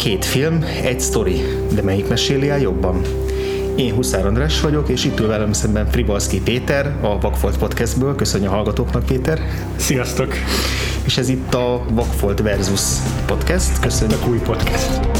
Két film, egy sztori, de melyik meséli el jobban? Én Huszár András vagyok, és itt ül velem szemben Frivalszki Péter, a Vakfolt Podcastből. Köszönjük a hallgatóknak, Péter! Sziasztok! És ez itt a Vakfolt Versus Podcast. Köszönjük! a új podcast.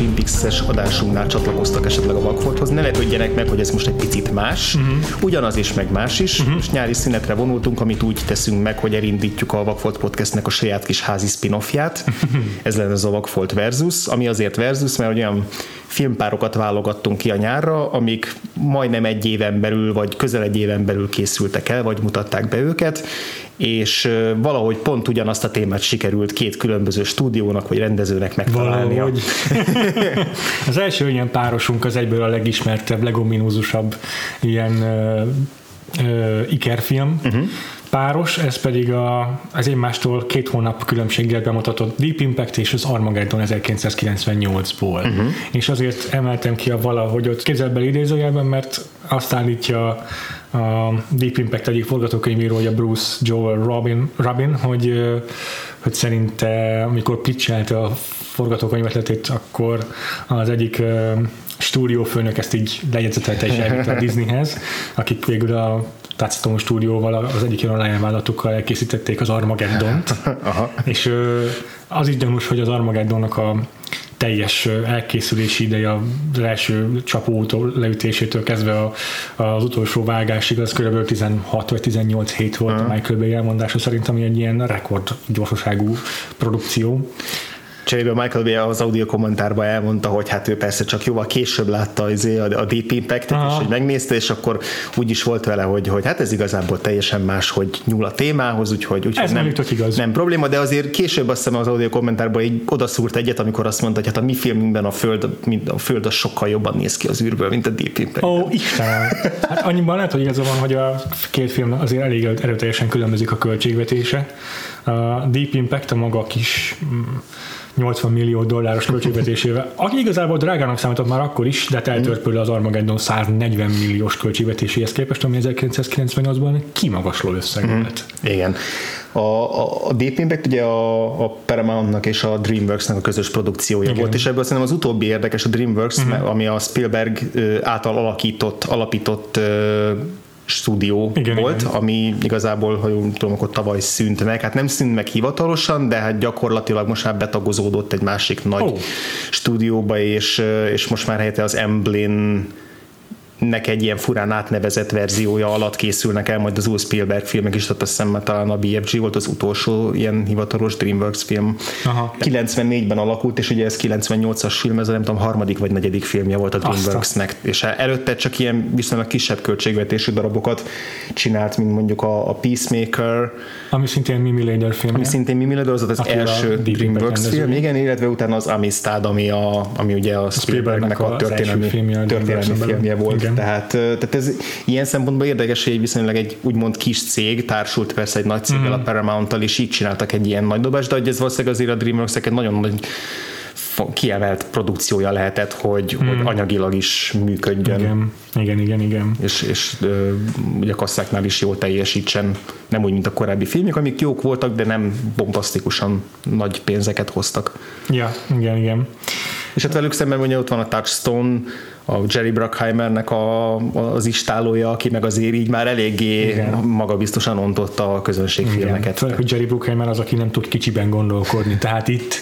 Twin Peaks-es adásunknál csatlakoztak esetleg a Vagfolthoz, ne lepődjenek meg, hogy ez most egy picit más, uh-huh. ugyanaz is, meg más is, uh-huh. és nyári szünetre vonultunk, amit úgy teszünk meg, hogy elindítjuk a Vagfolt Podcastnek a saját kis házi spin-offját. Uh-huh. Ez lenne az a Vagfolt Versus, ami azért Versus, mert olyan filmpárokat válogattunk ki a nyárra, amik majdnem egy éven belül, vagy közel egy éven belül készültek el, vagy mutatták be őket, és valahogy pont ugyanazt a témát sikerült két különböző stúdiónak vagy rendezőnek megtalálnia. Valahogy. az első ilyen párosunk az egyből a legismertebb, legominózusabb ilyen uh, uh, ikerfilm, uh-huh páros, ez pedig a, az egymástól két hónap különbséggel bemutatott Deep Impact és az Armageddon 1998-ból. Uh-huh. És azért emeltem ki a valahogy ott kézzelbeli idézőjelben, mert azt állítja a Deep Impact egyik forgatókönyvírója Bruce Joel Robin, Robin hogy, hogy szerinte amikor pitchelte a forgatókönyvetletét, akkor az egyik stúdiófőnök ezt így lejegyzetelte és elvitte a Disneyhez, akik végül a Touchstone stúdióval, az egyik ilyen lányvállalatukkal elkészítették az Armageddont, és az így gyanús, hogy az Armageddonnak a teljes elkészülési ideje az első csapótól leütésétől kezdve a, az utolsó vágásig, az kb. 16 vagy 18 hét volt uh-huh. a Michael Bay elmondása szerint, ami egy ilyen rekord gyorsaságú produkció. Cserébe Michael Bay az audio kommentárban elmondta, hogy hát ő persze csak jóval később látta izé a, Deep Impact-et, és hogy megnézte, és akkor úgy is volt vele, hogy, hogy hát ez igazából teljesen más, hogy nyúl a témához, úgyhogy, úgyhogy ez nem, nem, igaz. nem probléma, de azért később azt hiszem az audio kommentárban így odaszúrt egyet, amikor azt mondta, hogy hát a mi filmünkben a föld, a föld az sokkal jobban néz ki az űrből, mint a Deep Impact. Ó, Istenem! Hát annyiban lehet, hogy igaza van, hogy a két film azért elég erőteljesen különbözik a költségvetése. A Deep Impact a maga kis mm, 80 millió dolláros költségvetésével, aki igazából drágának számított már akkor is, de eltörpül az Armageddon 140 milliós költségvetéséhez képest, ami 1998-ban kimagasló összeg mm. volt. Igen. A, a, a Deep Impact ugye a, a Paramountnak és a DreamWorks-nak a közös produkciója Igen. volt, és ebből szerintem az utóbbi érdekes a DreamWorks, mm-hmm. ami a Spielberg által alakított, alapított stúdió igen, volt, igen. ami igazából, ha jól tudom, akkor tavaly szűnt meg. Hát nem szűnt meg hivatalosan, de hát gyakorlatilag most már betagozódott egy másik nagy oh. stúdióba, és, és most már helyette az Emblem nek egy ilyen furán átnevezett verziója alatt készülnek el majd az új Spielberg filmek is, tehát azt hiszem talán a BFG volt az utolsó ilyen hivatalos DreamWorks film. Aha. 94-ben alakult, és ugye ez 98-as film, ez a nem tudom, harmadik vagy negyedik filmje volt a DreamWorksnek, és előtte csak ilyen viszonylag kisebb költségvetésű darabokat csinált, mint mondjuk a, a Peacemaker, ami szintén Mimi Leder film. Ami szintén Mimi Leder, az az első DreamWorks film, igen, illetve utána az Amistad, ami, a, ami ugye a Spielbergnek a, a történelmi, filmje, történelmi filmje volt. Igen. Tehát, tehát ez ilyen szempontból érdekes, hogy viszonylag egy úgymond kis cég társult persze egy nagy céggel, mm. a Paramount-tal, és így csináltak egy ilyen nagy dobást, de hogy ez valószínűleg azért a DreamWorks egy nagyon nagy kiemelt produkciója lehetett, hogy, hmm. hogy anyagilag is működjön. Igen, igen, igen. igen. És, és ö, ugye kasszáknál is jól teljesítsen, nem úgy, mint a korábbi filmek, amik jók voltak, de nem bombasztikusan nagy pénzeket hoztak. Ja, igen, igen. És hát velük szemben ugye ott van a Touchstone, a Jerry Bruckheimernek a, az istálója, aki meg azért így már eléggé Igen. magabiztosan ontotta a közönségfilmeket. Főleg, hogy Jerry Bruckheimer az, aki nem tud kicsiben gondolkodni, tehát itt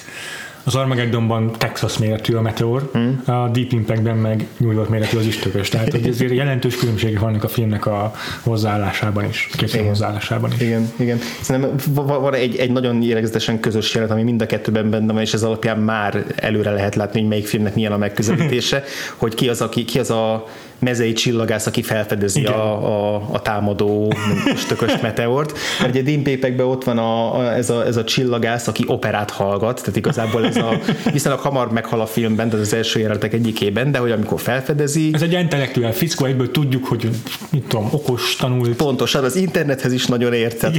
az Armageddonban Texas méretű a meteor, hmm. a Deep Impactben meg New York méretű az istökös. Tehát hogy ezért jelentős különbségek vannak a filmnek a hozzáállásában is, készülő hozzáállásában is. Igen, igen. Szerintem van egy, egy nagyon jellegzetesen közös jelet, ami mind a kettőben benne van, és ez alapján már előre lehet látni, hogy melyik filmnek milyen a megközelítése, hogy ki az, aki, ki az a mezei csillagász, aki felfedezi a, a, a, támadó stökös meteort. Mert ugye Dean Pépekben ott van a, a, ez, a, ez a csillagász, aki operát hallgat, tehát igazából ez a viszonylag hamar meghal a filmben, tehát az első jelenetek egyikében, de hogy amikor felfedezi. Ez egy intellektuál fickó, egyből tudjuk, hogy mit tudom, okos, tanult. Pontosan, az internethez is nagyon ért, tehát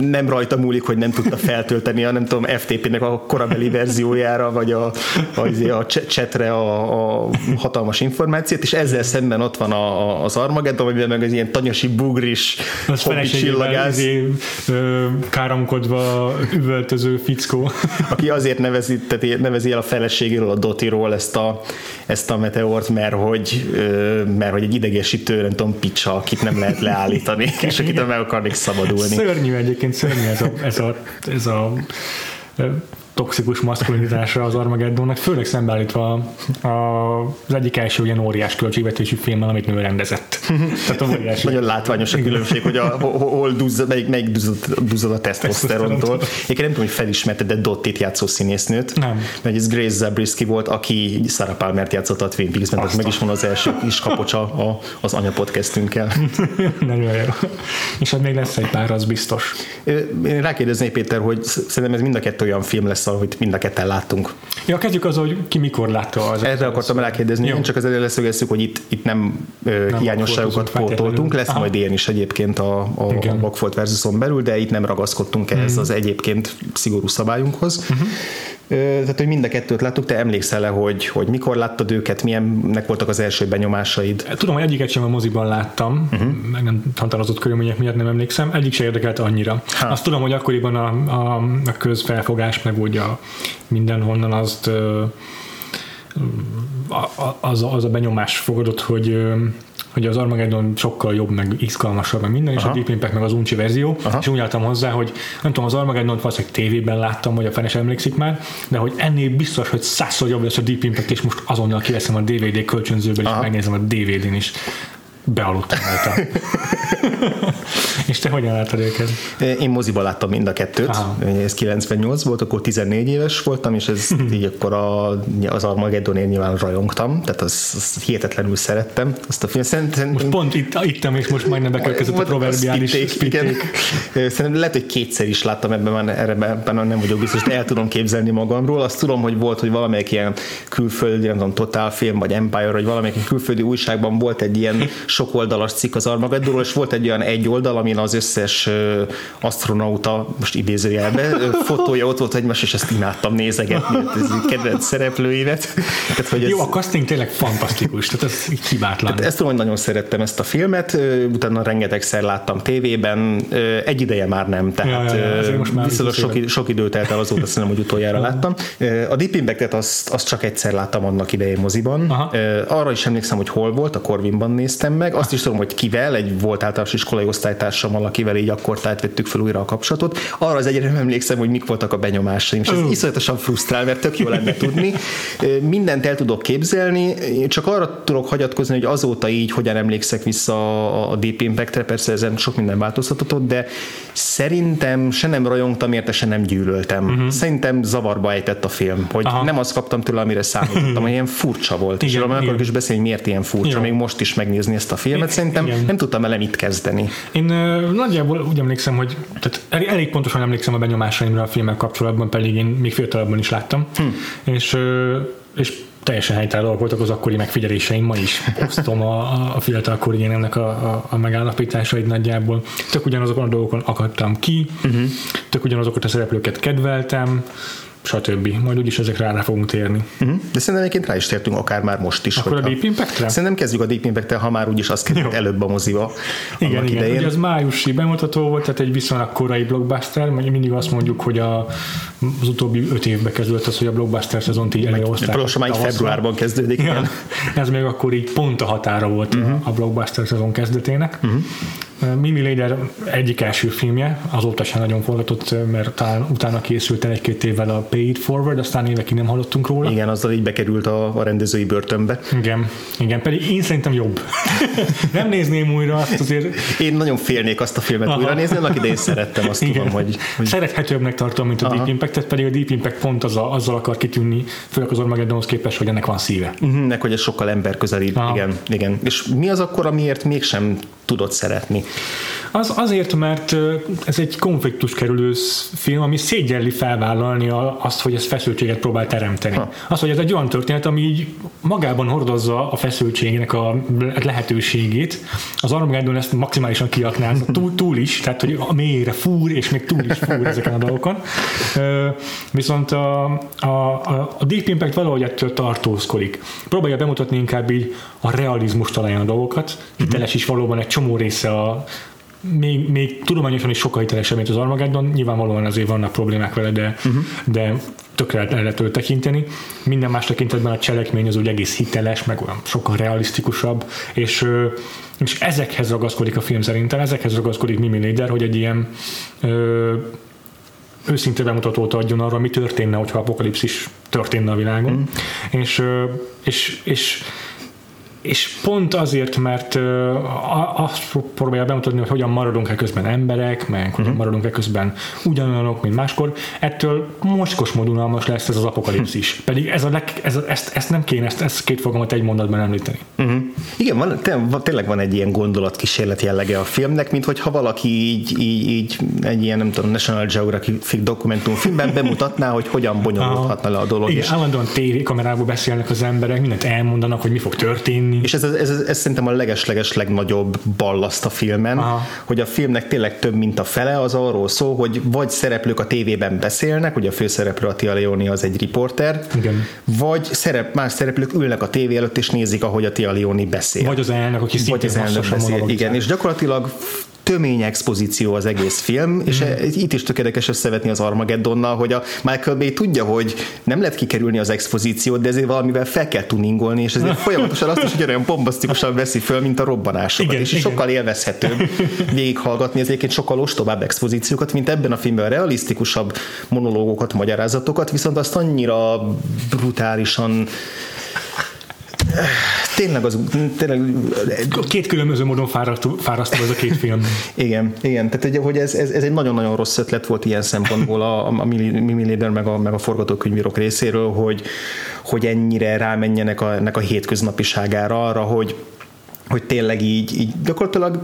nem rajta múlik, hogy nem tudta feltölteni a nem tudom, FTP-nek a korabeli verziójára, vagy a, a, a csetre a, a hatalmas információt, és ezzel szemben ott van a, a, az Armageddon, vagy meg az ilyen tanyasi bugris hobbi csillagász. Izé, káromkodva üvöltöző fickó. Aki azért nevezi, tehát nevezi el a feleségéről, a Dotiról ezt a, ezt a meteort, mert hogy, mert hogy egy idegesítő, nem tudom, picsa, akit nem lehet leállítani, és akit meg akarnék szabadulni. Szörnyű egyébként, szörnyű ez a, ez a, ez a toxikus maszkulinitásra az Armageddonnak, főleg szembeállítva a, az egyik első ilyen óriás költségvetésű filmmel, amit nő rendezett. Tehát óriási. Nagyon látványos a különbség, hogy a, hol duzzad, melyik, melyik duzzad, duzzad a tesztoszterontól. Én nem tudom, hogy felismerte, de Dottit játszó szíésznőt. Nem. Mert ez Grace Zabriskie volt, aki Sarah Palmert játszott a Twin Peaks-ben, tehát meg is van az első kis kapocsa a, az anya podcastünkkel. Nagyon jó. És hát még lesz egy pár, az biztos. Én rákérdeznék Péter, hogy szerintem ez mind a kettő olyan film lesz, hogy mind a ketten láttunk. Ja, kezdjük az, hogy ki mikor látta az. Erre akartam rákérdezni, én csak azért leszögezzük, hogy itt, itt nem, nem hiányosságokat pótoltunk, lesz Aha. majd ilyen is egyébként a, a, a Vagfolt versuson belül, de itt nem ragaszkodtunk ehhez mm. az egyébként szigorú szabályunkhoz. Uh-huh tehát, hogy mind a kettőt láttuk, te emlékszel le, hogy, hogy mikor láttad őket, milyennek voltak az első benyomásaid? Tudom, hogy egyiket sem a moziban láttam, uh-huh. meg nem határozott körülmények miatt nem emlékszem, egyik se érdekelt annyira. Ha. Azt tudom, hogy akkoriban a, a, a közfelfogás, meg úgy a mindenhonnan azt az, az a benyomás fogadott, hogy hogy az Armageddon sokkal jobb, meg izgalmasabb, meg minden, és Aha. a Deep Impact meg az uncsi verzió, Aha. és úgy álltam hozzá, hogy nem tudom, az Armageddon valószínűleg tévében láttam, vagy a fenes emlékszik már, de hogy ennél biztos, hogy százszor jobb lesz a Deep Impact, és most azonnal kiveszem a DVD kölcsönzőből, és megnézem a DVD-n is bealudtam rajta. És te hogyan láttad őket? Én moziban láttam mind a kettőt. Aha. Ez 98 volt, akkor 14 éves voltam, és ez így akkor a, az Armageddonért nyilván rajongtam, tehát az, az hihetetlenül szerettem azt a. Szerintem, most pont itt, ittem, és most majdnem bekövetkezett a proverbiális Igen. Szerintem lehet, hogy kétszer is láttam ebben, már erre ebben nem vagyok biztos, de el tudom képzelni magamról. Azt tudom, hogy volt, hogy valamelyik ilyen külföldi, nem tudom, Total film, vagy Empire, vagy valamelyik külföldi újságban volt egy ilyen sok oldalas cikk az Armageddonról, és volt egy olyan egy oldal, amin az összes astronauta, most idézőjelbe, fotója ott volt egymás, és ezt imádtam nézegetni, ez kedvenc szereplőimet. Tehát, hogy ez, Jó, a casting tényleg fantasztikus, tehát ez hibátlan. Tehát ezt tudom, hogy nagyon szerettem ezt a filmet, utána rengetegszer láttam tévében, egy ideje már nem, tehát ja, ja, ja, most már viszonylag sok, sok időt telt el azóta, szerintem, hogy utoljára láttam. A Deep Impact-et azt, azt csak egyszer láttam annak idején moziban. Aha. Arra is emlékszem, hogy hol volt, a Corvinban néztem meg, azt is tudom, hogy kivel, egy volt általános iskolai osztálytársammal, akivel így akkor tájt vettük fel újra a kapcsolatot. Arra az egyre nem emlékszem, hogy mik voltak a benyomásaim, és ez uh. iszonyatosan frusztrál, mert tök jó lenne tudni. Mindent el tudok képzelni, csak arra tudok hagyatkozni, hogy azóta így hogyan emlékszek vissza a Deep Impact-re, persze ezen sok minden változtatott, de szerintem se nem rajongtam érte, se nem gyűlöltem. Uh-huh. Szerintem zavarba ejtett a film, hogy Aha. nem azt kaptam tőle, amire számítottam, hogy ilyen furcsa volt. Igen, és arra akarok is beszélni, miért ilyen furcsa, Igen. még most is megnézni ezt a filmet, szerintem Igen. nem tudtam vele mit kezdeni. Én uh, nagyjából úgy emlékszem, hogy tehát elég pontosan emlékszem a benyomásaimra a filmek kapcsolatban, pedig én még fiatalabban is láttam, hm. és, uh, és teljesen helytálló dolgok voltak az akkori megfigyeléseim, ma is osztom a, a fiatalkori én ennek a, a, a megállapításait nagyjából. Tök ugyanazokon a dolgokon akadtam ki, uh-huh. tök ugyanazokat a szereplőket kedveltem, stb. Majd úgyis ezekre rá fogunk térni. Uh-huh. De szerintem egyébként rá is tértünk, akár már most is. Akkor hogyha... a Deep Impact-re? Szerintem kezdjük a Deep impact ha már úgyis az került előbb a moziba. Igen, igen. Idején. Ugye az májusi bemutató volt, tehát egy viszonylag korai blockbuster, mert mindig azt mondjuk, hogy a, az utóbbi öt évben kezdődött az, hogy a blockbuster szezont így előhozták. Lassan már februárban kezdődik. Ja, ez még akkor így pont a határa volt uh-huh. a blockbuster szezon kezdetének. Uh-huh Mimi Leder egyik első filmje, azóta sem nagyon forgatott, mert talán utána készült el egy-két évvel a Pay It Forward, aztán évekig nem hallottunk róla. Igen, azzal így bekerült a, a rendezői börtönbe. Igen, igen, pedig én szerintem jobb. nem nézném újra azt azért. Én nagyon félnék azt a filmet Aha. újra nézni, annak idején szerettem, azt igen. tudom, hogy, hogy... Szerethetőbbnek tartom, mint a Aha. Deep Impact-et, pedig a Deep Impact pont az a, azzal akar kitűnni, főleg az Armageddonhoz képest, hogy ennek van szíve. Uh-huh, nek, hogy ez sokkal ember közelibb, igen, igen. És mi az akkor, amiért mégsem tudod szeretni? Az azért, mert ez egy konfliktus kerülő film, ami szégyelli felvállalni azt, hogy ez feszültséget próbál teremteni. Ha. Az, hogy ez egy olyan történet, ami így magában hordozza a feszültségnek a lehetőségét. Az Armageddon ezt maximálisan kiaknáz, túl, túl is, tehát hogy a mélyre fúr, és még túl is fúr ezeken a dolgokon. Viszont a, a, a Deep Impact valahogy ettől tartózkodik. Próbálja bemutatni inkább így a realizmus talán a dolgokat. Hiteles is valóban egy csomó része a, még, még tudományosan is sokkal hitelesebb, mint az Armageddon. Nyilvánvalóan azért vannak problémák vele, de, uh-huh. de tökre el lehet tekinteni. Minden más tekintetben a cselekmény az úgy egész hiteles, meg olyan sokkal realisztikusabb, és, és ezekhez ragaszkodik a film szerintem, ezekhez ragaszkodik Mimi Leder, hogy egy ilyen ö, őszinte bemutatót adjon arra, mi történne, hogyha apokalipszis történne a világon. Mm. És, és, és és pont azért, mert azt próbálja bemutatni, hogy hogyan maradunk-e közben emberek, meg hogyan uh-huh. maradunk-e közben ugyanolyanok, mint máskor, ettől mocskos modunalmas lesz ez az apokalipszis. Uh-huh. Pedig ez a leg, ez a, ezt, ezt nem kéne, ezt, ezt két fogalmat egy mondatban említeni. Uh-huh. Igen, van, tényleg van egy ilyen gondolatkísérlet jellege a filmnek, mint hogyha valaki így, így, így egy ilyen, nem tudom, National Geographic dokumentumfilmben bemutatná, hogy hogyan bonyolódhatna le a dolog. Igen, állandóan tévékamerából beszélnek az emberek, mindent elmondanak, hogy mi fog történni, és ez, ez, ez, ez szerintem a legesleges legnagyobb ballaszt a filmen, Aha. hogy a filmnek tényleg több, mint a fele, az arról szól, hogy vagy szereplők a tévében beszélnek, ugye a főszereplő a Tia Leoni az egy riporter, Igen. vagy szerep, más szereplők ülnek a tévé előtt és nézik, ahogy a Tia Leoni beszél. Vagy az elnök, aki vagy az elnök beszél. Igen, és gyakorlatilag tömény expozíció az egész film, mm. és itt is tökéletes összevetni az Armageddonnal, hogy a Michael Bay tudja, hogy nem lehet kikerülni az expozíciót, de ezért valamivel fel kell tuningolni, és ezért folyamatosan azt is ugyanolyan bombasztikusan veszi föl, mint a robbanásokat, igen, és igen. sokkal élvezhetőbb végighallgatni az egyébként sokkal ostobább expozíciókat, mint ebben a filmben a realisztikusabb monológokat, magyarázatokat, viszont azt annyira brutálisan tényleg az, tényleg... Két különböző módon fárasztó, fárasztó ez a két film. igen, igen, tehát hogy ez, ez, ez, egy nagyon-nagyon rossz ötlet volt ilyen szempontból a, a Mimi Leder meg a, meg a forgatókönyvírok részéről, hogy, hogy ennyire rámenjenek a, ennek a hétköznapiságára arra, hogy hogy tényleg így, így gyakorlatilag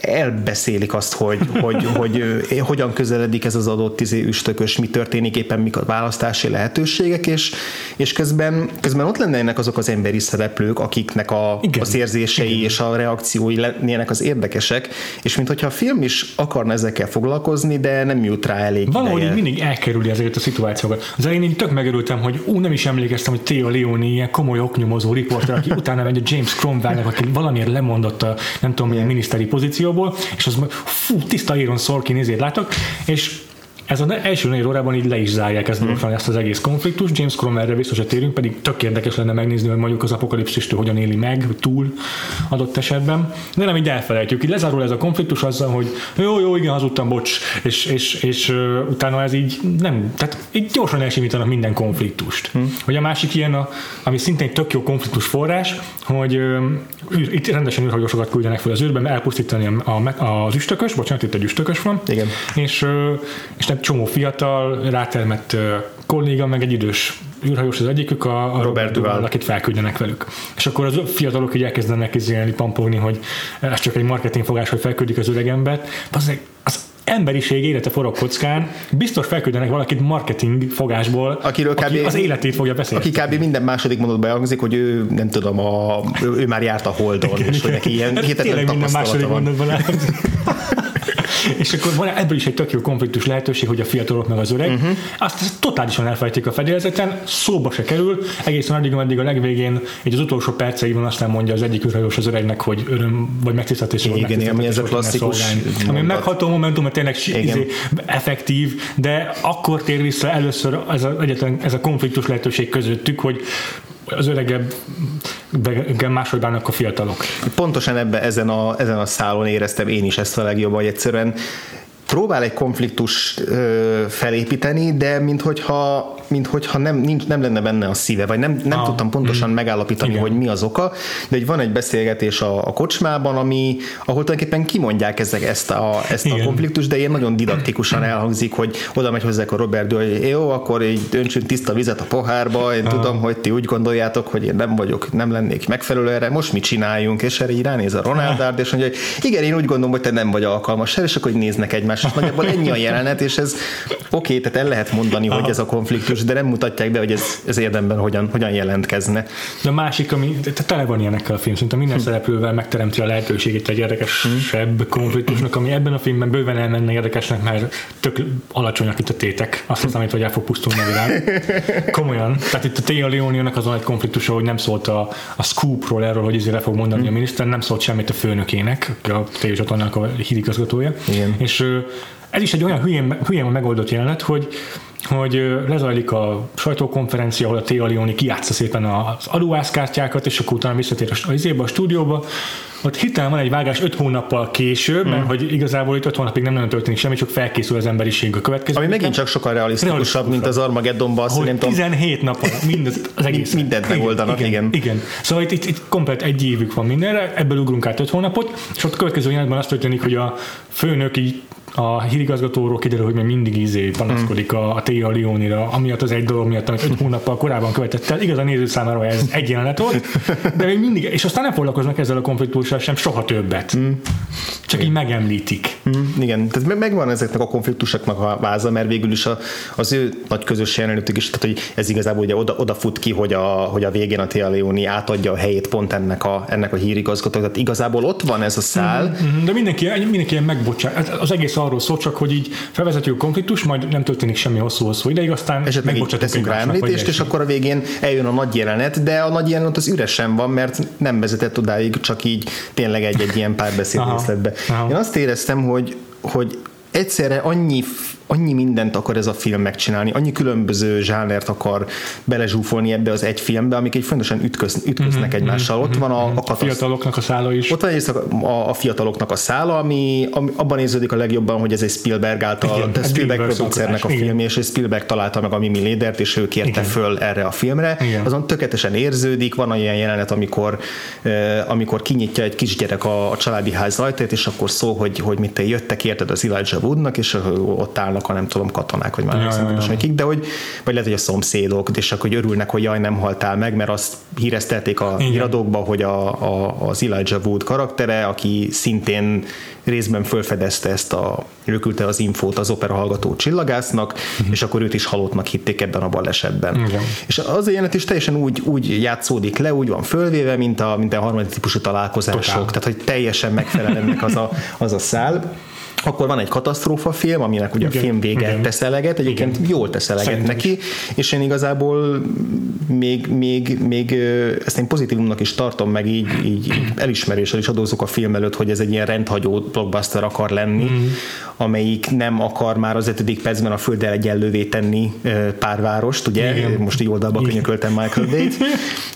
elbeszélik azt, hogy, hogy, hogy, hogy hogyan közeledik ez az adott izé üstökös, mi történik éppen, mik a választási lehetőségek, és, és közben, közben ott lennének azok az emberi szereplők, akiknek a, Igen. az érzései Igen. és a reakciói lennének az érdekesek, és mintha a film is akarna ezekkel foglalkozni, de nem jut rá elég Valahogy ideje. mindig elkerüli ezeket a szituációkat. Az elején így tök megörültem, hogy ú, nem is emlékeztem, hogy Theo Leoni ilyen komoly oknyomozó riporter, aki utána megy a James Cromwell, aki valamiért lemondott a nem tudom milyen miniszteri pozíció, pozícióból, és az fú, tiszta Iron Sorkin nézét látok, és ez az első négy órában így le is zárják ezt, mm. ezt az egész konfliktus. James Cromerre biztos, hogy térünk, pedig tök érdekes lenne megnézni, hogy mondjuk az apokalipszistől hogyan éli meg, túl adott esetben. De nem így elfelejtjük. Így lezárul ez a konfliktus azzal, hogy jó, jó, igen, hazudtam, bocs, és, és, és uh, utána ez így nem, tehát így gyorsan elsimítanak minden konfliktust. Mm. Hogy a másik ilyen, a, ami szintén tök jó konfliktus forrás, hogy uh, itt rendesen űrhajósokat küldenek fel az űrben, elpusztítani a, a, az üstökös, bocsánat, itt egy üstökös van, igen. és, uh, és egy csomó fiatal, rátermett kolléga, meg egy idős űrhajós az egyikük, a, a Robert Duval, akit felküldenek velük. És akkor az fiatalok így elkezdenek izélni, pampogni, hogy ez csak egy marketingfogás, hogy felküldik az öregembert. Az, az emberiség élete forog kockán, biztos felküldenek valakit marketing fogásból, Akiről kb. aki az életét fogja beszélni. Aki kb. minden második mondatban elhangzik, hogy ő nem tudom, a, ő, ő már járt a Holdon, és hogy neki ilyen hihetetlen minden második van. és akkor van ebből is egy tök jó konfliktus lehetőség, hogy a fiatalok meg az öreg. Uh-huh. Azt, azt totálisan elfelejtik a fedélzeten, szóba se kerül, egészen addig, ameddig a legvégén, egy az utolsó perceiben aztán mondja az egyik űrhajós az öregnek, hogy öröm vagy megtiszteltetés. Igen, igen, ami ez a klasszikus. Ami megható momentum, mert tényleg izé, effektív, de akkor tér vissza először ez a, egyetlen, ez a konfliktus lehetőség közöttük, hogy az öregebb máshogy bánnak a fiatalok. Pontosan ebben ezen a, ezen a szálon éreztem én is ezt a legjobban, hogy egyszerűen próbál egy konfliktus ö, felépíteni, de minthogyha, minthogyha nem, nincs, nem lenne benne a szíve, vagy nem, nem ah, tudtam pontosan mm, megállapítani, igen. hogy mi az oka, de hogy van egy beszélgetés a, a kocsmában, ami, ahol tulajdonképpen kimondják ezek, ezt a, ezt a konfliktust, de ilyen nagyon didaktikusan elhangzik, hogy oda megy hozzá a Robert hogy jó, akkor így döntsünk tiszta vizet a pohárba, én ah. tudom, hogy ti úgy gondoljátok, hogy én nem vagyok, nem lennék megfelelő erre, most mit csináljunk, és erre így ránéz a Ronald és mondja, hogy igen, én úgy gondolom, hogy te nem vagy alkalmas és akkor így néznek egymás egymás, és nagyjából ennyi a jelenet, és ez oké, okay, tehát el lehet mondani, Aha. hogy ez a konfliktus, de nem mutatják be, hogy ez, ez érdemben hogyan, hogyan jelentkezne. De a másik, ami tele van ilyenekkel a film, szerintem minden hm. szereplővel megteremti a lehetőségét egy érdekesebb hm. konfliktusnak, ami ebben a filmben bőven elmenne érdekesnek, mert tök alacsonyak itt a tétek. Azt hiszem, hogy el fog pusztulni a világ. Komolyan. Tehát itt a Tia Leoniónak azon egy konfliktusa, hogy nem szólt a, a scoopról erről, hogy ezért fog mondani hm. a miniszter, nem szólt semmit a főnökének, a tévécsatornának a hírigazgatója. Igen. És ez is egy olyan hülyén, hülyén megoldott jelenet, hogy hogy lezajlik a sajtókonferencia, ahol a Tia Leoni kiátsza szépen az adóászkártyákat, és akkor utána visszatér a, izébe, a stúdióba, ott hirtelen van egy vágás öt hónappal később, mm. mert hogy igazából itt öt hónapig nem nagyon történik semmi, csak felkészül az emberiség a következő. Ami megint csak sokkal realisztikusabb, mint az Armageddonban. Ahol 17 nap mindez, az egész. Mindent megoldanak, igen. Igen. igen. Szóval itt, itt, itt komplet egy évük van mindenre, ebből ugrunk át öt hónapot, és ott következő jelenetben azt történik, hogy a főnök így a hírigazgatóról kiderül, hogy még mindig izé panaszkodik a, a Tia Leonira, amiatt az egy dolog miatt, amit öt hónappal korábban követett el. Igaz a néző számára ez egy jelenet volt, de még mindig, és aztán nem foglalkoznak ezzel a konfliktussal sem soha többet. Mm. Csak így megemlítik. Mm, igen, tehát megvan ezeknek a konfliktusoknak a váza, mert végül is a, az ő nagy közös jelenetük is, tehát hogy ez igazából ugye oda, oda fut ki, hogy a, hogy a végén a Tia Leoni átadja a helyét pont ennek a, ennek a hírigazgatónak. Tehát igazából ott van ez a szál. Mm-hmm, de mindenki, mindenki ilyen megbocsát. Az egész arról szól, csak hogy így felvezetjük a konfliktus, majd nem történik semmi hosszú-hosszú ideig, aztán esetleg így teszünk rá említést, és akkor a végén eljön a nagy jelenet, de a nagy jelenet az üresen van, mert nem vezetett odáig, csak így tényleg egy-egy ilyen párbeszéd részletbe. Én azt éreztem, hogy, hogy egyszerre annyi annyi mindent akar ez a film megcsinálni, annyi különböző zsánert akar belezsúfolni ebbe az egy filmbe, amik egy fontosan ütköz, ütköznek mm-hmm, egymással. Ott van a, a, katasz... a fiataloknak a szála is. Ott van egy a, a fiataloknak a szála, ami, ami abban érződik a legjobban, hogy ez egy Spielberg által, Igen, Spielberg producernek a film, és Spielberg találta meg a Mimi Lédert, és ő kérte Igen. föl erre a filmre. Igen. Azon tökéletesen érződik, van olyan jelenet, amikor, eh, amikor kinyitja egy kisgyerek a, a családi ház ajtaját, és akkor szó, hogy, hogy mit te jöttek, érted az Elijah Woodnak, és ott áll állnak a nem tudom katonák, vagy már ja, ja, de hogy, vagy lehet, hogy a szomszédok, és akkor hogy örülnek, hogy jaj, nem haltál meg, mert azt híreztelték a Igen. híradókba, hogy a, a, az Elijah Wood karaktere, aki szintén részben felfedezte ezt a, rökülte az infót az opera hallgató csillagásznak, uh-huh. és akkor őt is halottnak hitték ebben a balesetben. Igen. És az a jelenet is teljesen úgy, úgy játszódik le, úgy van fölvéve, mint a, mint a harmadik típusú találkozások, Totál. tehát hogy teljesen megfelel ennek az a, az a szál. Akkor van egy katasztrófa film, aminek ugye igen, a film vége igen. tesz eleget, egyébként igen. jól tesz eleget Szerintem neki, és én igazából még, még, még ezt én pozitívumnak is tartom, meg így, így, így elismeréssel is adózok a film előtt, hogy ez egy ilyen rendhagyó blockbuster akar lenni, mm. amelyik nem akar már az ötödik percben a földdel egyenlővé tenni párvárost, ugye? Igen. Most így oldalba könyököltem Michael Bay-t.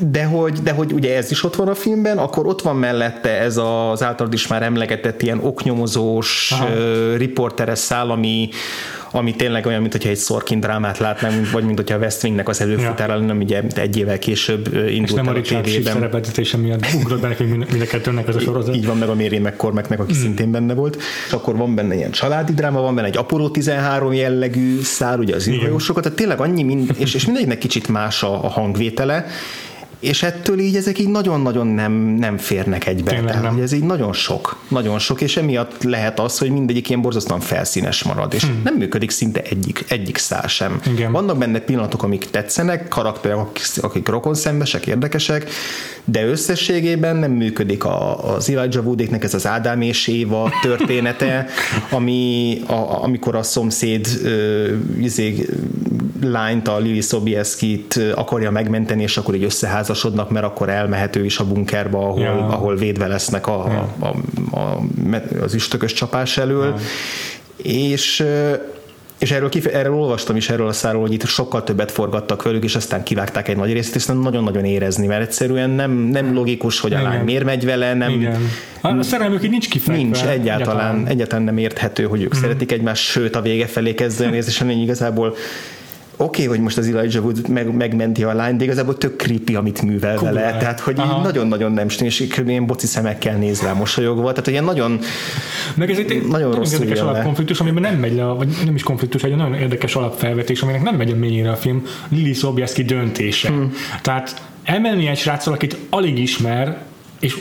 De hogy, de hogy ugye ez is ott van a filmben, akkor ott van mellette ez az általad is már emlegetett ilyen oknyomozós, Aha. riporteres szál, ami, tényleg olyan, mint hogyha egy Sorkin drámát látnánk, vagy mint hogyha a West Wingnek az előfutára lenne, ugye egy évvel később indult És nem a Richard Schiff szerepeltetése miatt ugrott be nekünk mind a kettőnek ez a sorozat. Így van, meg a Mary McCormacknek, aki mm. szintén benne volt. És akkor van benne ilyen családi dráma, van benne egy Apollo 13 jellegű szár, ugye az űrhajósokat, tehát tényleg annyi, mind, és, és mindegynek kicsit más a, a hangvétele, és ettől így ezek így nagyon-nagyon nem, nem férnek egybe. Tényleg Tehát, nem. Ez így nagyon sok, nagyon sok, és emiatt lehet az, hogy mindegyik ilyen borzasztóan felszínes marad, és hmm. nem működik szinte egyik, egyik szál sem. Igen. Vannak benne pillanatok, amik tetszenek, karakterek, akik, akik szembesek, érdekesek, de összességében nem működik a, az Elijah Woodéknek ez az Ádám és Éva története, ami, a, amikor a szomszéd uh, izé, lányt, a Lili Sobieski-t akarja megmenteni, és akkor így összeházasodnak, mert akkor elmehet ő is a bunkerba, ahol, ja. ahol védve lesznek a, ja. a, a, a, az üstökös csapás elől. Ja. És És erről, kif- erről olvastam is erről a száról, hogy itt sokkal többet forgattak velük, és aztán kivágták egy nagy részt, és nagyon-nagyon érezni, mert egyszerűen nem, nem logikus, hogy a lány miért megy vele, nem, Igen. A szerelmük így nincs kifejtve. Nincs, egyáltalán, egyáltalán, egyáltalán nem érthető, hogy ők mm. szeretik egymást, sőt a vége felé kezdeni, és semmi igazából oké, okay, hogy most az Elijah Wood meg, megmenti a lányt, de igazából tök creepy, amit művel cool, vele. Tehát, hogy Aha. nagyon-nagyon nem és kb. ilyen boci szemekkel néz rá mosolyogva. Tehát, hogy ilyen nagyon meg ez egy nagyon rossz érdekes alapkonfliktus, amiben nem megy le, vagy nem is konfliktus, egy nagyon érdekes alapfelvetés, aminek nem megy a mélyére a film, Lili Sobieski döntése. Hmm. Tehát elmenni egy sráccal, akit alig ismer, és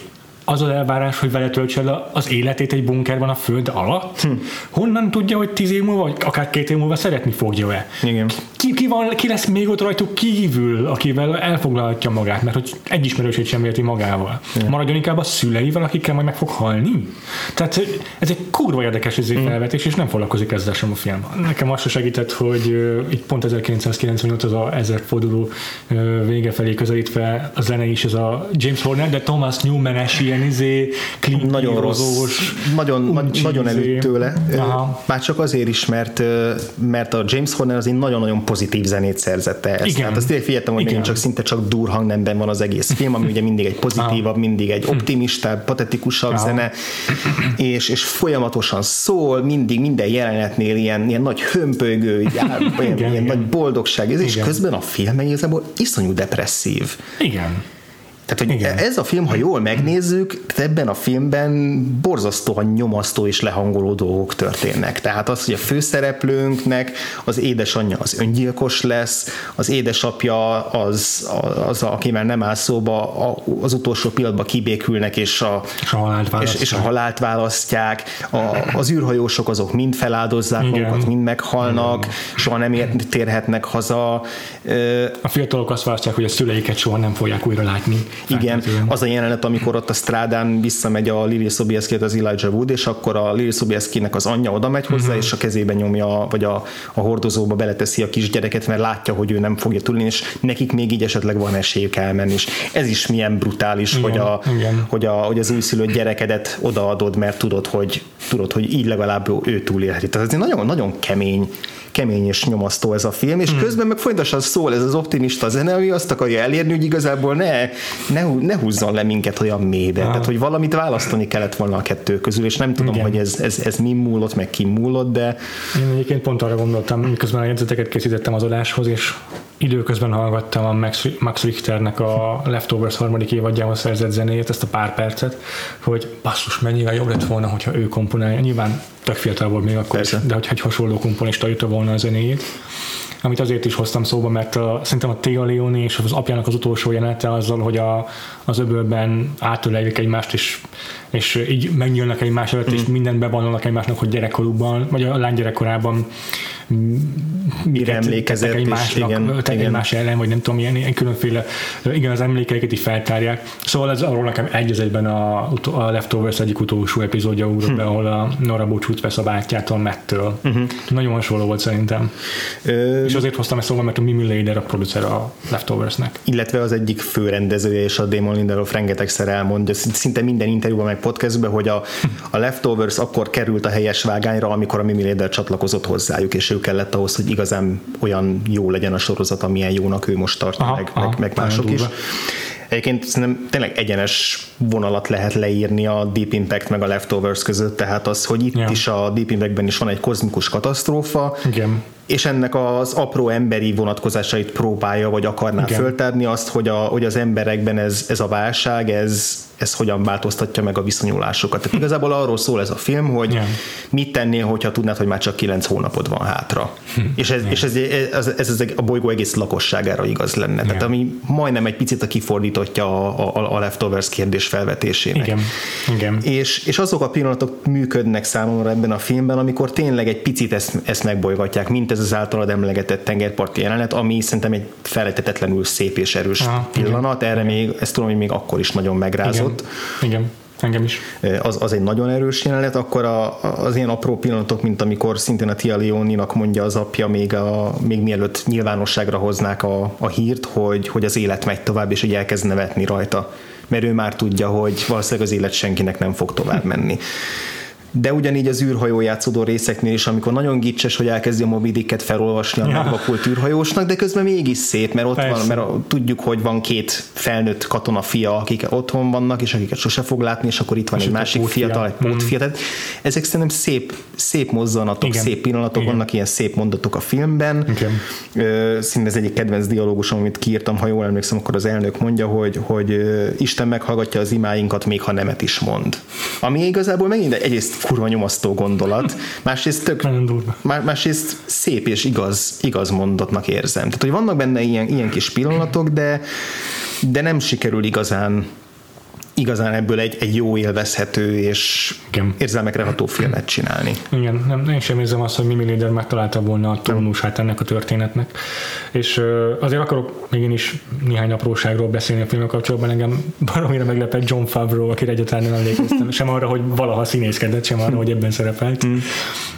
az az elvárás, hogy vele töltse az életét egy bunkerban a föld alatt? Hm. Honnan tudja, hogy tíz év múlva, vagy akár két év múlva szeretni fogja-e? Igen. Ki, ki, van, ki lesz még ott rajtuk kívül, akivel elfoglalhatja magát, mert hogy egy ismerősét sem érti magával. Igen. Maradjon inkább a szüleivel, akikkel majd meg fog halni? Tehát ez egy kurva érdekes ez hm. felvetés, és nem foglalkozik ezzel sem a film. Nekem azt segített, hogy uh, itt pont 1998 az a ezerforduló uh, vége felé közelítve a zene is, ez a James Horner, de Thomas Newman-es ilyen izé, nagyon rossz, nagyon, nagyon előtt tőle. Aha. Már csak azért is, mert, mert a James Horner az egy nagyon-nagyon pozitív zenét szerzett ezt. Igen. Hát azt tényleg figyeltem, hogy csak szinte csak dur hangnemben van az egész film, ami ugye mindig egy pozitívabb, mindig egy optimistább, patetikusabb zene, és, és folyamatosan szól, mindig minden jelenetnél ilyen, ilyen nagy hömpögő, jár, ilyen, igen, ilyen igen. nagy boldogság, és igen. közben a film igazából iszonyú depresszív. Igen. Tehát, hogy Igen. ez a film, ha jól megnézzük, ebben a filmben borzasztóan nyomasztó és lehangoló dolgok történnek. Tehát az, hogy a főszereplőnknek az édesanyja az öngyilkos lesz, az édesapja az, az, akivel nem áll szóba, az utolsó pillanatban kibékülnek, és a, és a halált választják. És, és a halált választják. A, az űrhajósok azok mind feláldozzák Igen. magukat, mind meghalnak, Igen. soha nem térhetnek haza. A fiatalok azt választják, hogy a szüleiket soha nem fogják újra látni. Igen, az a jelenet, amikor ott a strádán visszamegy a Lili Sobieski, az Elijah Wood, és akkor a Lili Sobieskinek az anyja oda megy hozzá, uh-huh. és a kezébe nyomja, vagy a, a hordozóba beleteszi a kisgyereket, mert látja, hogy ő nem fogja tudni, és nekik még így esetleg van esélyük elmenni. És ez is milyen brutális, igen, hogy, a, igen. Hogy, a, hogy az újszülött gyerekedet odaadod, mert tudod, hogy, tudod, hogy így legalább ő túlélheti. Tehát ez nagyon, nagyon kemény kemény és nyomasztó ez a film, és mm. közben meg folyamatosan szól ez az optimista zene, ami azt akarja elérni, hogy igazából ne, ne, ne húzzon le minket olyan mélybe. Ah. Tehát, hogy valamit választani kellett volna a kettő közül, és nem tudom, Igen. hogy ez, ez, ez mi múlott, meg ki múlott, de... Én egyébként pont arra gondoltam, miközben a jegyzeteket készítettem az adáshoz, és időközben hallgattam a Max, Max Richternek a Leftovers harmadik évadjához szerzett zenéjét, ezt a pár percet, hogy basszus, mennyire jobb lett volna, hogyha ő komponálja. Nyilván tök fiatal volt még akkor, Persze. de hogyha egy hasonló komponista írta volna a zenéjét, amit azért is hoztam szóba, mert a, szerintem a Tia Leoni és az apjának az utolsó jelenete azzal, hogy a, az öbölben átölelik egymást, és, és így megnyílnak egymás előtt, mm. és mindent bevallnak egymásnak, hogy gyerekkorukban, vagy a lány gyerekkorában mire emlékezett egymásnak, igen, igen. egymás ellen, vagy nem tudom, ilyen, ilyen különféle, igen, az emlékeiket is feltárják. Szóval ez arról nekem egy az egyben a, a Leftovers egyik utolsó epizódja ugrott hm. ahol a Nora Búcsút vesz a bátyjától Mettől. Uh-huh. Nagyon hasonló volt szerintem. Ö... És azért hoztam ezt szóval, mert a Mimi Lader a producer a Leftoversnek. Illetve az egyik főrendezője és a Damon Lindelof rengetegszer elmondja, szinte minden interjúban meg podcastben, hogy a, a Leftovers akkor került a helyes vágányra, amikor a Mimi Lader csatlakozott hozzájuk, és ő kellett ahhoz, hogy igazán olyan jó legyen a sorozat, amilyen jónak ő most tartja, aha, meg, aha, meg, meg mások is. Egyébként szerintem tényleg egyenes vonalat lehet leírni a Deep Impact meg a Leftovers között, tehát az, hogy itt ja. is a Deep Impactben is van egy kozmikus katasztrófa, Igen és ennek az apró emberi vonatkozásait próbálja, vagy akarná Igen. föltárni azt, hogy, a, hogy az emberekben ez, ez a válság, ez, ez hogyan változtatja meg a viszonyulásokat. Tehát igazából arról szól ez a film, hogy Igen. mit tennél, hogyha tudnád, hogy már csak kilenc hónapod van hátra. Hm. És, ez, és ez, ez, ez, ez a bolygó egész lakosságára igaz lenne. Igen. Tehát ami majdnem egy picit a kifordítottja a, a, a leftovers kérdés felvetésének. Igen. Igen. És, és azok a pillanatok működnek számomra ebben a filmben, amikor tényleg egy picit ezt, ezt megbolygatják, mint ez az általad emlegetett tengerparti jelenet, ami szerintem egy felejtetetlenül szép és erős Aha, pillanat. Igen. Erre még, ezt tudom, hogy még akkor is nagyon megrázott. Igen. igen. Engem is. Az, az egy nagyon erős jelenet, akkor a, az ilyen apró pillanatok, mint amikor szintén a Tia Leoni-nak mondja az apja még, a, még mielőtt nyilvánosságra hoznák a, a hírt, hogy, hogy az élet megy tovább, és hogy elkezd nevetni rajta. Mert ő már tudja, hogy valószínűleg az élet senkinek nem fog tovább menni de ugyanígy az űrhajó játszódó részeknél is, amikor nagyon gicses, hogy elkezdi a mobidiket felolvasni a ja. megvakult űrhajósnak, de közben mégis szép, mert ott Persze. van, mert tudjuk, hogy van két felnőtt katona fia, akik otthon vannak, és akiket sose fog látni, és akkor itt van és egy másik fiatal, egy pótfia. Mm. Tehát ezek szerintem szép, szép mozzanatok, Igen. szép pillanatok, Igen. vannak ilyen szép mondatok a filmben. Igen. Szinte ez egyik kedvenc dialógusom, amit kiírtam, ha jól emlékszem, akkor az elnök mondja, hogy, hogy Isten meghallgatja az imáinkat, még ha nemet is mond. Ami igazából megint egyrészt kurva nyomasztó gondolat, másrészt, tök, másrészt szép és igaz, igaz mondatnak érzem. Tehát, hogy vannak benne ilyen, ilyen kis pillanatok, de, de nem sikerül igazán igazán ebből egy, egy jó élvezhető és Igen. érzelmekre ható filmet csinálni. Igen, nem, én sem érzem azt, hogy Mimi Lider megtalálta volna a tónusát ennek a történetnek. És azért akarok még én is néhány apróságról beszélni a filmek kapcsolatban. Engem baromira meglepett John Favreau, akire egyáltalán nem emlékeztem. Sem arra, hogy valaha színészkedett, sem arra, hogy ebben szerepelt. Mm.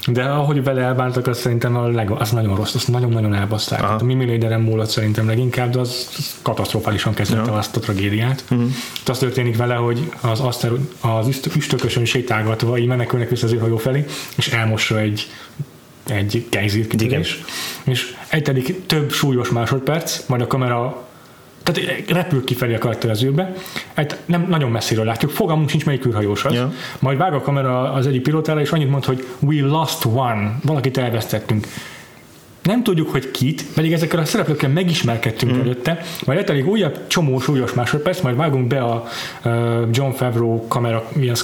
De ahogy vele elbántak, az szerintem a leg, az nagyon rossz, azt nagyon-nagyon elbaszták. A Mimi Lideren múlott szerintem leginkább, de az katasztrofálisan kezdette ja. azt a tragédiát. Mm. Az történik vele, hogy az, aszter, az üstökösön sétálgatva így menekülnek vissza az űrhajó felé, és elmossa egy egy gejzírkitörés, és egytelik több súlyos másodperc, majd a kamera tehát repül kifelé a karakter az űrbe, egy, nem nagyon messziről látjuk, fogalmunk sincs melyik űrhajós az, yeah. majd vág a kamera az egyik pilótára, és annyit mond, hogy we lost one, valakit elvesztettünk nem tudjuk, hogy kit, pedig ezekkel a szereplőkkel megismerkedtünk mm. előtte, majd eltelik újabb csomó súlyos másodperc, majd vágunk be a John Favreau kamera, ilyen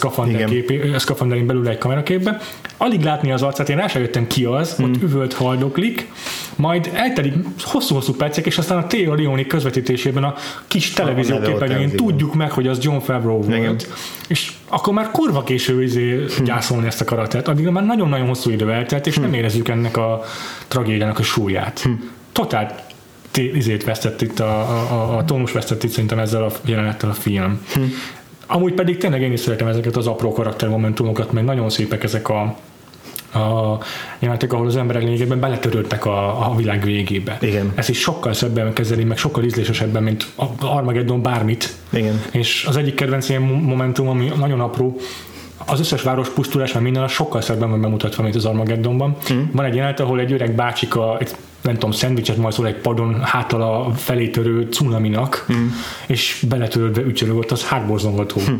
szkafanderén belül egy kameraképbe, alig látni az arcát, én rá sem jöttem ki az, mm. ott üvölt haldoklik, majd eltelik hosszú-hosszú percek, és aztán a Theo Leoni közvetítésében a kis televízió képernyőn tudjuk meg, hogy az John Favreau volt. Igen. És akkor már kurva késő izé hm. gyászolni ezt a karaktert. Addig már nagyon-nagyon hosszú idő eltelt, és hm. nem érezzük ennek a tragédiának a súlyát. Hm. Totál izét vesztett itt, a, a, a tónus vesztett itt szerintem ezzel a jelenettel a film. Hm. Amúgy pedig tényleg én is szeretem ezeket az apró karaktermomentumokat, meg nagyon szépek ezek a, a jelentek, ahol az emberek lényegében beletörődtek a, a világ végébe. Igen. Ez is sokkal szebben kezeli, meg sokkal ízlésesebben, mint Armageddon bármit. Igen. És az egyik kedvenc ilyen momentum, ami nagyon apró, az összes város pusztulás, mert minden sokkal szebben van bemutatva, mint az Armageddonban. Mm. Van egy jelenet, ahol egy öreg bácsika, egy nem tudom, szendvicset majd szól egy padon háttal a felé törő cunaminak, mm. és beletörődve ücsörög ott, az hátborzongató. Mm.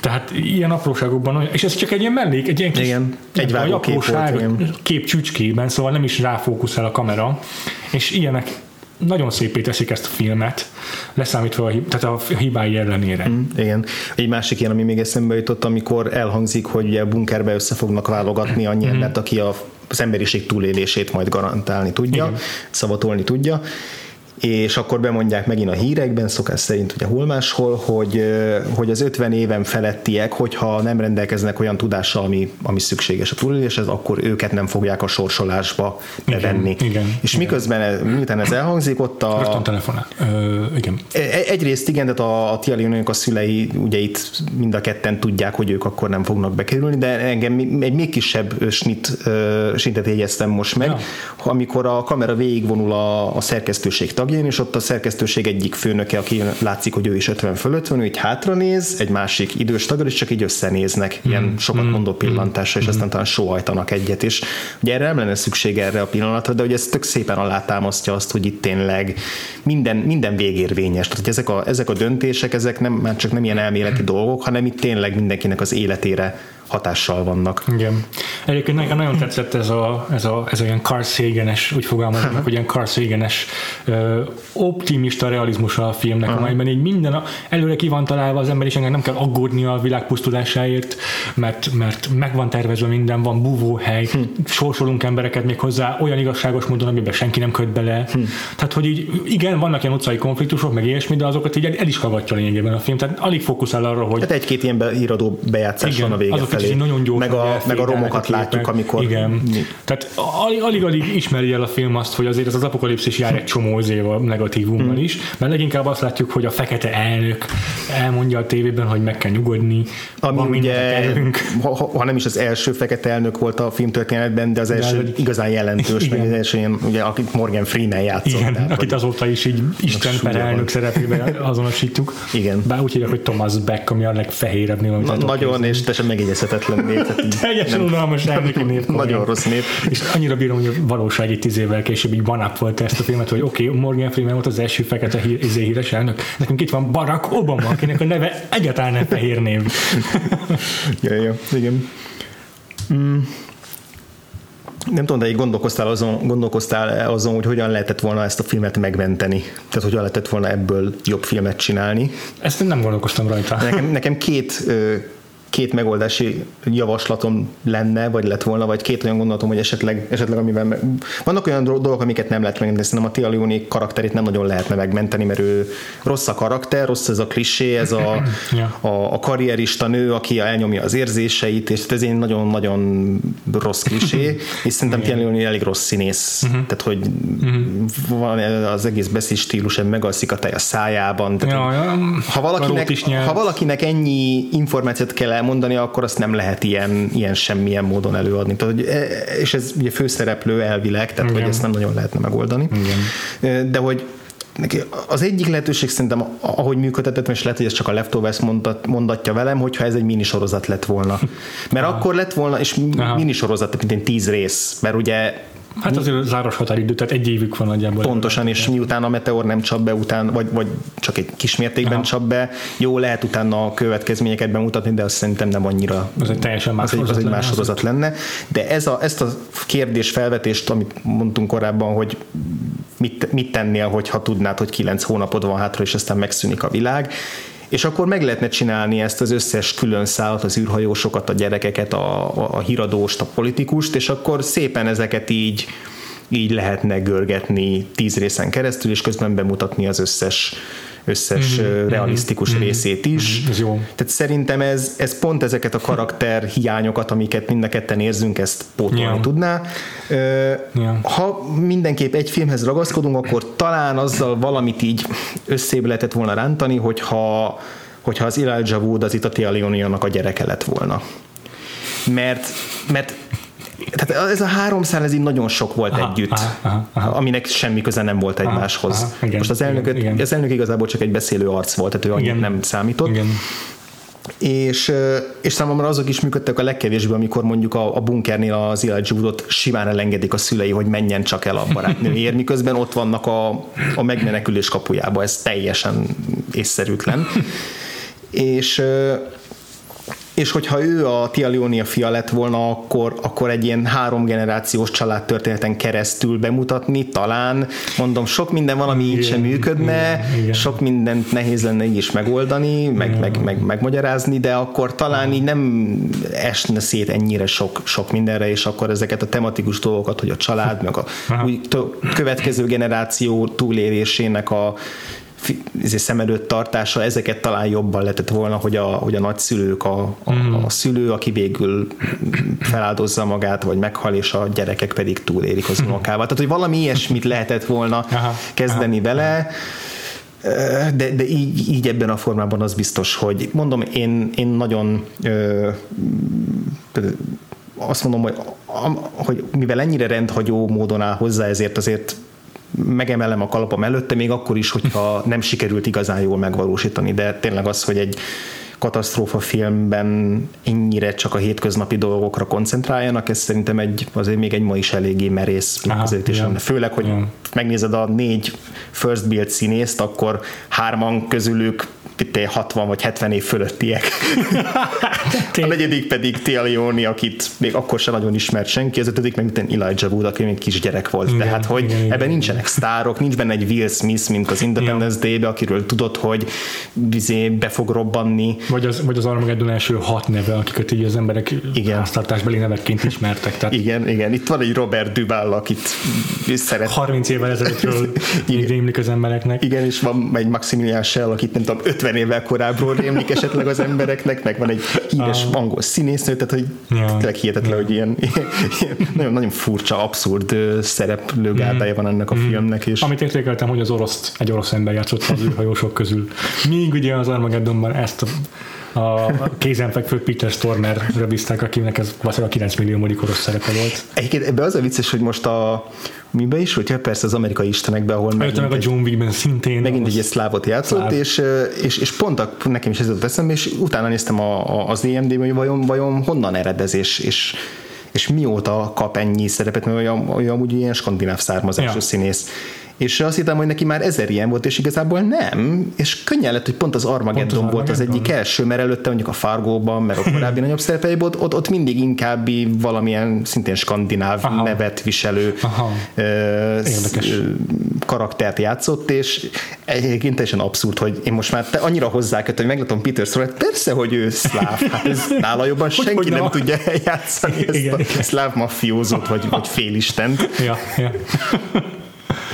Tehát ilyen apróságokban, és ez csak egy ilyen mellék, egy ilyen kis igen, egy apróság, kép, volt, kép csücskében, szóval nem is ráfókuszál a kamera, és ilyenek nagyon szépé teszik ezt a filmet, leszámítva a, tehát a hibái ellenére. Mm, igen. Egy másik ilyen, ami még eszembe jutott, amikor elhangzik, hogy a bunkerbe össze fognak válogatni annyi mm. embert, aki a az emberiség túlélését majd garantálni tudja, Igen. szavatolni tudja, és akkor bemondják megint a hírekben, szokás szerint ugye hol máshol, hogy, hogy az 50 éven felettiek, hogyha nem rendelkeznek olyan tudással, ami, ami szükséges a túléléshez, akkor őket nem fogják a sorsolásba bevenni. Igen, igen, és igen. miközben, ez, miután ez elhangzik, ott a... Rögtön telefonál. Ö, igen. E, e, egyrészt igen, de a, a Tia a szülei ugye itt mind a ketten tudják, hogy ők akkor nem fognak bekerülni, de engem egy még kisebb snit, szintet jegyeztem most meg, ja. amikor a kamera végigvonul a, a szerkesztőség tag tagjén, és ott a szerkesztőség egyik főnöke, aki látszik, hogy ő is 50 fölött van, ő így hátra néz, egy másik idős taggal, és csak így összenéznek, mm. ilyen sokat mm. mondó pillantásra, és mm. aztán talán sóhajtanak egyet, és ugye erre nem lenne szükség erre a pillanatra, de hogy ez tök szépen alátámasztja azt, hogy itt tényleg minden, minden végérvényes. Tehát ezek a, ezek a döntések, ezek nem, már csak nem ilyen elméleti dolgok, hanem itt tényleg mindenkinek az életére hatással vannak. Igen. Egyébként nekem nagyon tetszett ez a, ez a, ez a ilyen Carl Sagan-es, úgy fogalmazom hogy ilyen Carl Sagan-es optimista realizmus a filmnek, uh-huh. amelyben így minden a, előre ki van találva, az emberiségnek nem kell aggódni a világ pusztulásáért, mert, mert meg van tervezve minden, van búvóhely, hm. sorsolunk embereket még hozzá olyan igazságos módon, amiben senki nem köt bele. Hm. Tehát, hogy így igen, vannak ilyen utcai konfliktusok, meg ilyesmi, de azokat így el is hallgatja lényegében a film. Tehát alig fókuszál arra, hogy. Tehát egy-két ilyen beíradó bejátszás igen, van a vége felé. Nagyon gyors, meg a, meg a romokat látjuk, amikor... Igen. Mi? Tehát alig-alig ismeri el a film azt, hogy azért ez az apokalipszis jár egy csomó a negatívummal hmm. is, mert leginkább azt látjuk, hogy a fekete elnök elmondja a tévében, hogy meg kell nyugodni. Ami ugye, ha, ha, nem is az első fekete elnök volt a filmtörténetben, de az első de, igazán jelentős, igen. meg az első ilyen, ugye, akit Morgan Freeman játszott. Igen, tehát, akit azóta is így Isten per elnök szerepében azonosítjuk. Igen. Bár úgy hívják, hogy Thomas Beck, ami a legfehérebbnél. Na, nagyon, és te sem megjegyezted hihetetlen név. Teljesen unalmas elnöki név. Nagyon rossz név. És annyira bírom, hogy a valósági tíz évvel később így volt ezt a filmet, hogy oké, okay, Morgan Freeman volt az első fekete hír, izé híres elnök, nekünk itt van Barack Obama, akinek a neve egyáltalán nem fehér név. ja, ja, igen. Mm nem tudom, de így gondolkoztál azon, gondolkoztál azon, hogy hogyan lehetett volna ezt a filmet megmenteni? Tehát hogyan lehetett volna ebből jobb filmet csinálni? Ezt nem gondolkoztam rajta. Nekem, nekem két két megoldási javaslatom lenne, vagy lett volna, vagy két olyan gondolatom, hogy esetleg, esetleg amivel me- vannak olyan dolgok, amiket nem lehet megmenteni, szerintem a Tia Leoni karakterét nem nagyon lehetne megmenteni, mert ő rossz a karakter, rossz ez a klisé, ez a, a, a karrierista nő, aki elnyomja az érzéseit, és ez egy nagyon-nagyon rossz klisé, és szerintem Tia Leoni elég rossz színész, uh-huh. tehát hogy uh-huh. van az egész beszéd stílus, megalszik a tej a szájában. Tehát, ja, ja. Ha, valakinek, ha valakinek ennyi információt kell elmondani, akkor azt nem lehet ilyen, ilyen semmilyen módon előadni. Tehát, hogy, e, és ez ugye főszereplő elvileg, tehát Igen. hogy ezt nem nagyon lehetne megoldani. Igen. De hogy neki az egyik lehetőség szerintem, ahogy működtetett, és lehet, hogy ez csak a Leftovers mondat, mondatja velem, hogyha ez egy minisorozat lett volna. Mert Aha. akkor lett volna, és minisorozat, mint egy tíz rész, mert ugye Hát azért záros határidő, tehát egy évük van nagyjából. Pontosan, és miután a Meteor nem csap be, után, vagy, vagy csak egy kismértékben Aha. csap be, jó, lehet utána a következményeket bemutatni, de azt szerintem nem annyira. Az egy teljesen más, az egy, az egy más sorozat lenne. De ez a, ezt a kérdés felvetést, amit mondtunk korábban, hogy mit, mit tennél, hogyha tudnád, hogy kilenc hónapod van hátra, és aztán megszűnik a világ, és akkor meg lehetne csinálni ezt az összes külön szállat, az űrhajósokat, a gyerekeket, a, a, a híradóst, a politikust, és akkor szépen ezeket így így lehetne görgetni tíz részen keresztül, és közben bemutatni az összes összes mm-hmm. realisztikus mm-hmm. részét is. Mm-hmm. Jó. Tehát szerintem ez, ez pont ezeket a karakter hiányokat, amiket mind a ketten érzünk, ezt pótolni yeah. tudná. Yeah. Ha mindenképp egy filmhez ragaszkodunk, akkor talán azzal valamit így összébe lehetett volna rántani, hogyha, hogyha az Elijah Wood az itt a a gyereke lett volna. Mert, mert tehát ez a három szál, ez így nagyon sok volt aha, együtt, aha, aha, aha. aminek semmi köze nem volt egymáshoz. Aha, aha, igen, Most az elnök, igen, az elnök igazából csak egy beszélő arc volt, tehát ő annyit nem számított. Igen. És, és számomra azok is működtek a legkevésbé, amikor mondjuk a, a bunkernél az Elijah Woodot simán elengedik a szülei, hogy menjen csak el a barátnőért, miközben ott vannak a, a megmenekülés kapujába, ez teljesen észszerűtlen. és és hogyha ő a Tia Leonia fia lett volna, akkor, akkor egy ilyen három generációs családtörténeten keresztül bemutatni, talán, mondom, sok minden van, ami így sem működne, igen, igen. sok mindent nehéz lenne így is megoldani, meg, meg, meg, megmagyarázni, de akkor talán így nem esne szét ennyire sok, sok mindenre, és akkor ezeket a tematikus dolgokat, hogy a család, meg a új, következő generáció túlélésének a szem előtt tartása, ezeket talán jobban lehetett volna, hogy a, hogy a nagyszülők, a, a, mm. a szülő, aki végül feláldozza magát, vagy meghal, és a gyerekek pedig túlélik az unokával. Tehát, hogy valami ilyesmit lehetett volna aha, kezdeni aha, vele, de, de így, így ebben a formában az biztos, hogy mondom, én, én nagyon ö, azt mondom, hogy, hogy mivel ennyire rendhagyó módon áll hozzá, ezért azért megemelem a kalapom előtte, még akkor is, hogyha nem sikerült igazán jól megvalósítani, de tényleg az, hogy egy katasztrófa filmben ennyire csak a hétköznapi dolgokra koncentráljanak, ez szerintem egy, azért még egy ma is eléggé merész megközelítés. Főleg, hogy ja. megnézed a négy first build színészt, akkor hárman közülük 60 vagy 70 év fölöttiek. a negyedik pedig Tia Leone, akit még akkor sem nagyon ismert senki, az ötödik meg mint Elijah Wood, aki még kisgyerek volt. Igen, Tehát, hogy igen, ebben igen, nincsenek sztárok, nincs benne egy Will Smith, mint az Independence. Day-be, akiről tudod, hogy bizé be fog robbanni. Vagy az, vagy az Armageddon első hat neve, akiket így az emberek igen. háztartásbeli nevekként ismertek. Tehát... Igen, igen. Itt van egy Robert Duval, akit szeret. 30 évvel ezelőttről így rémlik az embereknek. Igen, és van egy Maximilian Schell, akit nem tudom, 50 évvel korábbról rémlik esetleg az embereknek, meg van egy híres ah. angol színésznő, tehát hogy ja. tényleg hihetetlen, ja. hogy ilyen, ilyen nagyon, nagyon furcsa, abszurd szereplő gárdája van ennek a mm. filmnek. És... Amit értékeltem, hogy az orosz, egy orosz ember játszott az űrhajósok közül. Míg ugye az Armageddonban ezt a a kézenfekvő Peter Stormer bízták, akinek ez valószínűleg a 9 millió modikoros szerepe volt. Egyébként ebbe az a vicces, hogy most a mibe is, hogyha persze az amerikai istenekbe, ahol megint meg a John Wickben szintén. Megint egy szlávot játszott, és, és, és pont a, nekem is ez jutott eszembe, és utána néztem a, a, az EMD, hogy vajon, vajon honnan eredez, és, és és mióta kap ennyi szerepet, mert olyan, olyan úgy ilyen skandináv származású ja. színész és azt hittem, hogy neki már ezer ilyen volt, és igazából nem, és könnyen lett, hogy pont az Armageddon pont az volt az egyik első, mert előtte mondjuk a Fargóban, mert a korábbi nagyobb szerepei volt, ott, ott mindig inkább valamilyen szintén skandináv Aha. nevet viselő Aha. Ö, karaktert játszott, és egyébként teljesen abszurd, hogy én most már te annyira hozzáköt, hogy meglátom Peter Stormare, persze, hogy ő szláv, hát ez nála jobban senki hogy, nem, nem tudja eljátszani ezt igen, a igen. szláv mafiózót, vagy, vagy félistent. Ja, ja.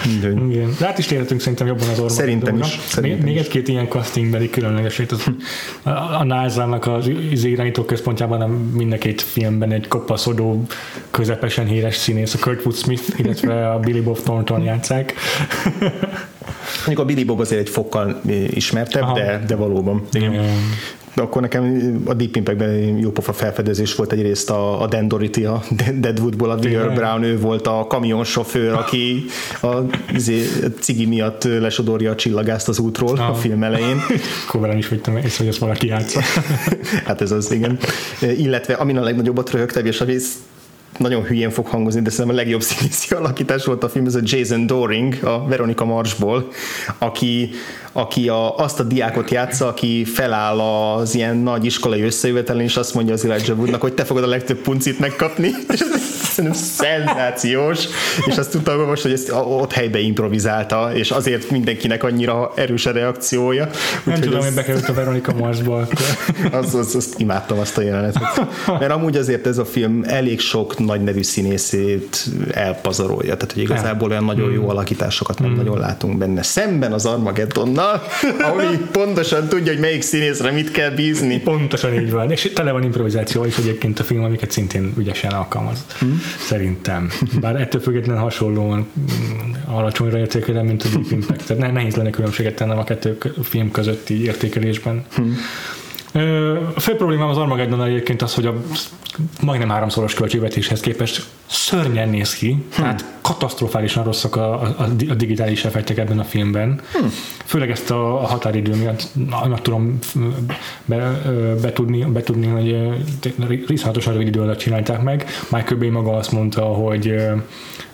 Igen. De át is térhetünk szerintem jobban az orvos. Szerintem is. Szerintem még, még egy-két ilyen castingbeli különlegesét. Az, a NASA-nak az, az irányító központjában nem mind a két filmben egy kopaszodó, közepesen híres színész, a Kurtwood Smith, illetve a Billy Bob Thornton játszák. Mondjuk a Billy Bob azért egy fokkal ismertebb, de, de valóban. Igen. Igen. Akkor nekem a Deep Impact-ben jó pofa felfedezés volt egyrészt a, a Dan a Deadwoodból, a Dear Brown, ő volt a kamionsofőr, aki a, izé, a cigi miatt lesodorja a csillagást az útról ah. a film elején. Akkor is vettem észre, hogy ezt valaki játsza. hát ez az, igen. Illetve amin a legnagyobbat röhögtem, és a rész nagyon hülyén fog hangozni, de szerintem a legjobb színészi alakítás volt a film, ez a Jason Doring, a Veronica Marsból, aki, aki a, azt a diákot játsza, aki feláll az ilyen nagy iskolai összejövetelen, és azt mondja az Elijah Woodnak, hogy te fogod a legtöbb puncit megkapni, és ez szerintem szenzációs, és azt tudtam most, hogy ezt ott helybe improvizálta, és azért mindenkinek annyira erős a reakciója. Nem tudom, hogy bekerült a Veronika Marsba. az, az, azt imádtam azt a jelenetet. Mert amúgy azért ez a film elég sok nagy nevű színészét elpazarolja, tehát hogy igazából olyan nagyon jó hmm. alakításokat nem hmm. nagyon látunk benne. Szemben az Armageddonnal, ami pontosan tudja, hogy melyik színészre mit kell bízni. Pontosan így van, és tele van improvizáció is egyébként a film, amiket szintén ügyesen alkalmaz. Hmm. Szerintem. Bár ettől függetlenül hasonlóan mm, alacsonyra értékelem, mint a Deep Impact. Tehát nehéz lenne különbséget tennem a kettő film közötti értékelésben. Hmm. A fő problémám az Armageddon egyébként az, hogy a majdnem háromszoros költségvetéshez képest szörnyen néz ki, hmm. tehát katasztrofálisan rosszak a, a, a digitális effektek ebben a filmben. Hmm. Főleg ezt a, a határidő miatt annak tudom be, betudni, betudni, hogy riszálatosan rövid idő alatt csinálták meg. Michael Bay maga azt mondta, hogy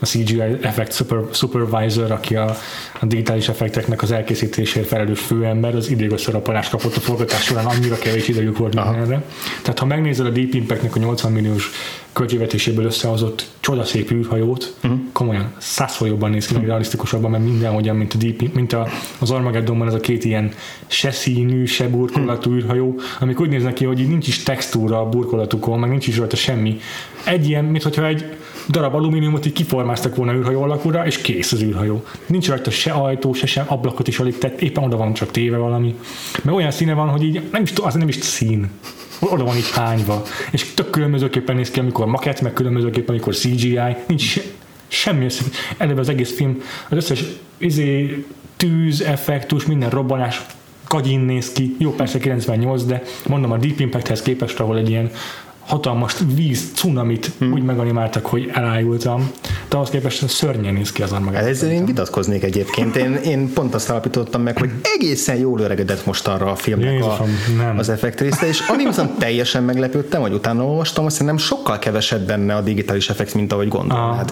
a CGI Effect super, Supervisor, aki a, a digitális effekteknek az elkészítésért felelős főember, az idégösszerapalást kapott a forgatás során, annyira kevés idejük volt mindenre. Tehát ha megnézed a Deep Impact-nek a 80 milliós költségvetéséből összehozott csodaszép űrhajót, uh-huh. komolyan százszor jobban néz ki, meg realisztikusabban, mert minden olyan, mint, a Deep, mint a, az Armageddonban ez a két ilyen se színű, se burkolatú uh-huh. űrhajó, amik úgy néznek ki, hogy így nincs is textúra a burkolatukon, meg nincs is rajta semmi. Egy ilyen, mintha egy darab alumíniumot így kiformáztak volna űrhajó alakúra, és kész az űrhajó. Nincs rajta se ajtó, se sem ablakot is alig tett, éppen oda van csak téve valami. Mert olyan színe van, hogy így nem is, az nem is szín oda van itt hányva. És tök különbözőképpen néz ki, amikor maket, meg különbözőképpen, amikor CGI, nincs semmi össze. Eleve az egész film, az összes izé, tűz, effektus, minden robbanás kagyin néz ki. Jó, persze 98, de mondom a Deep Impacthez képest, ahol egy ilyen hatalmas víz, cunamit hmm. úgy meganimáltak, hogy elájultam, de ahhoz képest szörnyen néz ki az Armageddon. Ezzel én vitatkoznék egyébként. Én, én pont azt állapítottam meg, hogy egészen jól öregedett most arra a filmnek a, nem. az effekt része, és ami viszont teljesen meglepődtem, hogy utána olvastam, azt nem sokkal kevesebb benne a digitális effekt, mint ahogy gondolnád.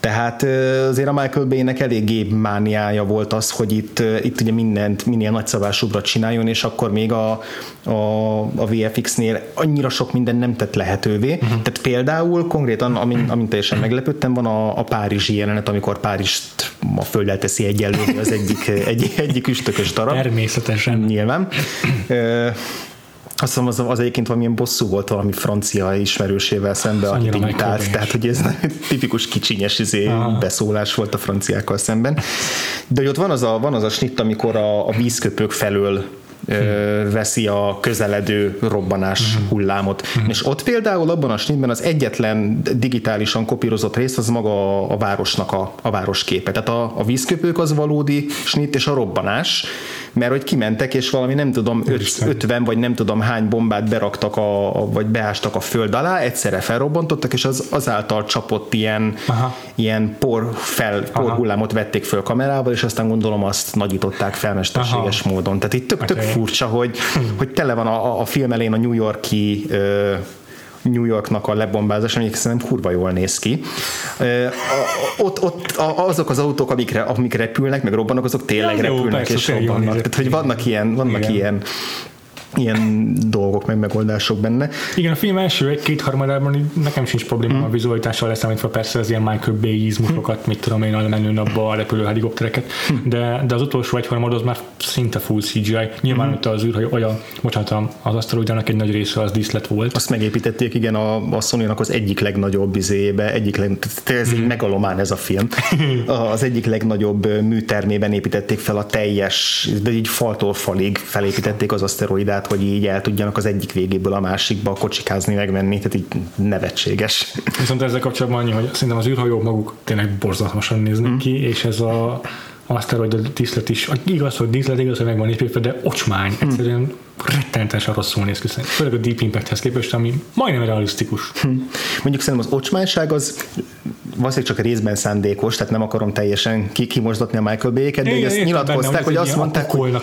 Tehát azért a Michael Bay-nek eléggé mániája volt az, hogy itt, itt ugye mindent minél nagyszabásúbbra csináljon, és akkor még a, a, a VFX-nél annyira sok minden nem tett lehetővé. Uh-huh. Tehát például konkrétan, amin, amin teljesen meglepődtem, van a, a párizsi jelenet, amikor Párizst a földdel teszi egyenlővé az egyik, egy, egyik üstökös darab. Természetesen. Nyilván. Azt hiszem az, az egyébként valamilyen bosszú volt valami francia ismerősével szembe, aki diktált, tehát hogy ez tipikus kicsinyes izé beszólás volt a franciákkal szemben. De hogy ott van az a, van az a snitt, amikor a, a vízköpők felől veszi a közeledő robbanás uh-huh. hullámot. Uh-huh. És ott például abban a snitben az egyetlen digitálisan kopírozott rész az maga a városnak a, a városképe. Tehát a, a vízköpők az valódi snit, és a robbanás mert hogy kimentek, és valami nem tudom, öt, 50 vagy nem tudom hány bombát beraktak, a, vagy beástak a föld alá, egyszerre felrobbantottak, és az azáltal csapott ilyen, Aha. ilyen por, fel, por hullámot vették föl kamerával, és aztán gondolom azt nagyították fel mesterséges Aha. módon. Tehát itt tök, tök okay. furcsa, hogy, hogy tele van a, a film elén a New Yorki ö, New Yorknak a lebombázás, amelyik szerintem kurva jól néz ki. Ott, ott azok az autók, amikre, amik repülnek, meg robbannak, azok tényleg ja, repülnek persze, és robbannak. Tehát, hogy vannak ilyen, vannak Igen. ilyen ilyen dolgok, meg megoldások benne. Igen, a film első egy-két harmadában nekem sincs probléma hmm. a vizualitással leszámítva persze az ilyen Michael Bay izmusokat, hmm. mit tudom én, a menő napba a repülő helikoptereket, hmm. de, de az utolsó egy harmad az már szinte full CGI. Nyilván hmm. ott az űr, hogy olyan, bocsánat, az aszteroidának egy nagy része az díszlet volt. Azt megépítették, igen, a, a sony az egyik legnagyobb izébe, egyik leg, ez hmm. megalomán ez a film. az egyik legnagyobb műtermében építették fel a teljes, de így faltól falig felépítették az aszteroidát tehát hogy így el tudjanak az egyik végéből a másikba kocsikázni, megmenni, tehát így nevetséges. Viszont ezzel kapcsolatban annyi, hogy szerintem az űrhajók maguk tényleg borzalmasan néznek mm. ki, és ez a aszteroid díszlet is, igaz, hogy díszlet, igaz, hogy meg van építve, de ocsmány, hm. egyszerűen rettenetesen rosszul néz ki. Főleg a Deep Impact-hez képest, ami majdnem realisztikus. Hm. Mondjuk szerintem az ocsmányság az valószínűleg csak részben szándékos, tehát nem akarom teljesen kimosdatni a Michael Bay-ket, de igen, ezt nyilatkozták, hogy azt mondták, hogy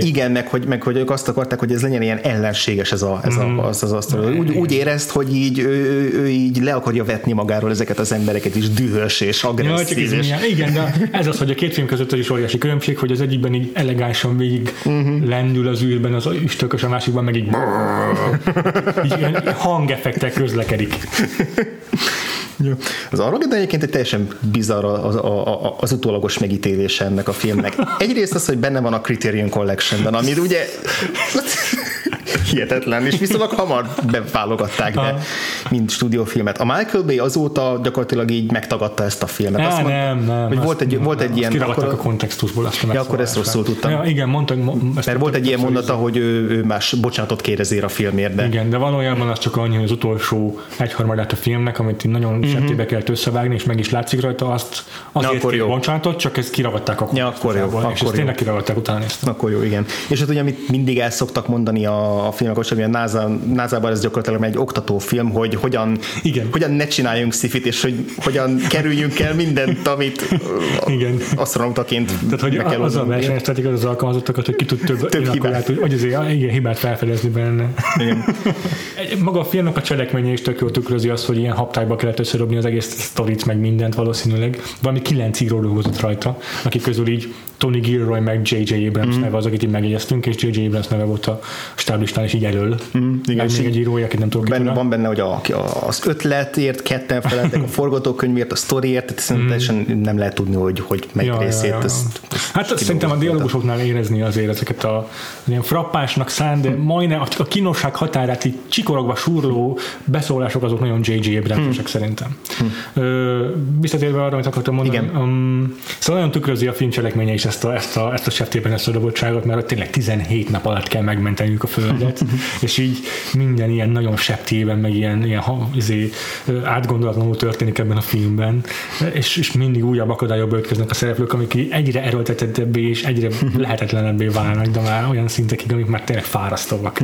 igen, meg hogy, meg hogy ők azt akarták, hogy ez legyen ilyen ellenséges ez, a, ez mm. a, az, az asztal. Úgy, úgy érezt, hogy így ő, ő, ő, így le akarja vetni magáról ezeket az embereket is dühös és agresszív. Ja, és... Igen, de ez az, hogy a két film között is óriási különbség, hogy az egyikben így elegánsan végig uh-huh. lendül az űrben az üstökös, a másikban meg így, így hangeffektek közlekedik. Az Armageddon egyébként egy teljesen bizarr az, az, az utólagos megítélése ennek a filmnek. Egyrészt az, hogy benne van a Criterion Collectionben, amit ugye hihetetlen, és viszonylag hamar beválogatták be, mint stúdiófilmet. A Michael Bay azóta gyakorlatilag így megtagadta ezt a filmet. Ne, azt mondta, nem, nem. Hogy volt egy, volt egy ilyen... Akkor, a kontextusból azt ja, akkor ezt rosszul tudtam. Ja, igen, mondtak. Mert volt egy ilyen mondata, hogy ő, ő más bocsánatot kér ezért a filmért. De... Igen, de valójában az csak annyi, hogy az utolsó egyharmadát a filmnek, amit nagyon mm-hmm. septébe kellett összevágni, és meg is látszik rajta, azt azért akkor jó. bocsánatot, csak ezt kiragadták a ja, akkor jó, és akkor ezt tényleg kiragadták, utána néztem. Akkor jó, igen. És hát ugye, amit mindig el szoktak mondani a, a filmek hogy a NASA, NASA-ban ez gyakorlatilag egy oktatófilm, hogy hogyan, Igen. hogyan ne csináljunk szifit, és hogy hogyan kerüljünk el mindent, amit Igen. astronautaként Tehát, hogy kell az a versenyeztetik az alkalmazottakat, hogy ki tud több, több hibát. Hogy, azért igen, hibát felfedezni benne. Igen. Maga a filmnek a cselekménye is tök jól tükrözi azt, hogy ilyen haptályba kellett összedobni az egész sztorit, meg mindent valószínűleg. Valami kilenc író dolgozott rajta, akik közül így Tony Gilroy meg J.J. Abrams mm. neve az, akit így megjegyeztünk, és J.J. Abrams neve volt a stáblistán is így elől. Mm, igen, még egy írója, akit nem tudok benne, Van benne, hogy a, az ötletért ketten feleltek, a forgatókönyvért, a sztoriért, tehát mm. teljesen nem lehet tudni, hogy, hogy melyik ja, részét. Ja, ja. Ezt, ezt hát szerintem a dialógusoknál érezni azért ezeket a ilyen frappásnak szán, de majdnem a, a kínosság határát így csikorogva súrló beszólások azok nagyon J.J. Abramsek mm. szerintem. Mm. visszatérve arra, amit akartam mondani, Igen. Um, szóval nagyon tükrözi a film cselekménye is ezt a, ezt a, ezt a seftében ezt a dobottságot, mert tényleg 17 nap alatt kell megmenteniük a földet, és így minden ilyen nagyon septében, meg ilyen, ilyen izé, átgondolatlanul történik ebben a filmben, és, és mindig újabb akadályokba ötkeznek a szereplők, amik egyre erőltetettebbé és egyre lehetetlenebbé válnak, de már olyan szintekig, amik már tényleg fárasztóak.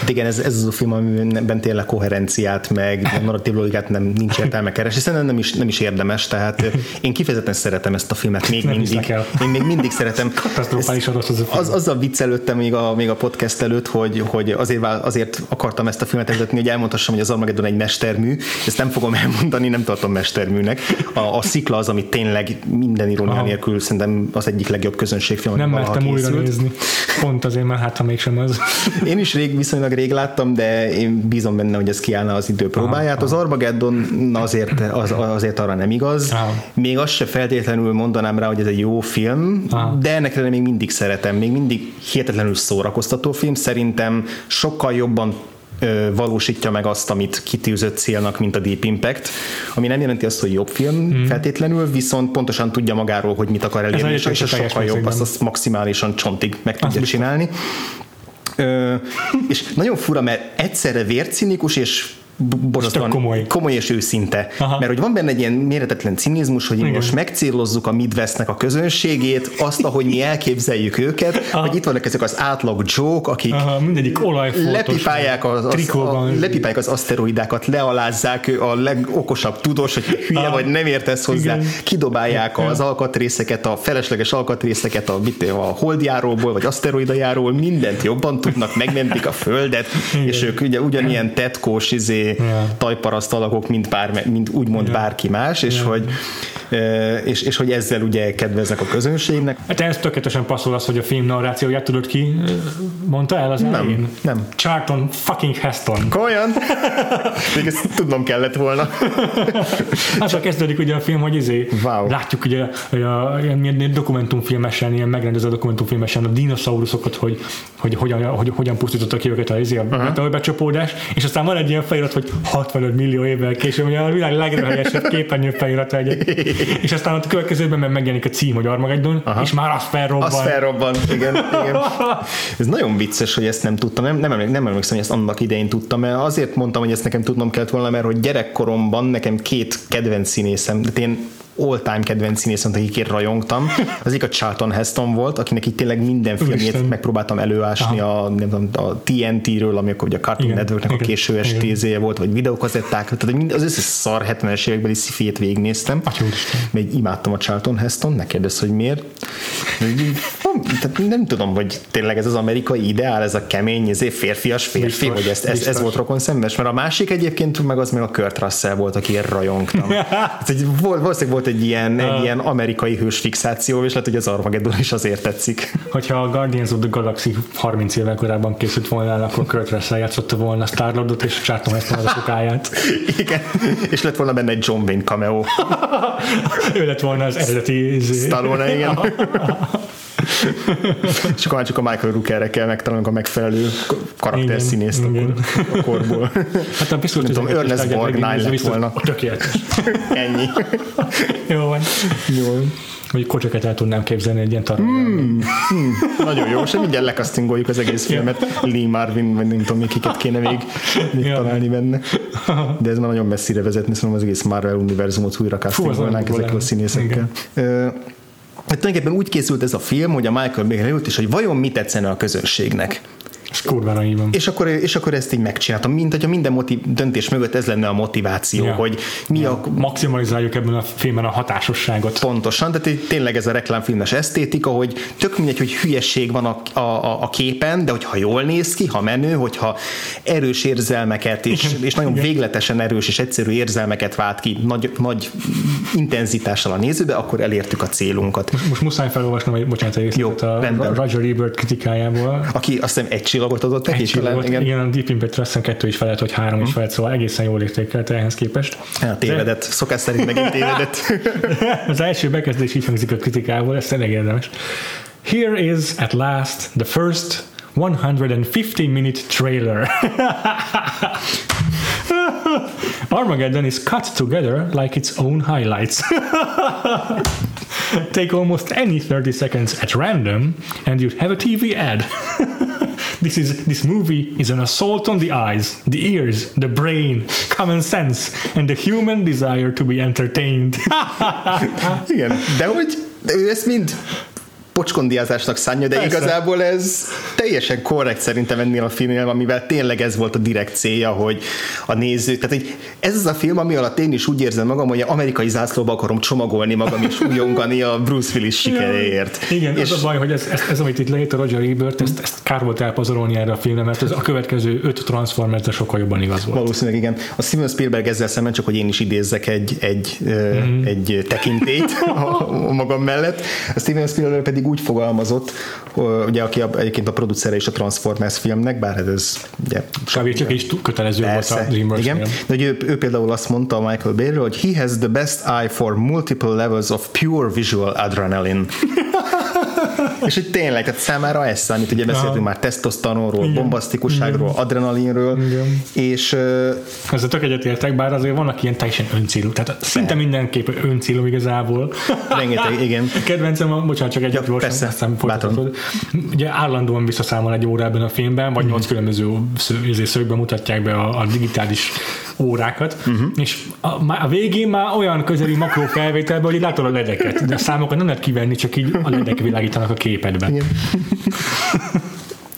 Hát igen, ez, ez az a film, amiben tényleg koherenciát, meg narratív logikát nem nincs értelme keresni, szerintem nem is, nem is érdemes, tehát én kifejezetten szeretem ezt a filmet még mindig. Én még mindig szeretem. Katasztrofális az, az, azzal viccelődtem még a, még a podcast előtt, hogy, hogy azért, azért akartam ezt a filmet vezetni, hogy elmondhassam, hogy az Armageddon egy mestermű. Ezt nem fogom elmondani, nem tartom mesterműnek. A, a szikla az, ami tényleg minden irónia nélkül szerintem az egyik legjobb közönségfilm, Nem mertem újra nézni. Pont azért, mert hát ha mégsem az. Én is rég, viszonylag rég láttam, de én bízom benne, hogy ez kiállna az idő próbáját. Az Armageddon azért, az, azért arra nem igaz. Aha. Még azt se feltétlenül mondanám rá, hogy ez egy jó film, Aha. de ennek még mindig szeretem. Még mindig hihetetlenül szórakoztató film. Szerintem sokkal jobban valósítja meg azt, amit kitűzött célnak, mint a Deep Impact, ami nem jelenti azt, hogy jobb film mm. feltétlenül, viszont pontosan tudja magáról, hogy mit akar elérni, és, és sokkal jobb, azt, azt maximálisan csontig meg tudja csinálni. Ö, és nagyon fura, mert egyszerre vércinikus és borzasztóan komoly. komoly és őszinte. Aha. Mert hogy van benne egy ilyen méretetlen cinizmus, hogy Igen. most megcélozzuk a Midwestnek a közönségét, azt, ahogy mi elképzeljük őket, Aha. hogy itt vannak ezek az átlag joke, akik Aha, mindegyik lepipálják az, az, a, lepipálják az aszteroidákat, lealázzák a legokosabb tudós, hogy hülye Aha. vagy nem értesz hozzá, Igen. kidobálják Igen. az alkatrészeket, a felesleges alkatrészeket a, mit, a holdjáróból, vagy aszteroidajáról, mindent jobban tudnak, megmentik a földet, Igen. és ők ugye ugyanilyen tetkós, izé, yeah. tajparaszt alakok, mint, bár, mint úgymond yeah. bárki más, és, yeah. hogy, és, és hogy ezzel ugye kedveznek a közönségnek. Hát ez tökéletesen passzol az, hogy a film narrációját tudod ki mondta el az nem, elején? Nem. Charlton fucking Heston. Komolyan? Még ezt tudnom kellett volna. csak kezdődik ugye a film, hogy izé, wow. látjuk ugye, hogy a, ilyen, ilyen dokumentumfilmesen, ilyen megrendező dokumentumfilmesen a dinoszauruszokat, hogy, hogy, hogyan, hogy, hogyan pusztítottak ki őket a, izé, a uh-huh. becsapódás, és aztán van egy ilyen felirat, hogy 65 millió évvel később, ugye a világ legröhelyesebb képernyő felirata egy, és aztán a következőben megjelenik a cím, hogy Armageddon, Aha. és már az felrobban. Az felrobban, igen, igen. Ez nagyon vicces, hogy ezt nem tudtam, nem, nem, emlékszem, nem emlékszem, hogy ezt annak idején tudtam, mert azért mondtam, hogy ezt nekem tudnom kellett volna, mert hogy gyerekkoromban nekem két kedvenc színészem, de én all-time kedvenc színészem, akikért rajongtam. Az egyik a Charlton Heston volt, akinek itt tényleg minden filmjét megpróbáltam előásni a, nem tudom, a TNT-ről, ami akkor ugye a Cartoon igen, Networknek igen, a késő estézéje volt, vagy videókazetták, tehát az összes szar 70-es évekbeli szifét végignéztem. Még imádtam a Charlton Heston, ne kérdezz, hogy miért. Tehát nem tudom, hogy tényleg ez az amerikai ideál, ez a kemény, ez férfias férfi, biztos, hogy ez, ez, ez volt rokon szemes, mert a másik egyébként meg az még a Kurt Russell volt, aki rajongtam. hát, valószínűleg volt egy ilyen, egy ilyen amerikai hős fixáció, és lehet, hogy az Armageddon is azért tetszik. Hogyha a Guardians of the Galaxy 30 évvel korábban készült volna akkor Kurt Russell játszotta volna Star-Lordot, és Charlton Heston az a sokáját. Igen, és lett volna benne egy John Wayne cameo. ő lett volna az eredeti... Stallone, igen. és akkor csak a Michael Rookerre kell megtalálnunk a megfelelő karakterszínészt akkor a korból. Hát a biztos, tudom, Ernest Borgnine lett volna. Tökéletes. Ennyi. Jó van. Jó. Hogy kocsokat el tudnám képzelni egy ilyen mm, mm, Nagyon jó, és mindjárt lekasztingoljuk az egész filmet. Lee Marvin, vagy nem tudom, kiket kéne még, még ja. találni benne. De ez már nagyon messzire vezetni, szóval az egész Marvel univerzumot újra castingolnánk ezekkel a színészekkel. Hát tulajdonképpen úgy készült ez a film, hogy a Michael Bay ült, és hogy vajon mit tetszene a közönségnek. Kurvára így van. És akkor, és akkor ezt így megcsináltam, mint hogyha minden motiv, döntés mögött ez lenne a motiváció, ja. hogy mi ja. a... Maximalizáljuk ebben a filmben a hatásosságot. Pontosan, tehát tényleg ez a reklámfilmes esztétika, hogy tök mindegy, hogy hülyesség van a, a, a képen, de hogyha jól néz ki, ha menő, hogyha erős érzelmeket, és, és nagyon Igen. végletesen erős és egyszerű érzelmeket vált ki nagy, nagy intenzitással a nézőbe, akkor elértük a célunkat. Most, most muszáj felolvasnom, hogy bocsánat, egy Jó, a. Roger Ebert kritikájából. Aki azt hiszem egy csillagot adott neki. Egy csillagot, igen. igen, a Deep Impact azt kettő is felett, hogy három is felett, szóval egészen jól értékelte ehhez képest. Ja, tévedett, De... szokás szerint megint tévedett. az első bekezdés így hangzik a kritikából, ez tényleg érdemes. Here is at last the first 150 minute trailer. Armageddon is cut together like its own highlights. Take almost any 30 seconds at random and you'd have a TV ad. This is this movie is an assault on the eyes, the ears, the brain, common sense, and the human desire to be entertained. Igen, de hogy ő ezt mind pocskondiázásnak szánja, de Persze. igazából ez teljesen korrekt szerintem ennél a filmnél, amivel tényleg ez volt a direkt célja, hogy a néző, tehát hogy ez az a film, ami alatt én is úgy érzem magam, hogy amerikai zászlóba akarom csomagolni magam és újongani a Bruce Willis sikeréért. Igen, és az a baj, hogy ez, ez, ez amit itt leírt a Roger Ebert, ezt, ezt kár volt elpazarolni erre a filmre, mert ez a következő öt Transformers sokkal jobban igaz volt. Valószínűleg igen. A Steven Spielberg ezzel szemben csak, hogy én is idézzek egy, egy, mm. egy tekintét a, a magam mellett. A Steven Spielberg pedig úgy fogalmazott, ugye, aki a, egyébként a producere is a Transformers filmnek, bár ez ugye... Kb. csak is kötelező persze, volt a DreamWorks Igen, de hogy ő, ő, például azt mondta a Michael Bay-ről, hogy he has the best eye for multiple levels of pure visual adrenaline. és hogy tényleg, tehát számára ez számít, ugye beszéltünk már tesztosztanonról, Igen. bombasztikusságról, Igen. adrenalinről, Igen. és... Uh, Ezzel tök egyetértek, bár azért vannak ilyen teljesen öncélú, tehát szinte mindenképp öncélú igazából. Rengeteg, igen. Kedvencem, bocsánat, csak egy ja, gyorsan, persze, aztán Ugye állandóan visszaszámol egy óra ebben a filmben, vagy nyolc mm. különböző izé szögben mutatják be a, a digitális órákat, uh-huh. és a, a végén már olyan közeli makró felvételből, hogy látod a ledeket, de a számokat nem lehet kivenni, csak így a ledek világítanak a képedbe. Igen.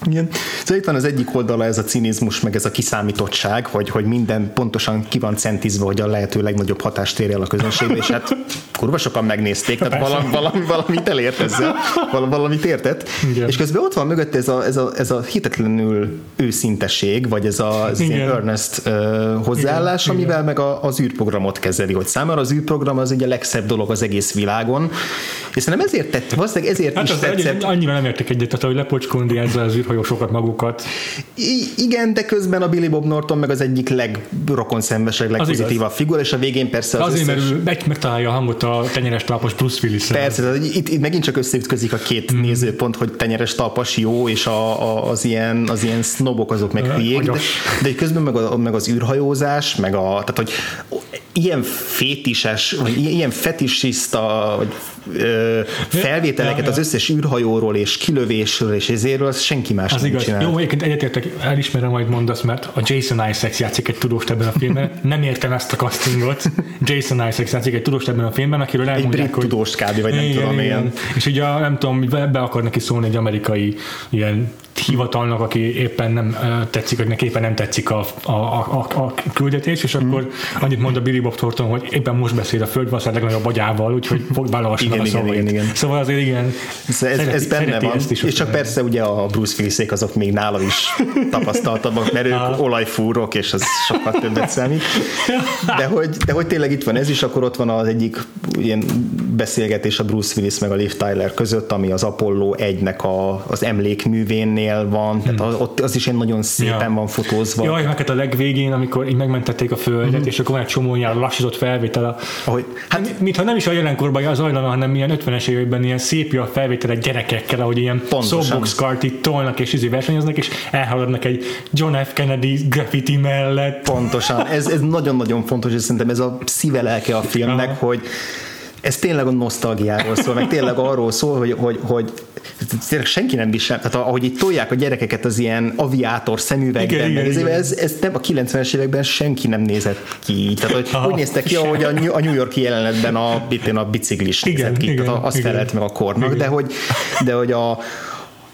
Igen. Szóval itt van az egyik oldala ez a cinizmus, meg ez a kiszámítottság, hogy, hogy minden pontosan ki van centizve, hogy a lehető legnagyobb hatást érje el a közönségbe, és hát kurva sokan megnézték, tehát valami, valami, valamit elért ezzel, valamit értett. Igen. És közben ott van mögött ez a, ez a, ez a hitetlenül őszinteség, vagy ez a ez ilyen earnest uh, hozzáállás, Igen. amivel Igen. meg a, az űrprogramot kezeli, hogy számára az űrprogram az ugye a legszebb dolog az egész világon, és szerintem ezért tett, valószínűleg ezért hát is tetszett. Annyira nem értek egyet, tehát, hogy lepocskondi ezzel az űrhajósokat magukat. I- igen, de közben a Billy Bob Norton meg az egyik legrokonszenvesebb, legpozitívabb figura, és a végén persze az Azért, összes... mert meg, megtalálja a hangot a tenyeres talpas Bruce willis Persze, itt, itt, megint csak összeütközik a két mm. nézőpont, hogy tenyeres talpas jó, és a, a, az, ilyen, az ilyen sznobok azok meg hülyék, de, de közben meg, a, meg az űrhajózás, meg a, tehát hogy ilyen fétises, vagy ilyen fetisista, vagy ö, felvételeket az összes űrhajóról és kilövésről és ezéről, senki más az nem igaz. csinál. Jó, egyébként egyetértek, elismerem, majd mondasz, mert a Jason Isaacs játszik egy tudóst ebben a filmben. Nem értem ezt a castingot. Jason Isaacs játszik egy tudóst ebben a filmben, akiről elmondják, egy brit hogy... tudós kb. vagy nem igen, tudom, igen. ilyen. És ugye nem tudom, be akar neki szólni egy amerikai ilyen hivatalnak, aki éppen nem tetszik, vagy neki éppen nem tetszik a, a, a, a küldetés, és akkor mm. annyit mond a Billy Bob Thornton, hogy éppen most beszél a földvasszár legnagyobb agyával, úgyhogy fog válogasni a igen, igen, igen. Szóval azért igen, ez, ez, szereti, ez benne van, is és csak persze ugye a Bruce Willisék azok még nálam is tapasztaltabbak, mert ők olajfúrok, és az sokkal többet számít. De hogy, de hogy tényleg itt van ez is, akkor ott van az egyik ilyen beszélgetés a Bruce Willis meg a Liv Tyler között, ami az Apollo 1-nek a, az emlékművénnél Nél van, tehát hmm. ott az is ilyen nagyon szépen ja. van fotózva. Jaj, meg hát a legvégén, amikor így megmentették a földet, hmm. és akkor van egy csomó ilyen lassított felvétel. A, Ahogy, hát, mintha nem is a jelenkorban az ajlana, hanem ilyen 50-es években ilyen szép a felvételek gyerekekkel, ahogy ilyen soapbox kart itt tolnak és izé versenyeznek, és elhaladnak egy John F. Kennedy graffiti mellett. Pontosan, ez, ez nagyon-nagyon fontos, és szerintem ez a szíve lelke a filmnek, Aha. hogy ez tényleg a nosztalgiáról szól, meg tényleg arról szól, hogy, hogy, hogy tényleg senki nem visel, tehát ahogy itt tolják a gyerekeket az ilyen aviátor szemüvegben, igen, meg igen, ez, ez nem a 90-es években senki nem nézett ki így. Tehát, hogy ha, úgy néztek ki, ahogy a, New Yorki jelenetben a, a biciklis igen, nézett ki, igen, tehát azt felelt meg a kornak, igen. de hogy, de hogy a,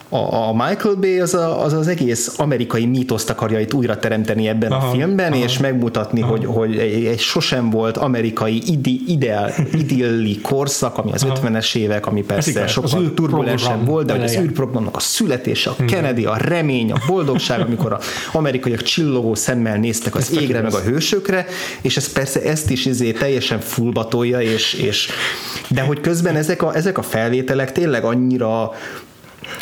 a, a Michael Bay az, a, az az egész amerikai mítoszt akarja itt újra teremteni ebben aha, a filmben, aha, és megmutatni, aha. hogy, hogy egy, egy sosem volt amerikai ide, ideál, idilli korszak, ami az aha. 50-es évek, ami persze igaz, sokkal turbulensebb volt, de hogy az űrprogramnak a születése, a Kennedy, a remény, a boldogság, amikor az amerikaiak csillogó szemmel néztek az égre, meg a hősökre, és ez persze ezt is izé teljesen fullbatolja, és, és de hogy közben ezek a, ezek a felvételek tényleg annyira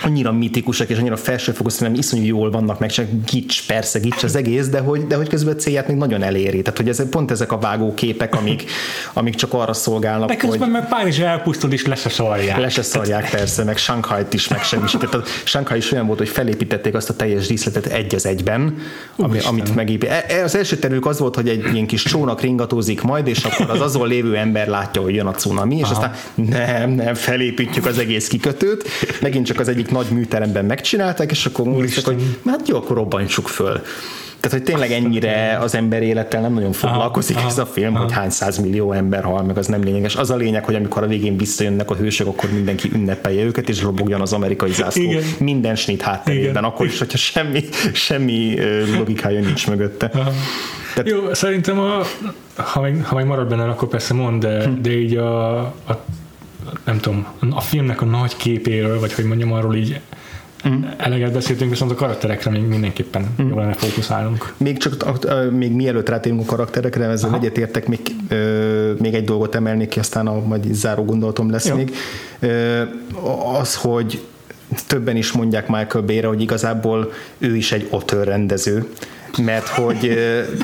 annyira mitikusak és annyira felsőfokú, szerintem iszonyú jól vannak meg, csak gics, persze gics az egész, de hogy, de hogy közben a célját még nagyon eléri. Tehát, hogy ez, pont ezek a vágó képek, amik, amik csak arra szolgálnak, De közben hogy... meg Párizs elpusztul is le se szarják. Le se szarják, persze, meg Shanghai-t is megsemmisített. A Shanghai is olyan volt, hogy felépítették azt a teljes díszletet egy az egyben, ami, amit megépít. E, e, az első terük az volt, hogy egy ilyen kis csónak ringatózik majd, és akkor az azon lévő ember látja, hogy jön a cunami, és Aha. aztán nem, nem, felépítjük az egész kikötőt. Megint csak az egyik nagy műteremben megcsinálták, és akkor mondták, hogy hát jó, akkor robbantsuk föl. Tehát, hogy tényleg ennyire az ember élettel nem nagyon foglalkozik aha, ez a film, aha. hogy hány millió ember hal, meg az nem lényeges. Az a lényeg, hogy amikor a végén visszajönnek a hősök, akkor mindenki ünnepelje őket, és robogjon az amerikai zászló Igen. minden snit hátterében, Igen. akkor is, hogyha semmi, semmi logikája nincs mögötte. Aha. Tehát... Jó, szerintem a, ha, még, ha még marad benne, akkor persze mond, de, hm. de így a, a nem tudom, a filmnek a nagy képéről, vagy hogy mondjam, arról így Mm. Eleget beszéltünk, viszont a karakterekre még mindenképpen mm. jól lenne fókuszálnunk. Még csak még mielőtt rátérünk a karakterekre, ezzel egyetértek, még, még egy dolgot emelnék ki, aztán a majd záró gondolatom lesz Jó. még. Az, hogy többen is mondják Michael Bay-re, hogy igazából ő is egy otör rendező, mert hogy,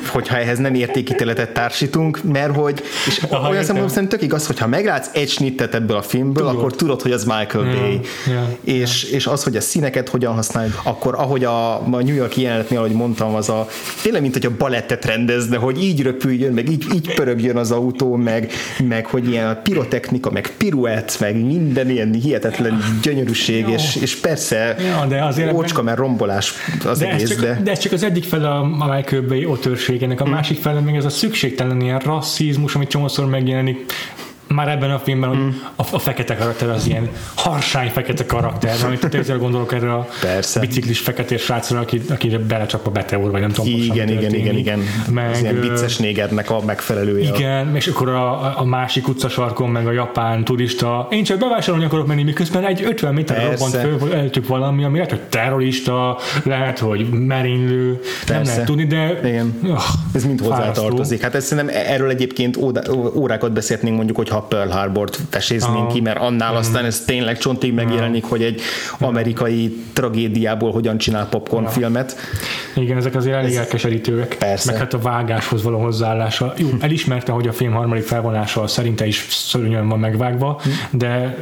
hogyha ehhez nem értékítéletet társítunk, mert hogy, és Aha, olyan szempontból szerintem tök igaz, hogyha meglátsz egy snittet ebből a filmből, tudod. akkor tudod, hogy az Michael yeah, Bay. Yeah, és, yeah. és az, hogy a színeket hogyan használod, akkor ahogy a, a New York jelenetnél, ahogy mondtam, az a tényleg, mint hogy a balettet rendezne, hogy így röpüljön, meg így, így pörögjön az autó, meg, meg hogy ilyen a pirotechnika, meg piruett, meg minden ilyen hihetetlen gyönyörűség, és, és persze ja, de azért ócska, mert rombolás az de egész, ez csak, de... de ez csak az egyik fele a Michael Bay a másik fele még ez a szükségtelen ilyen rasszizmus, amit csomószor megjelenik már ebben a filmben, hogy mm. a, a, fekete karakter az ilyen harsány fekete karakter, amit tényleg gondolok erre a Persze. biciklis fekete srácra, aki, akire belecsap a beteor, vagy nem tudom Igen, igen, igen, igen. Meg, az ilyen vicces négernek a megfelelője. Igen, és akkor a, a másik utcasarkon meg a japán turista, én csak bevásárolni akarok menni, miközben egy 50 méter robbant föl, előttük valami, ami lehet, hogy terrorista, lehet, hogy merénylő, Persze. nem lehet tudni, de igen. Oh, ez mind hozzátartozik. Hát ezt szerintem erről egyébként órákat beszélhetnénk mondjuk, hogy ha Pearl Harbor-t veséznénk ki, mert annál aztán ez tényleg csontig megjelenik, hogy egy amerikai tragédiából hogyan csinál popcorn filmet. Igen, ezek azért elég elkeserítőek. Persze. Meg hát a vágáshoz való hozzáállása. Jó, elismerte, hogy a film harmadik felvonása szerinte is szörnyűen van megvágva, hm. de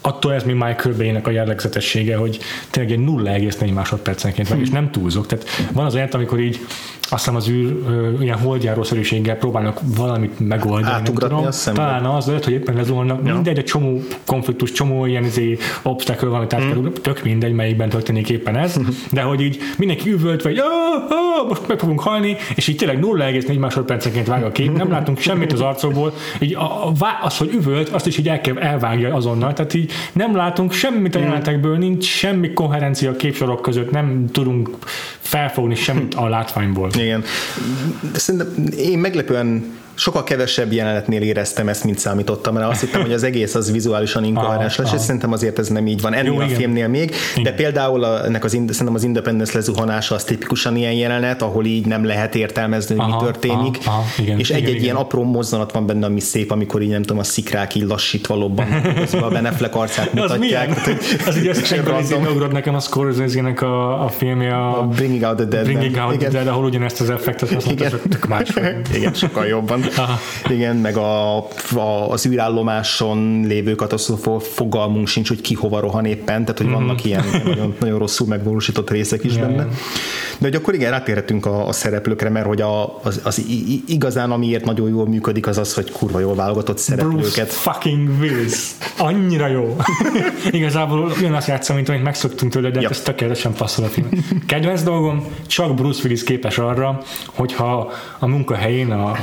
attól ez mi Michael bay a jellegzetessége, hogy tényleg egy 0,4 másodpercenként meg, és nem túlzok. Tehát van az olyan, amikor így azt hiszem az űr ilyen holdjárószerűséggel próbálnak valamit megoldani. Átugratni azt Talán az lehet, hogy éppen lezuhannak. Ja. Mindegy, egy csomó konfliktus, csomó ilyen izé, obstacle, valamit át mm. tök mindegy, melyikben történik éppen ez, de hogy így mindenki üvölt, vagy most meg fogunk halni, és így tényleg 0,4 másodpercenként vág a kép, nem látunk semmit az arcokból, így a, a, az, hogy üvölt, azt is így el kell, elvágja azonnal, tehát így nem látunk semmit a jelenetekből, nincs semmi koherencia a képsorok között, nem tudunk felfogni semmit a látványból. Igen. Szerintem én meglepően sokkal kevesebb jelenetnél éreztem ezt, mint számítottam, mert azt hittem, hogy az egész az vizuálisan inkoherens lesz, és szerintem azért ez nem így van. Ennél Jó, a igen. filmnél még, igen. de például a, ennek az, szerintem az Independence lezuhanása az tipikusan ilyen jelenet, ahol így nem lehet értelmezni, hogy aha, mi történik, aha, aha, igen, és egy-egy ilyen apró mozzanat van benne, ami szép, amikor így nem tudom, a szikrák így lassítva lobban, a Ben Affleck arcát mutatják. az milyen? az így ugrott nekem a Scorsese-nek a, a filmje, a, a Bringing Out the Dead. Bringing Out the Dead, ahol ugyanezt az effektet használtak, tök más. Igen, sokkal jobban. Aha. Igen, meg a, a, az űrállomáson lévő katasztrófa fogalmunk sincs, hogy ki hova rohan éppen, tehát hogy mm-hmm. vannak ilyen nagyon, nagyon rosszul megvalósított részek is yeah. benne. De hogy akkor igen, rátérhetünk a, a szereplőkre, mert hogy a, az, az igazán amiért nagyon jól működik, az az, hogy kurva jól válogatott szereplőket. Bruce fucking Willis. Annyira jó. Igazából azt játszom, mint amit megszoktunk tőle, de yep. ez tökéletesen passzol a film. Kedvenc dolgom, csak Bruce Willis képes arra, hogyha a munkahelyén a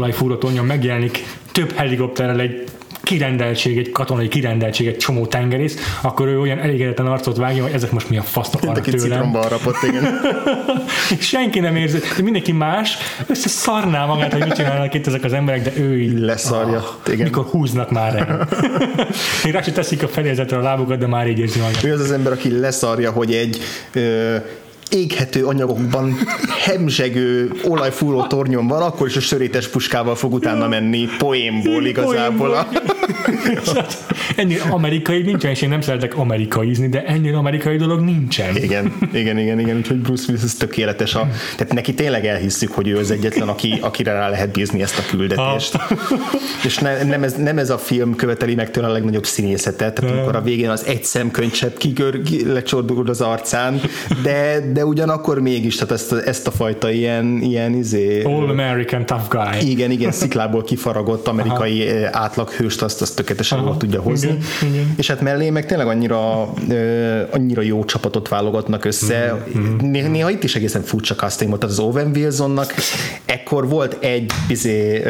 olajfúrótonyon megjelenik több helikopterrel egy kirendeltség, egy katonai kirendeltség, egy csomó tengerész, akkor ő olyan elégedetlen arcot vágja, hogy ezek most mi a faszt akarnak tőlem. Rapott, igen. Senki nem érzi, de mindenki más szarná magát, hogy mit csinálnak itt ezek az emberek, de ő így leszarja. Oh, igen. Mikor húznak már el. Még rá teszik a felézetre a lábukat, de már így érzi magát. Ő az az ember, aki leszarja, hogy egy ö, éghető anyagokban hemzsegő olajfúró tornyon van, akkor is a sörétes puskával fog utána menni poénból igazából. ennél amerikai nincsen, és én nem szeretek amerikaizni, de ennél amerikai dolog nincsen. Igen, igen, igen, igen, úgyhogy Bruce Willis ez tökéletes. A, tehát neki tényleg elhisszük, hogy ő az egyetlen, aki, akire rá lehet bízni ezt a küldetést. Ha. És ne, nem, ez, nem ez a film követeli meg tőle a legnagyobb színészetet, tehát amikor a végén az egy szemkönycsepp kigör, lecsordul az arcán, de, de ugyanakkor mégis, tehát ezt, ezt a fajta ilyen, ilyen izé... All American tough guy. Igen, igen, sziklából kifaragott amerikai Aha. átlaghőst, azt, azt tökéletesen jól tudja hozni. Igen, igen. És hát mellé meg tényleg annyira, annyira jó csapatot válogatnak össze. Mm-hmm. Néha itt is egészen furcsa casting volt. Tehát az Owen Wilsonnak ekkor volt egy izé,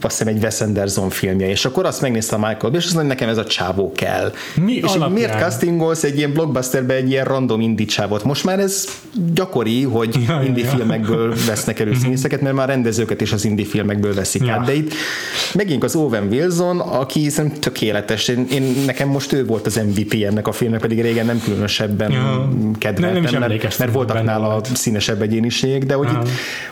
azt hiszem egy Wes Anderson filmje, és akkor azt megnézte a Michael és azt mondja, nekem ez a csávó kell. Mi és alapján? miért castingolsz egy ilyen blockbusterbe egy ilyen random indie csávot? Most már ez gyakori, hogy ja, indie ja, filmekből vesznek elő színészeket, mert már rendezőket is az indie filmekből veszik ja. át. De itt megint az Owen Wilson, aki szerintem tökéletes. Én, én, nekem most ő volt az MVP ennek a filmnek, pedig régen nem különösebben ja. kedveltem, nem, nem mert, mert voltak nála színesebb egyéniség, de hogy itt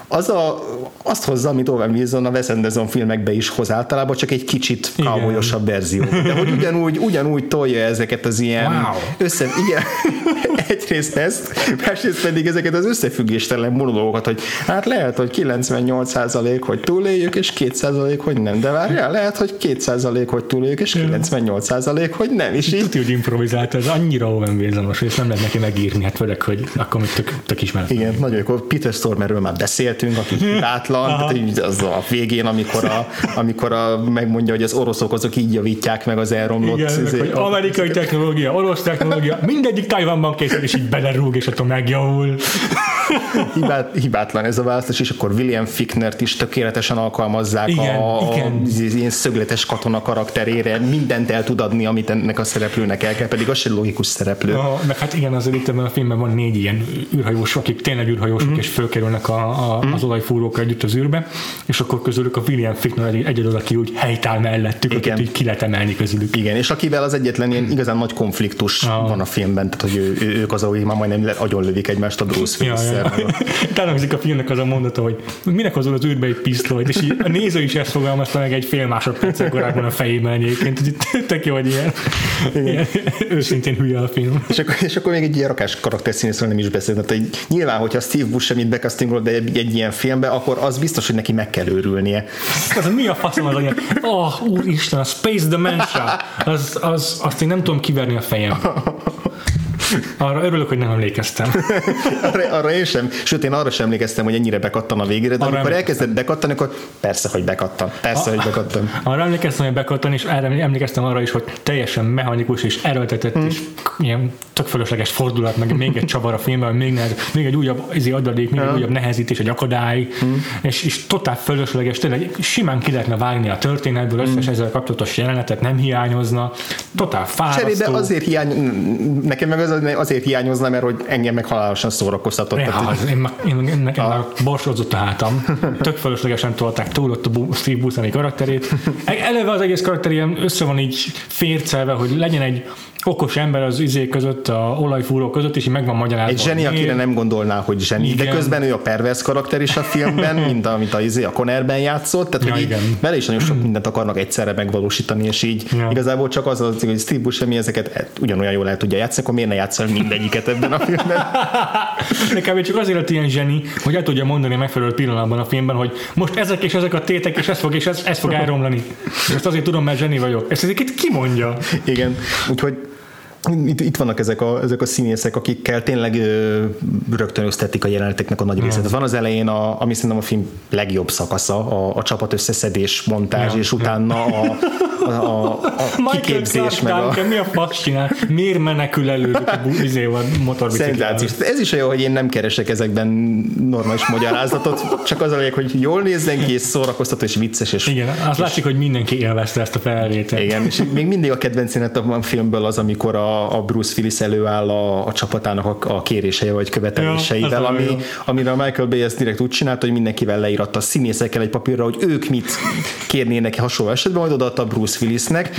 az a, azt hozza, amit Owen Wilson a Wes Anderson filmekbe is hoz általában, csak egy kicsit kávólyosabb verzió. De hogy ugyanúgy, ugyanúgy tolja ezeket az ilyen wow. össze, igen, egyrészt ezt, másrészt pedig ezeket az összefüggéstelen monológokat, hogy hát lehet, hogy 98% hogy túléljük, és 2% hogy nem, de várjál, lehet, hogy 2% hogy túléljük, és 98% hogy nem, és így... Tudja, hogy improvizált, ez annyira Owen wilson és nem lehet neki megírni, hát főleg, hogy akkor még tök, tök ismert. Igen, nagyon jó. Peter Stormerről már beszéltünk, aki hibátlan, tehát az a végén, amikor, a, amikor a, megmondja, hogy az oroszok azok így javítják meg az elromlott... Igen, izé, hogy amerikai technológia, orosz technológia, mindegyik Tajvanban készül, és így belerúg, és attól megjavul. Hibát, hibátlan ez a választás, és akkor William Ficknert is tökéletesen alkalmazzák Igen, a, igen. a ilyen szögletes katona karakterére, mindent el tud adni, amit ennek a szereplőnek el kell, pedig az sem logikus szereplő. A, meg hát igen, azért itt ebben a filmben van négy ilyen űrhajós, akik tényleg űrhajósok, Mhm. mm. és fölkerülnek a, a, mm. az olajfúrókkal együtt az űrbe, és akkor közülük a William Fickner egy- egyedül, aki úgy helytáll mellettük, Igen. akit így ki lehet emelni közülük. Igen, és akivel az egyetlen ilyen igazán nagy konfliktus Ah. van a filmben, tehát hogy ő, ők azok, akik már majdnem agyonlövik egymást a Bruce Ja, willis ja. Találkozik a filmnek az a mondata, hogy minek hozol az űrbe egy pisztolyt, és így a néző is ezt fogalmazta meg egy fél másodperccel korábban a fejében egyébként, hogy tök jó, hogy ilyen, ilyen őszintén hülye a film. És akkor, és akkor még egy ilyen rakás karakterszínészről nem is beszélünk. Tehát, hogy nyilván, hogyha Steve Buscemi mit bekasztingol de egy, egy ilyen filmbe, akkor az biztos, hogy neki meg kell őrülnie. Az, mi a faszom az anyag? Oh, úristen, a Space Dementia, az, az, azt én nem tudom kiverni a fejem. Arra örülök, hogy nem emlékeztem. Arra, arra én sem, sőt én arra sem emlékeztem, hogy ennyire bekattan a végére, de Arra amikor elkezdett bekattani, akkor persze, hogy bekattan. Persze, hogy bekattan. Arra emlékeztem, hogy bekattan, és erre emlékeztem arra is, hogy teljesen mechanikus és erőltetett, Hmm. és ilyen tök fölösleges fordulat, meg még egy csavar a filmben, még, nehez, még egy újabb izé adalék, még egy újabb nehezítés, egy akadály, Hmm. és, és totál fölösleges, tényleg simán ki lehetne vágni a történetből, összes ezzel kapcsolatos jelenetet nem hiányozna, totál Cserébe fárasztó. azért hiány, nekem meg az, azért hiányozna, mert hogy engem meg halálosan szórakoztatott. Ja, Tehát, én, én, én, nekem már borsodzott a hátam. Tök fölöslegesen tolták túl ott a Bu- Steve Buscemi karakterét. E- Eleve az egész karakter ilyen össze van így fércelve, hogy legyen egy okos ember az izé között, a olajfúró között, és így meg van magyarázva. egy zseni, akire nem gondolná, hogy zseni, de Igen. közben ő a pervers karakter is a filmben, mint amit a, izé, a Connerben játszott, tehát Ja, hogy igen. vele is nagyon sok mindent akarnak egyszerre megvalósítani, és így Ja. igazából csak az az, hogy Steve Buscemi ezeket e- ugyanolyan jól el tudja játszani, akkor miért ne játszol mindegyiket ebben a filmben? Nekem csak azért lett ilyen zseni, hogy el tudja mondani a megfelelő pillanatban a filmben, hogy most ezek és ezek a tétek, és ez fog, és ez, ez fog elromlani. És ezt azért tudom, mert zseni vagyok. Ezt ezeket ki mondja? Igen, úgyhogy itt, itt vannak ezek a, ezek a színészek, akikkel tényleg ö, rögtönöztetik a jeleneteknek a nagy részét. Van az elején, a, ami szerintem a film legjobb szakasza, a, a csapat összeszedés, montázs, Ja, és utána a, a, a, a kiképzés, meg a Duncan, mi a fasz csinál? Miért menekül előttük a bu- izé, a motorbiciklivel? szenzációs. Ez is olyan, hogy én nem keresek ezekben normális magyarázatot, csak az a lényeg, hogy jól nézzen ki, és szórakoztató, és vicces, és Igen, az látszik, hogy mindenki élvezte ezt a felvételt. Igen, és még mindig a kedvenc a filmből az, amikor a, a Bruce Willis előáll a, a csapatának a, a kéréseivel vagy követeléseivel, Ja, ami, jó. amire a Michael Bay ezt direkt úgy csinálta, hogy mindenkivel leíratta a színészekkel egy papírra, hogy ők mit kérnének hasonló esetben, majd odaadta Bruce Willisnek,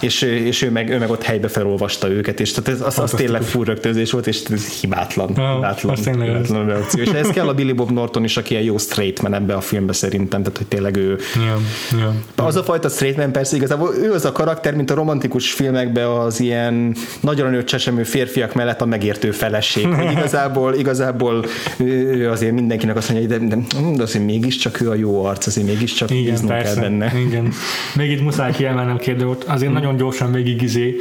és, és ő, meg, ő meg ott helybe felolvasta őket, és tehát ez, az, az tényleg full rögtönzés volt, és ez hibátlan. Ja, hibátlan, hibátlan reakció. És ez kell a Billy Bob Norton is, aki egy jó straight man ebbe a filmbe szerintem, tehát hogy tényleg ő, Ja, ja. az a fajta straight man persze igazából ő az a karakter, mint a romantikus filmekben az ilyen nagyra nőtt férfiak mellett a megértő feleség. Hogy igazából, igazából ő azért mindenkinek azt mondja, hogy de, de, de azért mégiscsak ő a jó arc, azért mégiscsak Igen, bíznunk kell persze. benne. Igen. Még itt muszáj kiemelnem kérdő volt. Azért nagyon gyorsan végig izé,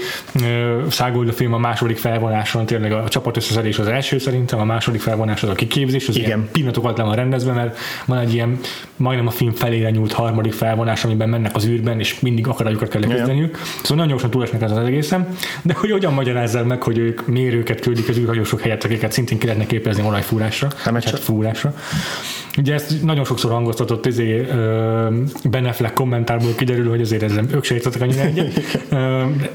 a film a második felvonáson, tényleg a csapat összeszedés az első szerintem, a második felvonás az a kiképzés, az Igen. ilyen pillanatok alatt le van rendezve, mert van egy ilyen majdnem a film felére nyúlt harmadik felvonás, amiben mennek az űrben, és mindig akadályokat kell leküzdeniük. Szóval nagyon gyorsan túlesnek ez az egészen, de hogy hogyan magyarázzák meg, hogy ők mérőket küldik az űrhajósok helyett, akiket szintén ki lehetne képezni olajfúrásra, Nem, hát csak- fúrásra. Ugye ezt nagyon sokszor hangoztatott izé, ö, Ben Affleck kommentárból kiderül, hogy azért ezzel ők se értettek annyira egyet.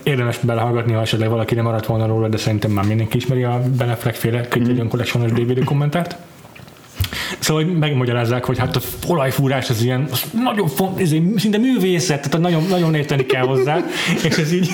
Érdemes belehallgatni, ha esetleg valaki nem maradt volna róla, de szerintem már mindenki ismeri a Ben Affleck féle Criterion Collection-os DVD kommentárt. Szóval hogy megmagyarázzák, hogy hát a olajfúrás az ilyen az nagyon font, ez egy szinte művészet, tehát nagyon, nagyon érteni kell hozzá, és ez így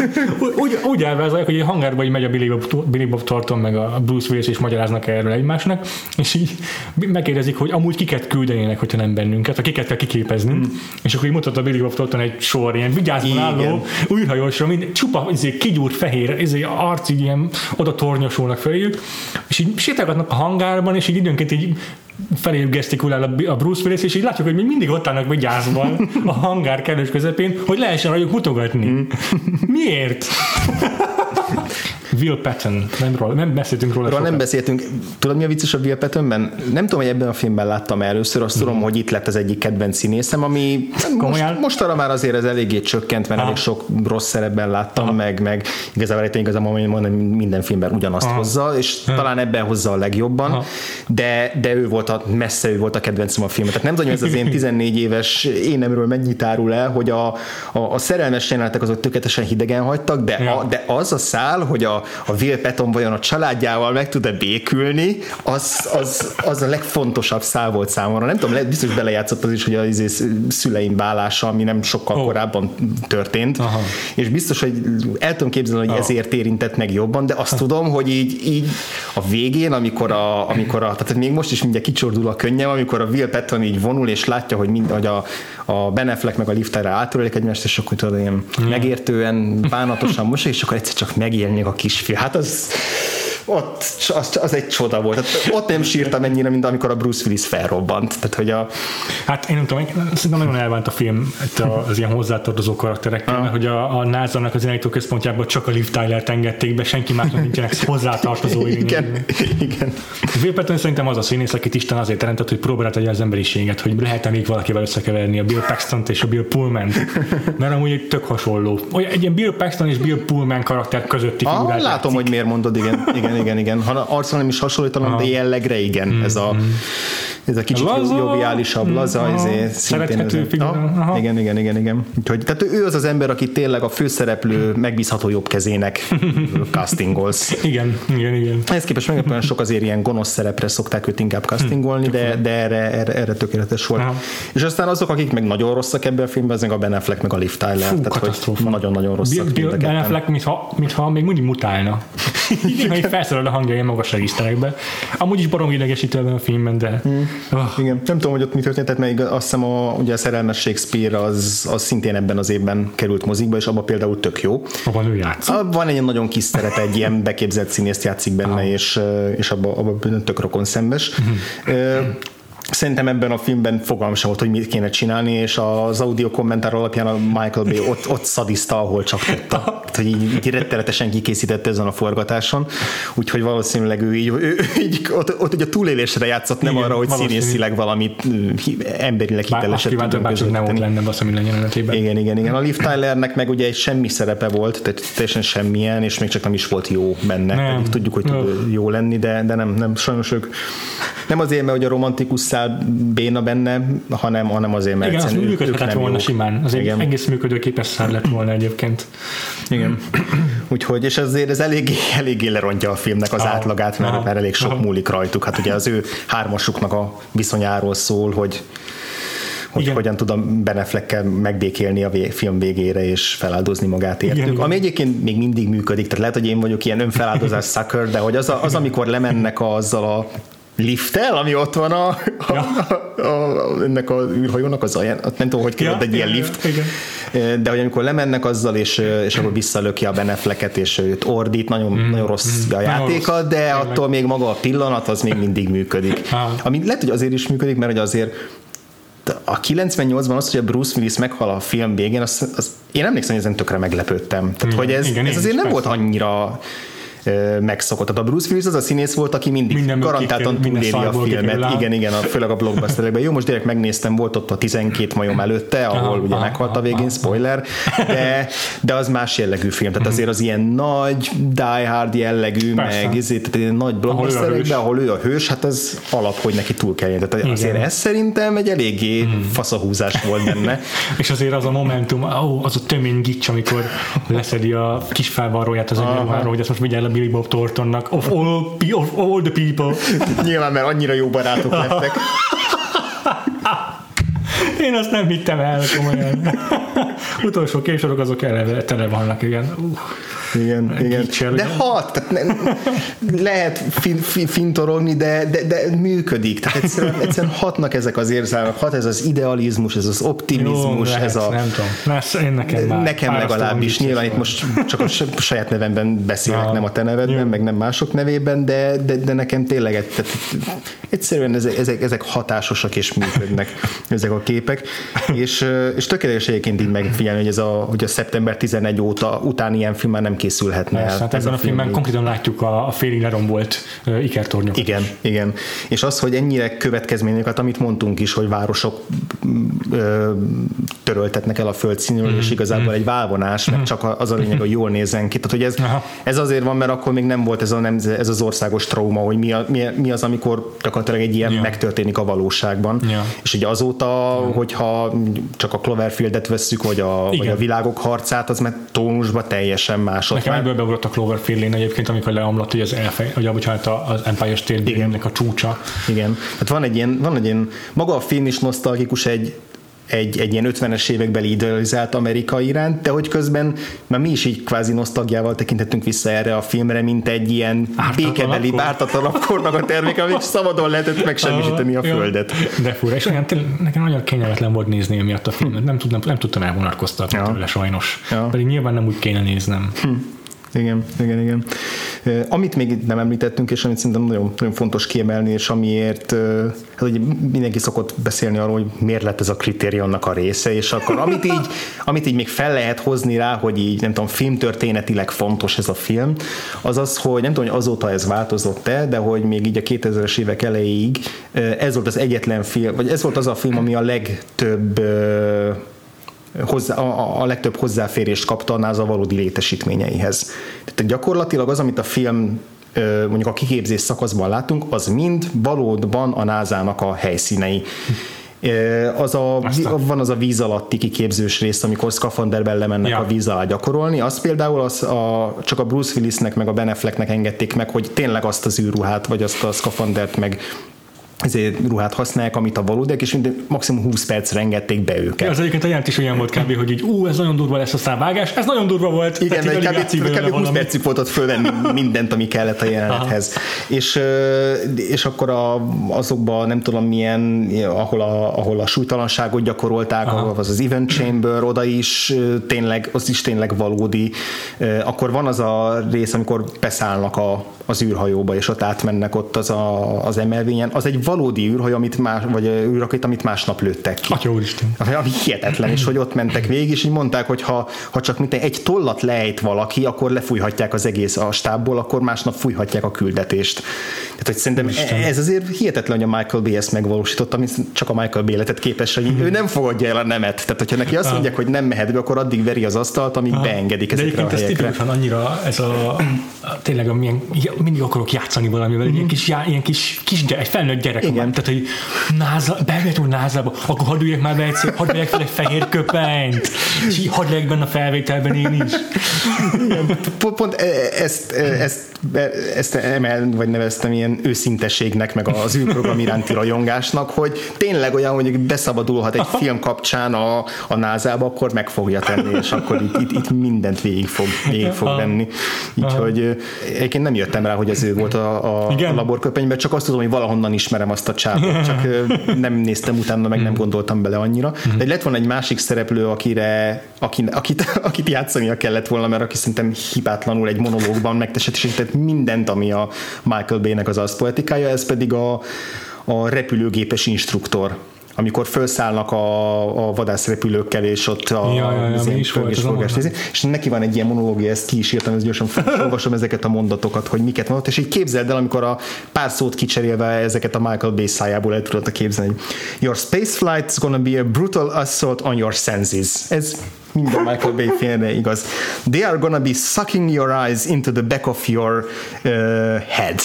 úgy, úgy elvázolják, hogy egy hangárban így megy a Billy Bob, Billy Bob Thornton meg a Bruce Willis és magyaráznak erről egymásnak, és így megkérdezik, hogy amúgy kiket küldenének, hogyha nem bennünket, a kiket kell kiképezni, mm. és akkor így mutat a Billy Bob Thornton egy sor ilyen vigyázban álló újhajósra, mind, csupa izé, kigyúrt fehér, izé, arc így ilyen oda tornyosulnak feléjük, és így sétálgatnak a hangárban, és így időnként így feléjük gesztikulál a Bruce Willis, és így látjuk, hogy még mindig ott állnak vigyázban a hangár kellős közepén, hogy lehessen rajtuk mutogatni. Miért? Will Patton, nem, róla, nem beszéltünk róla. Róla nem beszéltünk. Tudod, mi a vicces a Will Pattonben? Nem tudom, hogy ebben a filmben láttam először, azt mm. tudom, hogy itt lett az egyik kedvenc színészem, ami most, most arra már azért ez eléggé csökkent, mert elég sok rossz szerepben láttam, ha. meg, meg igazából itt igazából mondani, minden filmben ugyanazt ha. hozza, és ha. talán ebben hozza a legjobban, ha. de, de ő volt a, messze ő volt a kedvencem a filmben. Tehát nem tudom, ez az én 14 éves énemről mennyit árul el, hogy a, a, a szerelmes jelenetek azok tökéletesen hidegen hagytak, de, ja. a, de az a szál, hogy a, a Will Patton vajon a családjával meg tud-e békülni, az, az, az a legfontosabb szál volt számomra. Nem tudom, biztos belejátszott az is, hogy az izé szüleim válása, ami nem sokkal oh. korábban történt, Aha. és biztos, hogy el tudom képzelni, hogy oh. ezért érintett meg jobban, de azt tudom, hogy így, így a végén, amikor a, amikor a tehát még most is mindjárt kicsordul a könnyem, amikor a Will Patton így vonul, és látja, hogy, mind, hogy a, a Ben Affleck meg a lifterre átörelik egymást, és akkor tudod, ilyen mm. megértően, bánatosan most, és akkor egyszer csak megélni a kisfiú. Hát az ott az, az egy csoda volt. Tehát ott nem sírtam ennyire, mint amikor a Bruce Willis felrobbant. Tehát, hogy a... Hát én nem tudom, szerintem nagyon elvánt a film az ilyen hozzátartozó karakterekkel, mert hogy a, a NASA-nak az irányító központjában csak a Liv Tyler engedték be, senki másnak nincsenek hozzátartozói. igen, igen. Will szerintem az a színész, akit Isten azért teremtett, hogy próbált tegye az emberiséget, hogy lehet-e még valakivel összekeverni a Bill Paxton és a Bill Pullman. Mert amúgy egy tök hasonló. Olyan, egy ilyen Bill Paxton és Bill Pullman karakter közötti ah, Látom, hogy miért mondod, igen, igen, igen, igen. Ha arccal nem is hasonlítanom, de jellegre igen. Mm, ez a, mm. ez a kicsit laza, joviálisabb, mm, laza, aha, ezért szintén ez, aha, igen, igen, igen, igen. Úgyhogy, tehát ő az az ember, aki tényleg a főszereplő megbízható jobb kezének castingolsz. Igen, igen, igen. Ehhez képest meglepően sok azért ilyen gonosz szerepre szokták őt inkább castingolni, de, de erre, erre, erre tökéletes volt. Aha. És aztán azok, akik meg nagyon rosszak ebben a filmben, az meg a Ben Affleck, meg a Liv Tyler. Fú, tehát, hogy nagyon-nagyon rosszak. Ben Affleck, mintha, mintha még mindig mutálna. Igen, felszólal a hangja ilyen magas regiszterekbe. Amúgy is barom idegesítő ebben a filmben, de... Mm. Oh. Igen, nem tudom, hogy ott mi történt, tehát még azt hiszem a, ugye a szerelmes Shakespeare az, az szintén ebben az évben került mozikba, és abban például tök jó. Abban ő játszik. Van egy nagyon kis szerep, egy ilyen beképzelt színészt játszik benne, ah. és, és abban abba tök rokon szembes. Mm-hmm. Szerintem ebben a filmben fogalm sem volt, hogy mit kéne csinálni, és az audio kommentár alapján a Michael Bay ott, ott szadiszta, ahol csak tudta. hogy így, így rettenetesen kikészítette ezen a forgatáson, úgyhogy valószínűleg ő így, ő, így ott, ott ugye a túlélésre játszott, nem Igen, arra, hogy színészileg valamit emberileg hiteleset tudunk közötteni. nem ott lenne az, ami jelenetében. Igen, igen, igen. A Liv Tylernek meg ugye egy semmi szerepe volt, tehát teljesen semmilyen, és még csak nem is volt jó benne. Nem. Tudjuk, hogy tud jó lenni, de, de nem, nem, sajnos ők nem azért, mert hogy a romantikus szál béna benne, hanem, hanem azért, mert Igen, az működhetett volna jók. simán. Az Igen. egész működőképes szál lett volna egyébként. Igen. Úgyhogy, és azért ez eléggé, eléggé lerontja a filmnek az ah, átlagát, mert, ah, mert elég sok ah. múlik rajtuk. Hát ugye az ő hármasuknak a viszonyáról szól, hogy hogy Igen. hogyan tud a Beneflekkel megbékélni a vé- film végére és feláldozni magát értük. Igen, Ami egyébként még mindig működik, tehát lehet, hogy én vagyok ilyen önfeláldozás sucker, de hogy az, a, az amikor lemennek azzal a lifttel, ami ott van a, a, ja. a, a, ennek a űrhajónak az alján, nem tudom, hogy kérdez ja, egy ilyen lift, igen. de hogy amikor lemennek azzal, és, és akkor visszalöki a Benefleket, és őt ordít, nagyon, mm. nagyon rossz mm. a játéka, rossz. de Tényleg. attól még maga a pillanat, az még mindig működik. Ami lehet, hogy azért is működik, mert hogy azért a 98-ban az, hogy a Bruce Willis meghal a film végén, az, az, én emlékszem, hogy ezen tökre meglepődtem. Tehát, mm. hogy ez, igen, ez azért nem volt annyira megszokott. Tehát a Bruce Willis az a színész volt, aki mindig minden garantáltan túléli a filmet. Igen, igen, a, főleg a blockbusterekben. Jó, most direkt megnéztem, volt ott a 12 majom előtte, ahol aha, ugye aha, meghalt a végén, aha, spoiler, de, de az más jellegű film. Tehát azért az ilyen nagy Die Hard jellegű, Persze. meg ezért, tehát nagy blockbusterekben, ahol ő a hős, hát az alap, hogy neki túl kell Tehát igen. azért ez szerintem egy eléggé mm. faszahúzás volt benne. És azért az a momentum, ó, az a tömény gics, amikor leszedi a kis felvarróját az egyenruháról, hogy ezt most vigyel Billy Bob Thorntonnak of all, of all the people. Nyilván, mert annyira jó barátok lettek. Én azt nem hittem el komolyan. Utolsó képsorok azok eleve tele vannak, igen. Uh. Igen, igen. Kicser, de hat, tehát ne, lehet fin, fin, fintorogni, de, de, de működik. Tehát egyszerűen, egyszerűen hatnak ezek az érzelmek, hat ez az idealizmus, ez az optimizmus, Jó, lehet, ez a... Nem tudom. Lesz, én nekem már Nekem legalábbis. Nyilván itt most csak a saját nevemben beszélek, ja. nem a te nevedben, Jó. meg nem mások nevében, de, de, de nekem tényleg tehát egyszerűen ezek, ezek hatásosak és működnek ezek a képek. És, és tökéletes egyébként így megfigyelni, hogy ez a, hogy a szeptember 11 óta után ilyen film már nem készülhetne Persze, el. hát ezen a, a filmben konkrétan látjuk a, a félig lerombolt uh, ikertornyokat. Igen, igen. És az, hogy ennyire következményeket, amit mondtunk is, hogy városok ö, töröltetnek el a földszínről, mm. és igazából mm. egy válvonás, mert csak az a lényeg, hogy jól nézzen ki. Tehát, hogy ez, ez azért van, mert akkor még nem volt ez, a, nem, ez az országos trauma, hogy mi, a, mi, mi az, amikor gyakorlatilag egy ilyen ja. megtörténik a valóságban. Ja. És ugye azóta, ja. hogyha csak a Cloverfieldet vesszük, vagy a, vagy a világok harcát, az mert tónusban teljesen más. Nekem egyből beugrott a Cloverfield egyébként, amikor leomlott hogy az, elfej, vagy bocsánat, az Empire State Buildingnek a csúcsa. Igen. Hát van egy ilyen, van egy ilyen, maga a film is nosztalgikus egy, egy, egy ilyen 50-es évekbeli idealizált Amerika iránt, de hogy közben már mi is így kvázi nosztalgiával tekintettünk vissza erre a filmre, mint egy ilyen békebeli, bártatlanabb kornak a terméke, amit szabadon lehetett megsemmisíteni a földet. De fura, és olyan, nekem nagyon kényelmetlen volt nézni emiatt a filmet, nem, tudtam, nem tudtam elvonatkoztatni ja. tőle sajnos. Ja. Pedig nyilván nem úgy kéne néznem. Hm. Igen, igen, igen. Amit még nem említettünk, és amit szerintem nagyon, nagyon fontos kiemelni, és amiért hát ugye mindenki szokott beszélni arról, hogy miért lett ez a kritériumnak a része, és akkor amit így, amit így még fel lehet hozni rá, hogy így nem tudom, filmtörténetileg fontos ez a film, az az, hogy nem tudom, hogy azóta ez változott-e, de hogy még így a 2000-es évek elejéig ez volt az egyetlen film, vagy ez volt az a film, ami a legtöbb hozzá, a, a legtöbb hozzáférést kapta a NASA valódi létesítményeihez. Tehát gyakorlatilag az, amit a film mondjuk a kiképzés szakaszban látunk, az mind valódban a NASA-nak a helyszínei. Az a, van az a víz alatti kiképzős rész, amikor szkafanderben lemennek ja. a víz alá gyakorolni, az például az a, csak a Bruce Willisnek meg a Ben Afflecknek engedték meg, hogy tényleg azt az űrruhát, vagy azt a szkafandert meg ezért ruhát használják, amit a valódiak, és maximum 20 percre engedték be őket. Az egyébként a jelent is olyan volt kb. hogy így, ú, ez nagyon durva lesz a vágás, ez nagyon durva volt. Igen, mert kb. kb. 20 percig volt ott fölvenni mindent, ami kellett a jelenethez. És, és akkor a, azokban nem tudom milyen, ahol a, ahol a súlytalanságot gyakorolták, ahol az az event chamber, oda is tényleg, az is tényleg valódi. Akkor van az a rész, amikor beszállnak a, az űrhajóba, és ott átmennek ott az, a, az emelvényen. Az egy valódi űrhajó, amit más, vagy űrakét, amit másnap lőttek ki. Atya úristen. Ami hihetetlen, és hogy ott mentek végig, és így mondták, hogy ha, ha csak mint egy tollat lejt valaki, akkor lefújhatják az egész a stábból, akkor másnap fújhatják a küldetést. Tehát, hogy szerintem Isten. ez azért hihetetlen, hogy a Michael Bay ezt megvalósította, amit csak a Michael Bay lehetett képes, hogy ő nem fogadja el a nemet. Tehát, hogyha neki azt mondják, hogy nem mehet be, akkor addig veri az asztalt, amíg Aha. beengedik ezekre De a helyekre. Ez annyira ez a, tényleg a milyen, mindig akarok játszani valamivel, mm-hmm. ilyen kis, ilyen kis, kis gyerek, egy felnőtt gyerek Igen. van. Tehát, hogy náza, bemehetünk názába, akkor hadd üljek már be egyszer, hadd vegyek fel egy fehér köpenyt, és így hadd legyek benne a felvételben én is. Igen, pont, e, ezt, e, ezt, e, ezt emel, vagy neveztem ilyen őszinteségnek, meg az űrprogram iránti rajongásnak, hogy tényleg olyan, hogy beszabadulhat egy film kapcsán a, a názába, akkor meg fogja tenni, és akkor itt, itt, itt mindent végig fog, végig fog venni. Úgyhogy egyébként nem jöttem rá, hogy ez ő volt a, a, a laborköpenyben, csak azt tudom, hogy valahonnan ismerem azt a csávot, csak nem néztem utána, meg nem gondoltam bele annyira. De lett volna egy másik szereplő, akire, akit, akit, akit játszania kellett volna, mert aki szerintem hibátlanul egy monológban megtestesített mindent, ami a Michael Bay-nek az poetikája, ez pedig a, a repülőgépes instruktor amikor felszállnak a, a vadászrepülőkkel, és ott a ja, ja, ja, is volt, forgás, és neki van egy ilyen monológia, ezt ki is írtam, ezt gyorsan olvasom ezeket a mondatokat, hogy miket mondott, és így képzeld el, amikor a pár szót kicserélve ezeket a Michael Bay szájából el tudod képzelni. Your space flight is gonna be a brutal assault on your senses. Ez minden Michael Bay filmre igaz. They are gonna be sucking your eyes into the back of your uh, head.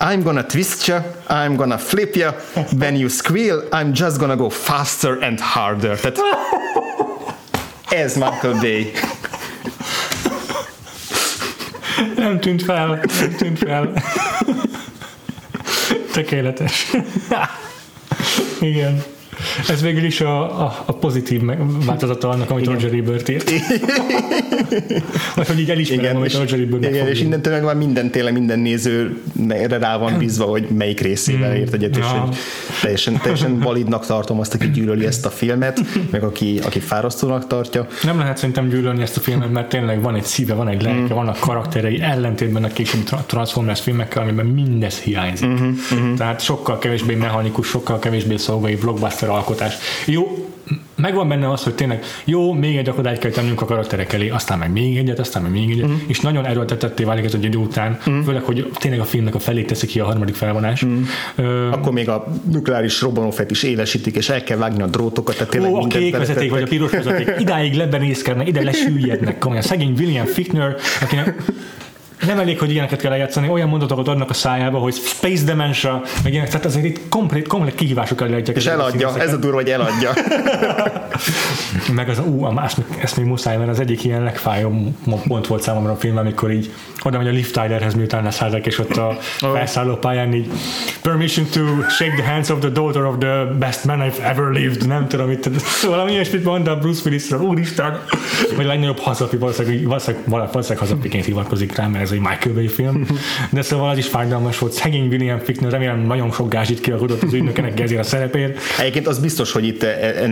I'm gonna twist you, I'm gonna flip you, when you squeal, I'm just gonna go faster and harder. Tehát ez Michael Bay. Nem tűnt fel, nem tűnt fel. Tökéletes. Igen. Ez végül is a, a, a pozitív változata annak, amit igen. Roger Ebert írt. Vagy hogy így elismerem, igen, amit Roger Ebert Igen, és innentől meg már minden, tényleg minden nézőre rá van bízva, hogy melyik részével ért egyet, és hogy teljesen, teljesen validnak tartom azt, aki gyűlöli ezt a filmet, meg aki, aki fárasztónak tartja. Nem lehet szerintem gyűlölni ezt a filmet, mert tényleg van egy szíve, van egy lelke, mm. vannak karakterei, ellentétben a későbbi Transformers filmekkel, amiben mindez hiányzik. Mm-hmm, mm-hmm. Tehát sokkal kevésbé mechanikus, sokkal kevésbé szolgai blockbuster alkotás. Jó, megvan benne az, hogy tényleg jó, még egy akadályt kell tennünk a karakterek elé, aztán meg még egyet, aztán meg még egyet, mm. és nagyon erőltetetté válik ez egy idő után, mm. főleg, hogy tényleg a filmnek a felét teszi ki a harmadik felvonás. Mm. Ö, Akkor még a nukleáris robbanófet is élesítik, és el kell vágni a drótokat, tehát tényleg ó, a kék vezeték, vagy a piros vezeték, idáig lebenézkednek, ide lesüllyednek, komolyan. Szegény William Fickner, akinek nem elég, hogy ilyeneket kell eljátszani, olyan mondatokat adnak a szájába, hogy Space Dementia, meg ilyenek, tehát azért itt komplet, komplet kihívások elé És eladja, ez a durva, hogy eladja. meg az, ú, a más, ezt még muszáj, mert az egyik ilyen legfájóbb pont volt számomra a film, amikor így oda megy a Liv Tylerhez, miután leszálltak, és ott a oh. felszálló pályán így permission to shake the hands of the daughter of the best man I've ever lived, nem tudom, itt valami ilyesmit mond a Bruce Willis-ről, úristen, vagy a legnagyobb hazapi, valószínűleg, valószínűleg, valószínűleg hazapiként hivatkozik rá, mert ez egy Michael Bay film, de szóval az is fájdalmas volt. Szegény William Fickner, remélem nagyon sok gázsit kiadott az ügynökenek ezért a szerepért. Egyébként az biztos, hogy itt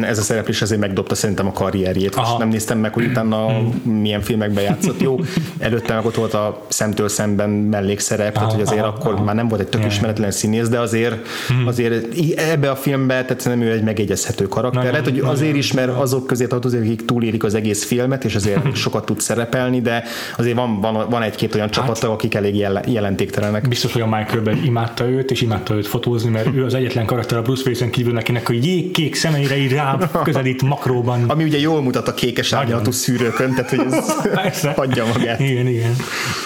ez a szereplés azért megdobta szerintem a karrierjét. Aha. És nem néztem meg, hogy utána milyen filmekben játszott. Jó, előtte meg ott volt a szemtől szemben mellékszerep, tehát hogy azért akkor már nem volt egy tök ismeretlen színész, de azért, hmm. azért ebbe a filmbe, tehát nem ő egy megegyezhető karakter. Lehet, hogy azért is, mert azok közé tartozik, akik túlérik az egész filmet, és azért sokat tud szerepelni, de azért van, van, van egy-két olyan csapattag, akik elég jelentéktelenek. Biztos, hogy a Michael Bay imádta őt, és imádta őt fotózni, mert ő az egyetlen karakter a Bruce Willis-en kívül nekinek a jégkék szemeire így rá közelít makróban. Ami ugye jól mutat a kékes árnyalatú szűrőkön, tehát hogy ez adja magát. Igen, igen.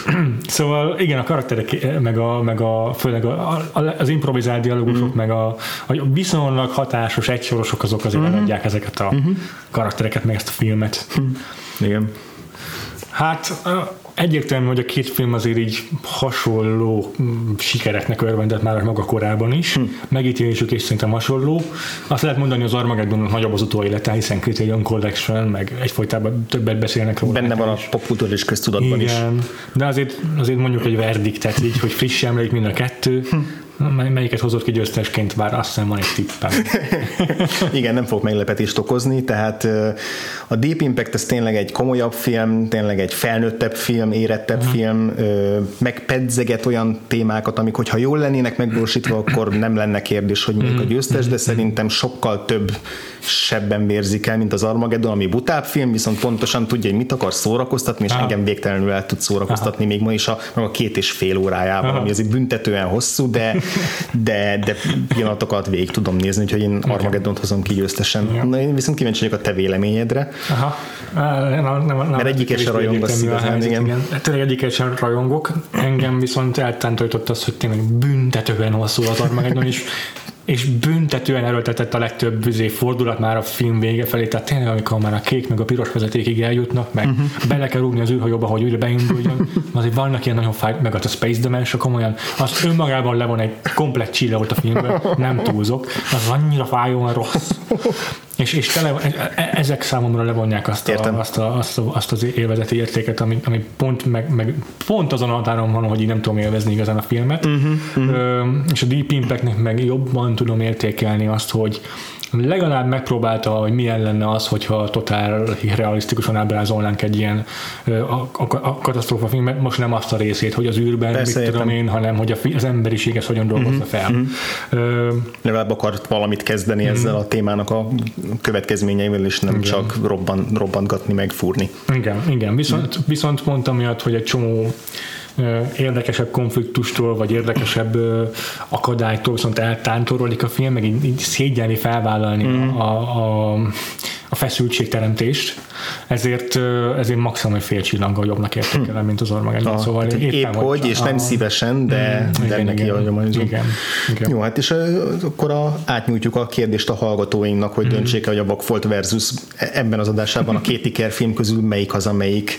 szóval igen, a karakterek, meg a, meg a főleg a, a, az improvizált dialógusok, mm. meg a, a viszonylag hatásos egysorosok azok azért mm-hmm. adják ezeket a mm-hmm. karaktereket, meg ezt a filmet. Mm. Igen. Hát egyértelmű, hogy a két film azért így hasonló mm, sikereknek örvendett már maga korában is. Hm. Megítélésük is szerintem hasonló. Azt lehet mondani, az Armageddon nagyobb az utóélete, hiszen Criterion Collection, meg egyfolytában többet beszélnek róla. Benne van a popkultúrás köztudatban Igen, is. de azért, azért mondjuk egy verdiktet, így, hogy friss emlék mind a kettő. Hm Melyiket hozott ki győztesként, bár azt hiszem van egy tippem. Igen, nem fog meglepetést okozni, tehát a Deep Impact ez tényleg egy komolyabb film, tényleg egy felnőttebb film, érettebb uh-huh. film, megpedzeget olyan témákat, amik, hogyha jól lennének megvalósítva, akkor nem lenne kérdés, hogy melyik a mhm. győztes, de szerintem sokkal több sebben vérzik el, mint az Armageddon, ami butább film, viszont pontosan tudja, hogy mit akar szórakoztatni, és Aha. engem végtelenül el tud szórakoztatni Aha. még ma is a, a két és fél órájában, Aha. ami azért büntetően hosszú, de, de, de pillanatokat végig tudom nézni, úgyhogy én Armageddon hozom ki győztesen. Na, én viszont kíváncsi vagyok a te véleményedre. Aha. Nem, nem, nem, Mert egyik sem rajong a szívesen, igen. igen. Tényleg egyik sem rajongok. Engem viszont eltántorított az, hogy tényleg büntetően hosszú az Armageddon is és büntetően erőltetett a legtöbb üzé fordulat már a film vége felé, tehát tényleg amikor már a kék meg a piros vezetékig eljutnak, meg uh-huh. bele kell rúgni az űrhajóba, hogy újra beinduljon, azért vannak ilyen nagyon fáj, meg a Space Dimension komolyan, az önmagában levon egy komplett csille volt a filmben, nem túlzok, az annyira fájóan rossz. És, és tele, e, e, ezek számomra levonják azt, a, azt, a, azt, a, azt az élvezeti értéket, ami, ami pont, meg, meg, pont azon a határon van, hogy én nem tudom élvezni igazán a filmet. Uh-huh, uh-huh. Ö, és a Deep Impactnek meg jobban tudom értékelni azt, hogy legalább megpróbálta, hogy milyen lenne az, hogyha totál realisztikusan ábrázolnánk egy ilyen a, a, a katasztrófa filmet, most nem azt a részét, hogy az űrben, Persze, mit tudom én, hanem hogy az emberiség ezt hogyan dolgozza mhm, fel. Ö, legalább akart valamit kezdeni mm-hmm. ezzel a témának a következményeivel, és nem igen. csak robban, robbantgatni, meg fúrni. Igen, igen. Viszont, viszont mondtam miatt, hogy egy csomó érdekesebb konfliktustól, vagy érdekesebb akadálytól viszont eltántorolik a film, meg így, így szégyelni, felvállalni mm. a, a, a feszültségteremtést, ezért, ezért maximum egy fél csillaggal jobbnak értékelem, mint az Armageddon. Ah, szóval éppen épp hogy, és nem szívesen, de, mm, de igen, neki igen, igen, igen. Jó, hát és akkor a, átnyújtjuk a kérdést a hallgatóinknak, hogy mm. döntsék hogy a Bakfolt versus e- ebben az adásában a két Iker film közül melyik az, amelyik...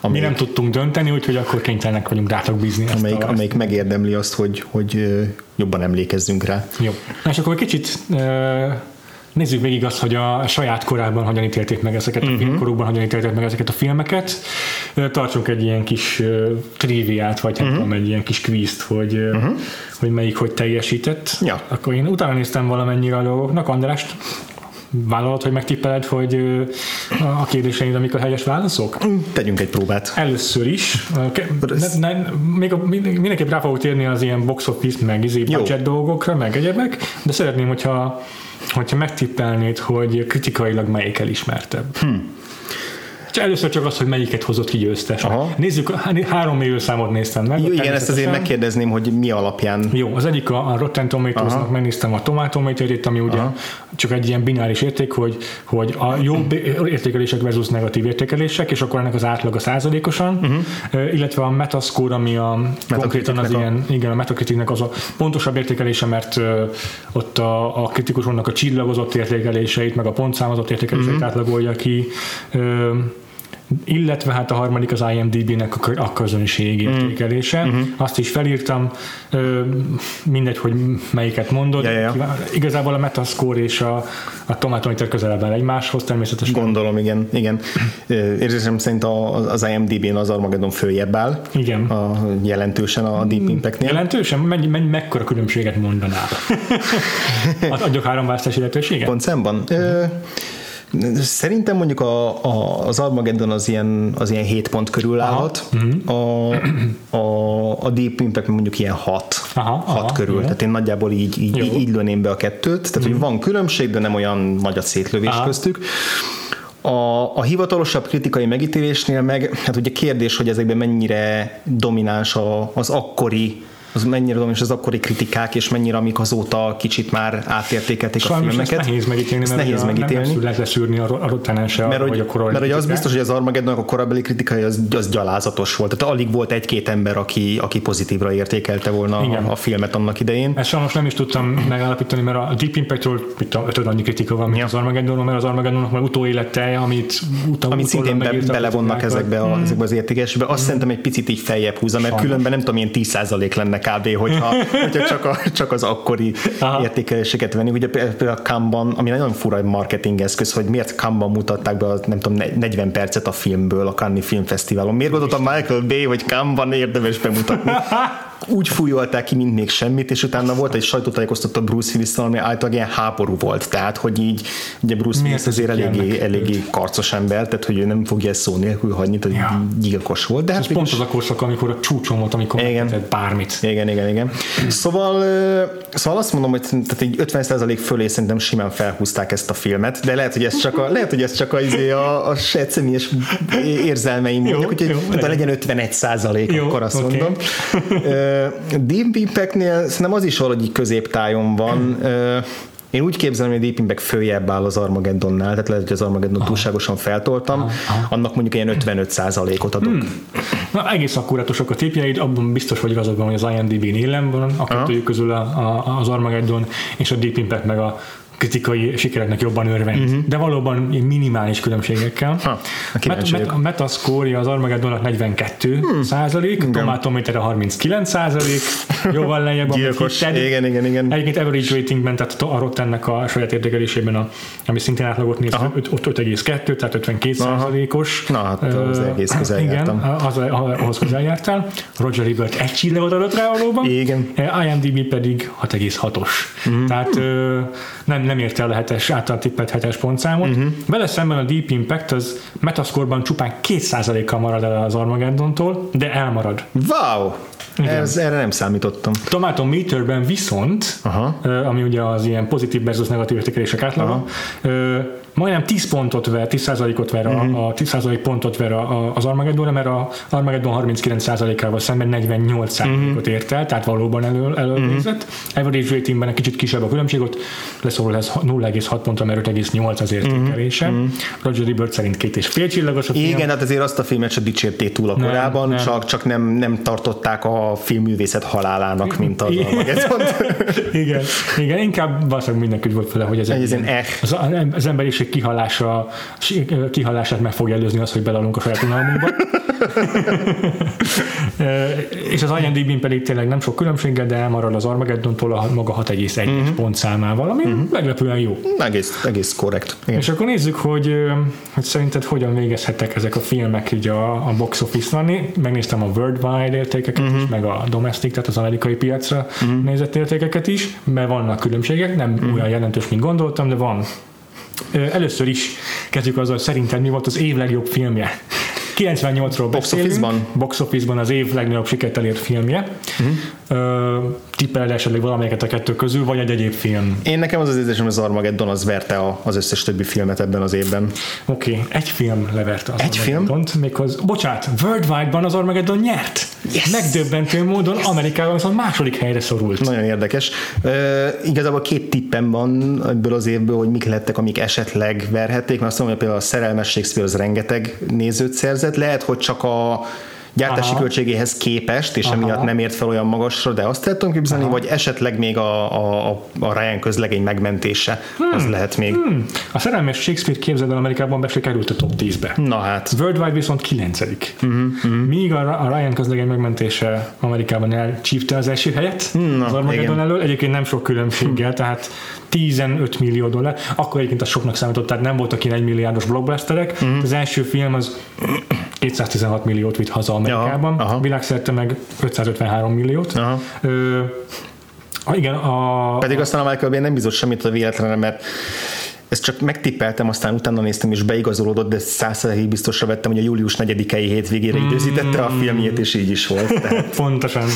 Ami, Mi nem tudtunk dönteni, úgyhogy akkor kénytelenek vagyunk rátok bízni. Amelyik, a, amelyik megérdemli azt, hogy, hogy jobban emlékezzünk rá. Jó. Na és akkor kicsit uh, nézzük végig azt, hogy a saját korában hogyan ítélték meg ezeket a uh-huh. filmkorukban, hogyan ítélték meg ezeket a filmeket. Tartsunk egy ilyen kis triviát, vagy uh-huh. tudom, egy ilyen kis kvízt, hogy, uh-huh. hogy melyik hogy teljesített. Ja. Akkor én utána néztem valamennyire a dolgoknak. Andrást vállalod, hogy megtippeled, hogy a kérdéseid, amik a helyes válaszok? Tegyünk egy próbát. Először is. Ne, ne, még a, mindenképp rá fogok térni az ilyen box office, meg izé budget dolgokra, meg egyebek, de szeretném, hogyha, hogyha megtippelnéd, hogy kritikailag melyik elismertebb. Hmm. Először csak az, hogy melyiket hozott ki győztes. Aha. Nézzük, három mérőszámot néztem meg. Jó, igen, ezt azért megkérdezném, hogy mi alapján. Jó, az egyik a, a Rotten Tomatoes-nak megnéztem a Tomatometer-ét, ami ugye Aha. csak egy ilyen bináris érték, hogy, hogy a jó értékelések versus negatív értékelések, és akkor ennek az átlag a százalékosan, uh-huh. illetve a Metascore, ami a konkrétan az a... ilyen, igen, a Metacriticnek az a pontosabb értékelése, mert ott a, a kritikusonnak a csillagozott értékeléseit, meg a pontszámozott értékeléseit uh-huh. átlagolja ki illetve hát a harmadik az IMDB-nek a közönség mm. értékelése. Mm. Uh-huh. Azt is felírtam, mindegy, hogy melyiket mondod. Ja, ja. Igazából a Metascore és a, a Tomatometer közelebb áll egymáshoz természetesen. Gondolom, igen. igen. Érzésem szerint az IMDB-n az Armageddon följebb áll. Igen. A, jelentősen a Deep Impact-nél. Jelentősen? Mennyi, mennyi, mekkora különbséget mondanál? Adjuk három választási lehetőséget? Pontszámban? Uh-huh. Szerintem mondjuk a, a, az Armageddon az ilyen, az ilyen 7 pont körül állhat, a, a, a Deep Impact mondjuk ilyen 6, aha, 6 aha, körül, jó. tehát én nagyjából így, így, így, így lőném be a kettőt, tehát hogy mhm. van különbség, de nem olyan nagy a szétlövés aha. köztük. A, a hivatalosabb kritikai megítélésnél meg, hát ugye kérdés, hogy ezekben mennyire domináns a, az akkori az mennyire tudom, és az akkori kritikák, és mennyire amik azóta kicsit már átértékelték Sajnos a filmeket. Ezt nehéz megítélni, ezt nehéz megítélni. Nem lehet leszűrni a, a rotánánsa, mert, vagy a korai Mert hogy az biztos, hogy az Armageddon a korabeli kritikai az, az gyalázatos volt. Tehát alig volt egy-két ember, aki, aki pozitívra értékelte volna a, a, filmet annak idején. Ezt sajnos nem is tudtam megállapítani, mert a Deep Impact-ról ötöd annyi kritika van, mint ja. az Armageddon, mert az Armageddonnak már utóélete, amit utána amit szintén be, belevonnak ezekbe, a, hmm. ezekbe az értékesbe, azt hmm. szerintem egy picit így feljebb húzza, mert különben nem tudom, milyen 10% lenne kb. hogyha hogyha csak, a, csak az akkori Aha. értékeléseket venni. Ugye például a Kanban, ami nagyon fura marketing eszköz, hogy miért Kanban mutatták be a, nem tudom, 40 percet a filmből a Cannes Filmfesztiválon. Miért gondolta Michael Bay, hogy Kanban érdemes bemutatni? úgy fújolták ki, mint még semmit, és utána volt egy sajtótájékoztató Bruce willis ami általában ilyen háború volt, tehát hogy így, ugye Bruce Willis azért eléggé, eléggé karcos ember, tehát hogy ő nem fogja ezt szó nélkül hagyni, tehát ja. gyilkos volt. De hát pont az a korszak, amikor a csúcson volt, amikor igen. bármit. Igen, igen, igen. Szóval, szóval azt mondom, hogy tehát egy 50% fölé szerintem simán felhúzták ezt a filmet, de lehet, hogy ez csak a, lehet, hogy ez csak a, izé a, a saját személyes érzelmeim mondjuk, hogy legyen 51 százalék, akkor azt okay. mondom. Deep Impact-nél szerintem az is valahogy középtájon van. Én úgy képzelem, hogy a Deep Impact följebb áll az Armageddonnál, tehát lehet, hogy az Armageddon túlságosan feltoltam, aha. annak mondjuk ilyen 55%-ot adok. Hmm. Na, egész akkurátusak a tipjeid, abban biztos vagy igazad van, hogy az IMDb-n élen van, a kettőjük közül a, a, az Armageddon és a Deep Impact meg a kritikai sikereknek jobban örvend, uh-huh. de valóban minimális különbségekkel. Ha, a, Met, met, a Metascore az Armageddonnak 42 hmm. százalék, a Tomatometer 39 százalék, jóval lejjebb, Gyilkos, igen, igen, igen. Egyébként average ratingben, tehát a Rottennek a saját értékelésében, a, ami szintén átlagot néz, 5,2, tehát 52 százalékos. Na, hát az egész közel Igen, jártam. az, ahhoz közel jártál. Roger Ebert egy csillagot adott rá valóban. Igen. IMDb pedig 6,6-os. Mm. Tehát nem, nem érte el a hetes, által tippelt hetes pontszámot. Uh-huh. Vele szemben a Deep Impact az Metascore-ban csupán 2%-kal marad el az Armageddontól, de elmarad. Wow! Ez, erre nem számítottam. Tomato Meterben viszont, Aha. ami ugye az ilyen pozitív versus negatív értékelések átlaga, majdnem 10 pontot ver, 10%-ot ver, uh-huh. a, a 10% pontot ver a, az Armageddonra, mert a Armageddon 39%-ával szemben 48%-ot uh-huh. ért el, tehát valóban elő, előnézett. Uh-huh. Average ratingben egy kicsit kisebb a különbség, ott leszorul ez 0,6 pontra, mert 5,8 az értékelése. Uh-huh. Roger Ebert szerint két és fél csillagos a film. Igen, hát azért azt a filmet sem dicsérték túl a korában, nem, nem. csak, csak nem, nem tartották a filmművészet halálának, mint az Armageddon. igen, igen, inkább valószínűleg mindenki volt fele, hogy ez egy, eh. az, az emberiség másik kihalása, kihalását meg fogja előzni az, hogy belalunk a saját unalmunkba. és az IMDb-n pedig tényleg nem sok különbséggel, de elmarad az Armageddontól a maga 6,1 uh-huh. Mhm. pontszámával, ami uh-huh. meglepően jó. Egész, egész korrekt. Igen. És akkor nézzük, hogy, hogy szerinted hogyan végezhettek ezek a filmek így a, a box office-ban. Megnéztem a worldwide értékeket uh-huh. is, meg a domestic, tehát az amerikai piacra uh-huh. nézett értékeket is, mert vannak különbségek, nem uh-huh. olyan jelentős, mint gondoltam, de van Először is kezdjük azzal, hogy szerintem mi volt az év legjobb filmje. 98-ról Box office-ban? Box office-ban az év legnagyobb sikert elért filmje. Uh-huh. Tippeled esetleg valamelyiket a kettő közül, vagy egy egyéb film? Én nekem az az érzésem, az Armageddon az verte a, az összes többi filmet ebben az évben. Oké, okay. egy film leverte az Egy film? Méghoz, bocsánat, Worldwide-ban az Armageddon nyert. Yes! Megdöbbentő módon yes! Amerikában viszont második helyre szorult. Nagyon érdekes. Uh, igazából két tippem van ebből az évből, hogy mik lettek, amik esetleg verhették, mert azt mondom, hogy például a Szerelmes Shakespeare az rengeteg nézőt szerzett. Lehet, hogy csak a gyártási Aha. költségéhez képest, és Aha. emiatt nem ért fel olyan magasra, de azt el tudom képzelni, Aha. vagy esetleg még a, a, a Ryan közlegény megmentése, hmm. az lehet még. Hmm. A szerelmes Shakespeare képzeld el Amerikában be került a top 10-be. Na hát. Worldwide viszont 9 uh-huh. uh-huh. Míg a, a Ryan közlegény megmentése Amerikában elcsípte az első helyet Na, az Armageddon elől, egyébként nem sok különbséggel, hmm. tehát 15 millió dollár, akkor egyébként a soknak számított, tehát nem voltak ilyen egy milliárdos blockbusterek. Uh-huh. Az első film az 216 milliót vitt haza Amerikában, aha, aha. világszerte meg 553 milliót. Aha. Ö, igen, a, Pedig aztán a Michael nem bizott semmit a véletlenre, mert ezt csak megtippeltem, aztán utána néztem, és beigazolódott, de százszerzéig biztosra vettem, hogy a július 4-i hétvégére mm. időzítette a filmjét, és így is volt. Tehát. Pontosan,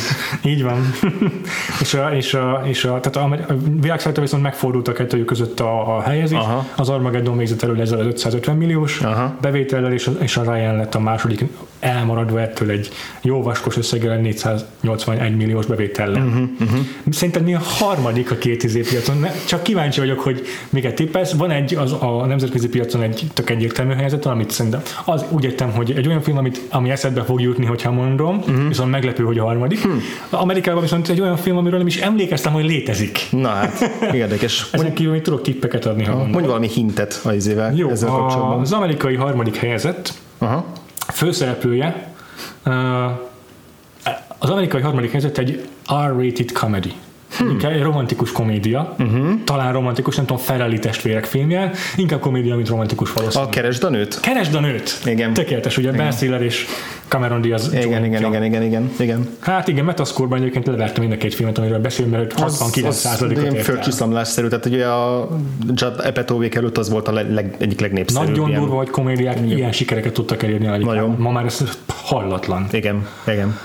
így van. és a, és a, és a, tehát a, a világszerte viszont megfordult a kettőjük között a, a helyezés. Aha. Az Armageddon végzett elő ezzel az 550 milliós Aha. bevétellel, és a, és a Ryan lett a második elmaradva ettől egy jó vaskos összeggel 481 milliós bevétellel. Uh-huh, uh-huh. Szerinted mi a harmadik a két izé piacon? Csak kíváncsi vagyok, hogy miket tippelsz van egy az a nemzetközi piacon egy tök egyértelmű helyzet, amit szerintem az úgy értem, hogy egy olyan film, amit, ami eszedbe fog jutni, hogyha mondom, uh-huh. viszont meglepő, hogy a harmadik. Hmm. Amerikában viszont egy olyan film, amiről nem is emlékeztem, hogy létezik. Na hát, érdekes. Ezen kívül még tudok tippeket adni, ha Mondj valami hintet az izével. Jó, ezzel a, az amerikai harmadik helyzet uh-huh. főszereplője az amerikai harmadik helyzet egy R-rated comedy hmm. inkább egy romantikus komédia, uh-huh. talán romantikus, nem tudom, Ferrari testvérek filmje, inkább komédia, mint romantikus valószínűleg. A Keresd a nőt? Keresd a nőt! Igen. Tökéletes, ugye. Ben Stiller és Cameron Diaz. Igen, igen, igen, igen, igen, igen. Hát igen, Metascore-ban egyébként levertem mind a két filmet, amiről beszélünk, mert 69 százalékot ért földcsiszlamlásszerű, tehát ugye a Judd Apatow előtt az volt a leg, egyik legnépszerűbb. Nagyon durva, hogy komédiák igen. ilyen sikereket tudtak elérni. Nagyon. Ma már ez hallatlan. Igen, igen.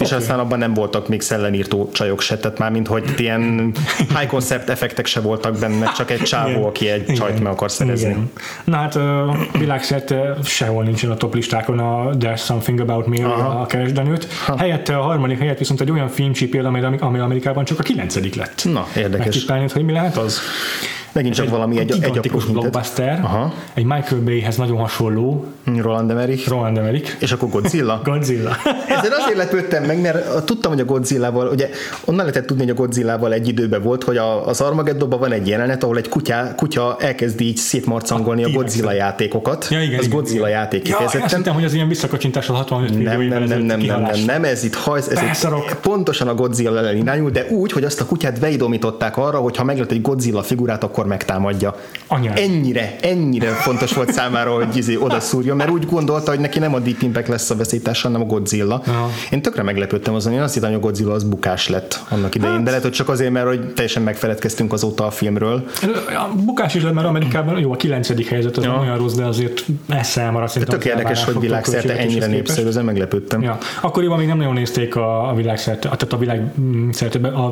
Okay. És aztán abban nem voltak még szellemírtó csajok se, tehát már mint hogy ilyen high concept effektek se voltak benne, csak egy csávó, aki egy Igen. csajt meg akar szerezni. Igen. Na hát világszerte sehol nincsen a top listákon a There's Something About Me, Aha. a keresdenőt. Helyette a harmadik helyet viszont egy olyan filmcsíp ami, ami Amerikában csak a kilencedik lett. Na, érdekes. Megtippelnéd, hogy mi lehet az? Megint csak egy valami egy, egy blockbuster, Aha. egy Michael Bayhez nagyon hasonló. Roland Emmerich. Roland Emmerich. És akkor Godzilla? Godzilla. Ezzel azért lepődtem meg, mert tudtam, hogy a Godzilla-val, ugye onnan lehetett tudni, hogy a Godzilla-val egy időben volt, hogy a, az Armageddonban van egy jelenet, ahol egy kutya, kutya elkezd így szétmarcangolni a, a Godzilla játékokat. Ja, igen, az igen, Godzilla igen. játék. Ja, azt hittem, hogy az ilyen visszakacsintás a 65 nem, nem, nem, nem, nem, nem, nem, ez itt hajsz, ez itt pontosan a Godzilla ellen irányul, de úgy, hogy azt a kutyát beidomították arra, hogy ha meglett egy Godzilla figurát, akkor megtámadja. Anyád. Ennyire, ennyire fontos volt számára, hogy izé oda szúrja, mert úgy gondolta, hogy neki nem a Deep Impact lesz a veszélytárs, hanem a Godzilla. Aha. Én tökre meglepődtem azon, én azt hittem, hogy a Godzilla az bukás lett annak idején, hát. de lehet, hogy csak azért, mert hogy teljesen megfeledkeztünk azóta a filmről. A bukás is lett, mert Amerikában jó, a kilencedik helyzet az ja. olyan rossz, de azért messze elmaradt. De tök érdekes, hogy világszerte ennyire népszerű, ezen meglepődtem. Ja. Akkoriban még nem nagyon nézték a, a világszerte, tehát a világ szerte be, a,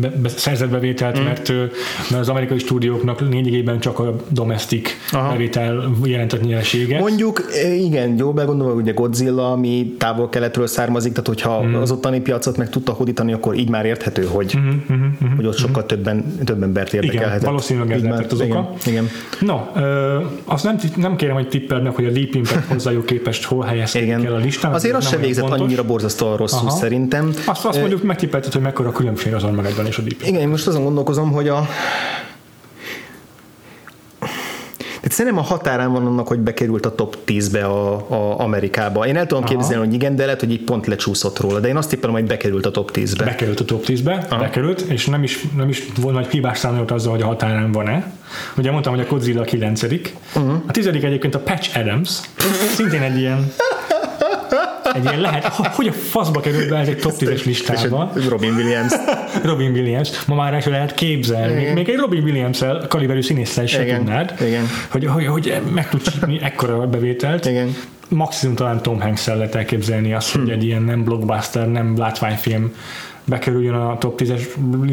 be, be, szerzett bevételt, mm. mert, mert az amerikai stúdióknak lényegében csak a domestic bevétel jelentett nyereséget. Mondjuk, igen, jó begondolva, ugye Godzilla, ami távol-keletről származik, tehát hogyha mm. az ottani piacot meg tudta hódítani, akkor így már érthető, hogy, mm-hmm, mm-hmm, hogy ott sokkal mm. többen, több embert érdekelhetett. Igen, valószínűleg ez lehetett az igen, oka. Igen. No, ö, azt nem, nem kérem, hogy tippelnek, hogy a Deep Impact hozzájuk képest hol helyezkedik el a listán. Azért az sem végzett fontos. annyira borzasztóan rosszul Aha. szerintem. Azt, azt mondjuk megtippelted, hogy mekkora különbség az Armageddon és a Deep Impact. Igen, én most azon gondolkozom, hogy a tehát szerintem a határán van annak, hogy bekerült a top 10-be a, a Amerikába. Én el tudom Aha. képzelni, hogy igen, de lehet, hogy így pont lecsúszott róla, de én azt tippelem, hogy bekerült a top 10-be. Bekerült a top 10-be, Aha. bekerült, és nem is, nem is volna egy hibás számolt azzal, hogy a határán van-e. Ugye mondtam, hogy a Godzilla a 9 uh-huh. A tizedik egyébként a Patch Adams, szintén egy ilyen Egy ilyen lehet, hogy a faszba kerül be ez egy top 10-es listába. Robin Williams. Robin Williams. Ma már is lehet képzelni. Igen. Még egy Robin Williams-el, kaliberű színésszel se Igen. tudnád, Igen. Hogy, hogy, hogy meg tud csípni ekkora bevételt. Igen. Maximum talán Tom Hanks-el lehet elképzelni azt, hogy egy ilyen nem blockbuster, nem látványfilm bekerüljön a top 10-es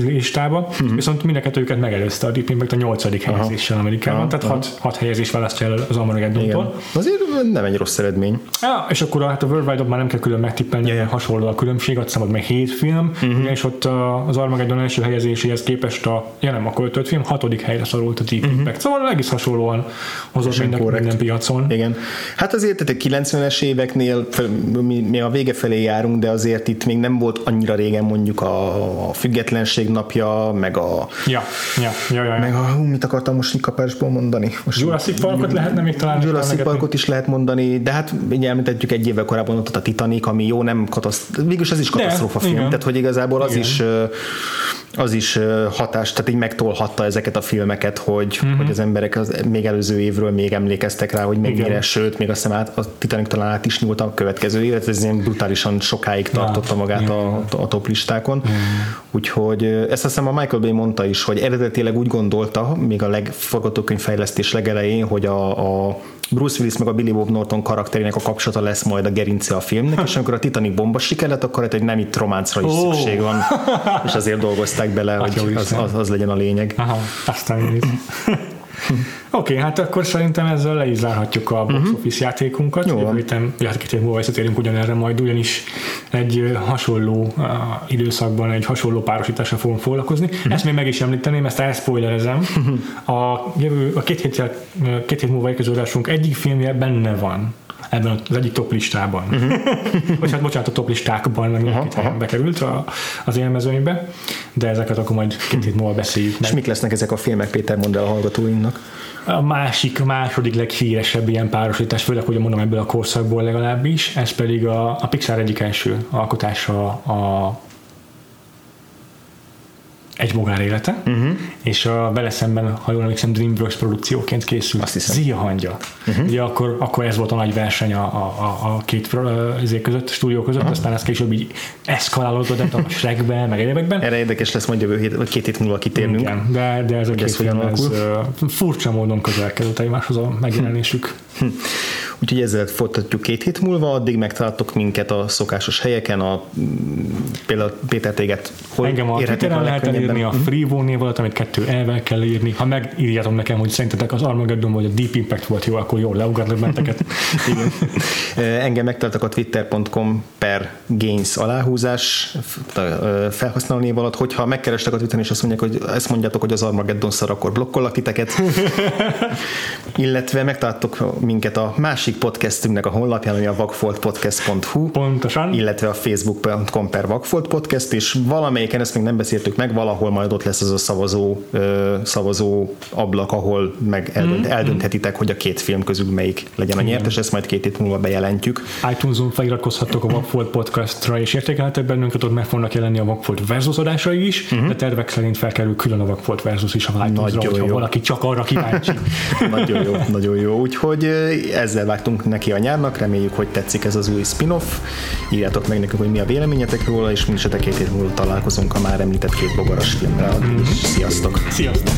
listába, uh-huh. viszont mind a kettőjüket megelőzte a Deep Impact a 8. helyezéssel Amerikában, Aha, tehát aha. 6, 6 helyezés választja el az Armageddon-tól. Azért nem egy rossz eredmény. Ja, és akkor hát a Worldwide-ot már nem kell külön megtippelni, ja. hasonló a különbség, hiszem, hogy meg 7 film, uh-huh. és ott a- az Armageddon első helyezéséhez képest a, ja nem, akkor 5 film, hatodik helyre szorult a Deep Impact. Szóval egész hasonlóan hozott minden, minden piacon. Igen. Hát azért tehát a 90-es éveknél mi, mi a vége felé járunk, de azért itt még nem volt annyira régen mondjuk a, a függetlenség napja, meg a Ja, ja, ja, ja. meg a, hú, mit akartam most kapásból mondani? Most Jurassic Parkot lehetne még talán Jurassic. Parkot is lehet mondani, de hát ugye említettük egy évvel korábban ott a Titanic, ami jó, nem katasztrófa, végülis ez is katasztrófa film, igen. tehát hogy igazából az Igen. is az is hatás, tehát így megtolhatta ezeket a filmeket, hogy, uh-huh. hogy az emberek az még előző évről még emlékeztek rá, hogy mennyire, Igen. sőt, még azt hiszem át, a Titanic talán át is nyúlt a következő tehát ez ilyen brutálisan sokáig tartotta magát a, a top listákon. Úgyhogy ö, ezt hiszem a Michael Bay mondta is, hogy eredetileg úgy gondolta, még a legforgatókönyvfejlesztés legelején, hogy a, a Bruce Willis meg a Billy Bob Norton karakterének a kapcsolata lesz majd a gerince a filmnek, és amikor a Titanic bomba siker lett, akkor hát, hogy nem itt románcra is Ó. szükség van, és azért dolgozták bele, hogy az, az, az legyen a lényeg. Aha, aztán Oké, okay, hát akkor szerintem ezzel le is zárhatjuk a box office játékunkat. Jó van. Héten, ja, két év múlva visszatérünk ugyanerre majd, ugyanis egy hasonló uh, időszakban egy hasonló párosítással fogunk foglalkozni. Ezt még meg is említeném, ezt elspoilerezem. A, jövő, a két, héttel, ö, két hét múlva érkező adásunk egyik filmje benne van ebben az egyik top listában. Vagy hát bocsánat, a top listákban, mert a két helyen bekerült a, az élmezőnybe, de ezeket akkor majd két hét múlva beszéljük meg. És mik lesznek ezek a filmek, Péter, mondd el a hallgatóinknak? A másik, második leghíresebb ilyen párosítás, főleg, hogy mondom ebből a korszakból legalábbis, ez pedig a, a Pixar egyik első alkotása a egy bogár élete, uh-huh. és a vele szemben, ha jól emlékszem, DreamWorks produkcióként készült Azt hiszem. Zia hangja. Uh-huh. Ugye akkor, akkor ez volt a nagy verseny a, a, a, két izé között, stúdió között, uh-huh. aztán ez később így eszkalálódott, a Shrekben, meg egyébekben. Erre érdekes lesz majd jövő hét, vagy két hét múlva kitérnünk. Igen, de, de ez a két ez film, ez furcsa módon közel került egymáshoz a megjelenésük. Úgyhogy ezzel folytatjuk két hét múlva, addig megtaláltok minket a szokásos helyeken, a, mm, például Péter téged hol Engem a Twitteren lehet elírni, a Freevo név alatt, amit kettő elvel kell írni. Ha megírjátok nekem, hogy szerintetek az Armageddon vagy a Deep Impact volt jó, akkor jól leugatlak benneteket. Igen. Engem megtaláltak a twitter.com per gains aláhúzás felhasználó név alatt, hogyha megkerestek a Twitteren és azt mondják, hogy ezt mondjátok, hogy az Armageddon szar, akkor blokkollak titeket. Illetve megtaláltok minket a másik podcastünknek a honlapján, ami a vakfoltpodcast.hu Pontosan. illetve a facebook.com per Vagfolt Podcast, és valamelyiken, ezt még nem beszéltük meg, valahol majd ott lesz az a szavazó, ö, szavazó ablak, ahol meg eldönt, eldönthetitek, hogy a két film közül melyik legyen a nyertes, ezt majd két hét múlva bejelentjük. iTunes-on feliratkozhattok a Vagfolt podcastra, és értékelhetek bennünket, ott meg fognak jelenni a Vagfolt versus adásai is, uh-huh. de tervek szerint felkerül külön a Vagfolt versus is a iTunes-ra, hogyha jó. valaki csak arra kíváncsi. Nagyon jó, nagyon jó. Úgyhogy ezzel vágtunk neki a nyárnak, reméljük, hogy tetszik ez az új spin-off. Írjátok meg nekünk, hogy mi a véleményetek róla, és mi is a két hét múlva találkozunk a már említett két bogaras filmre. Is Sziasztok! Sziasztok!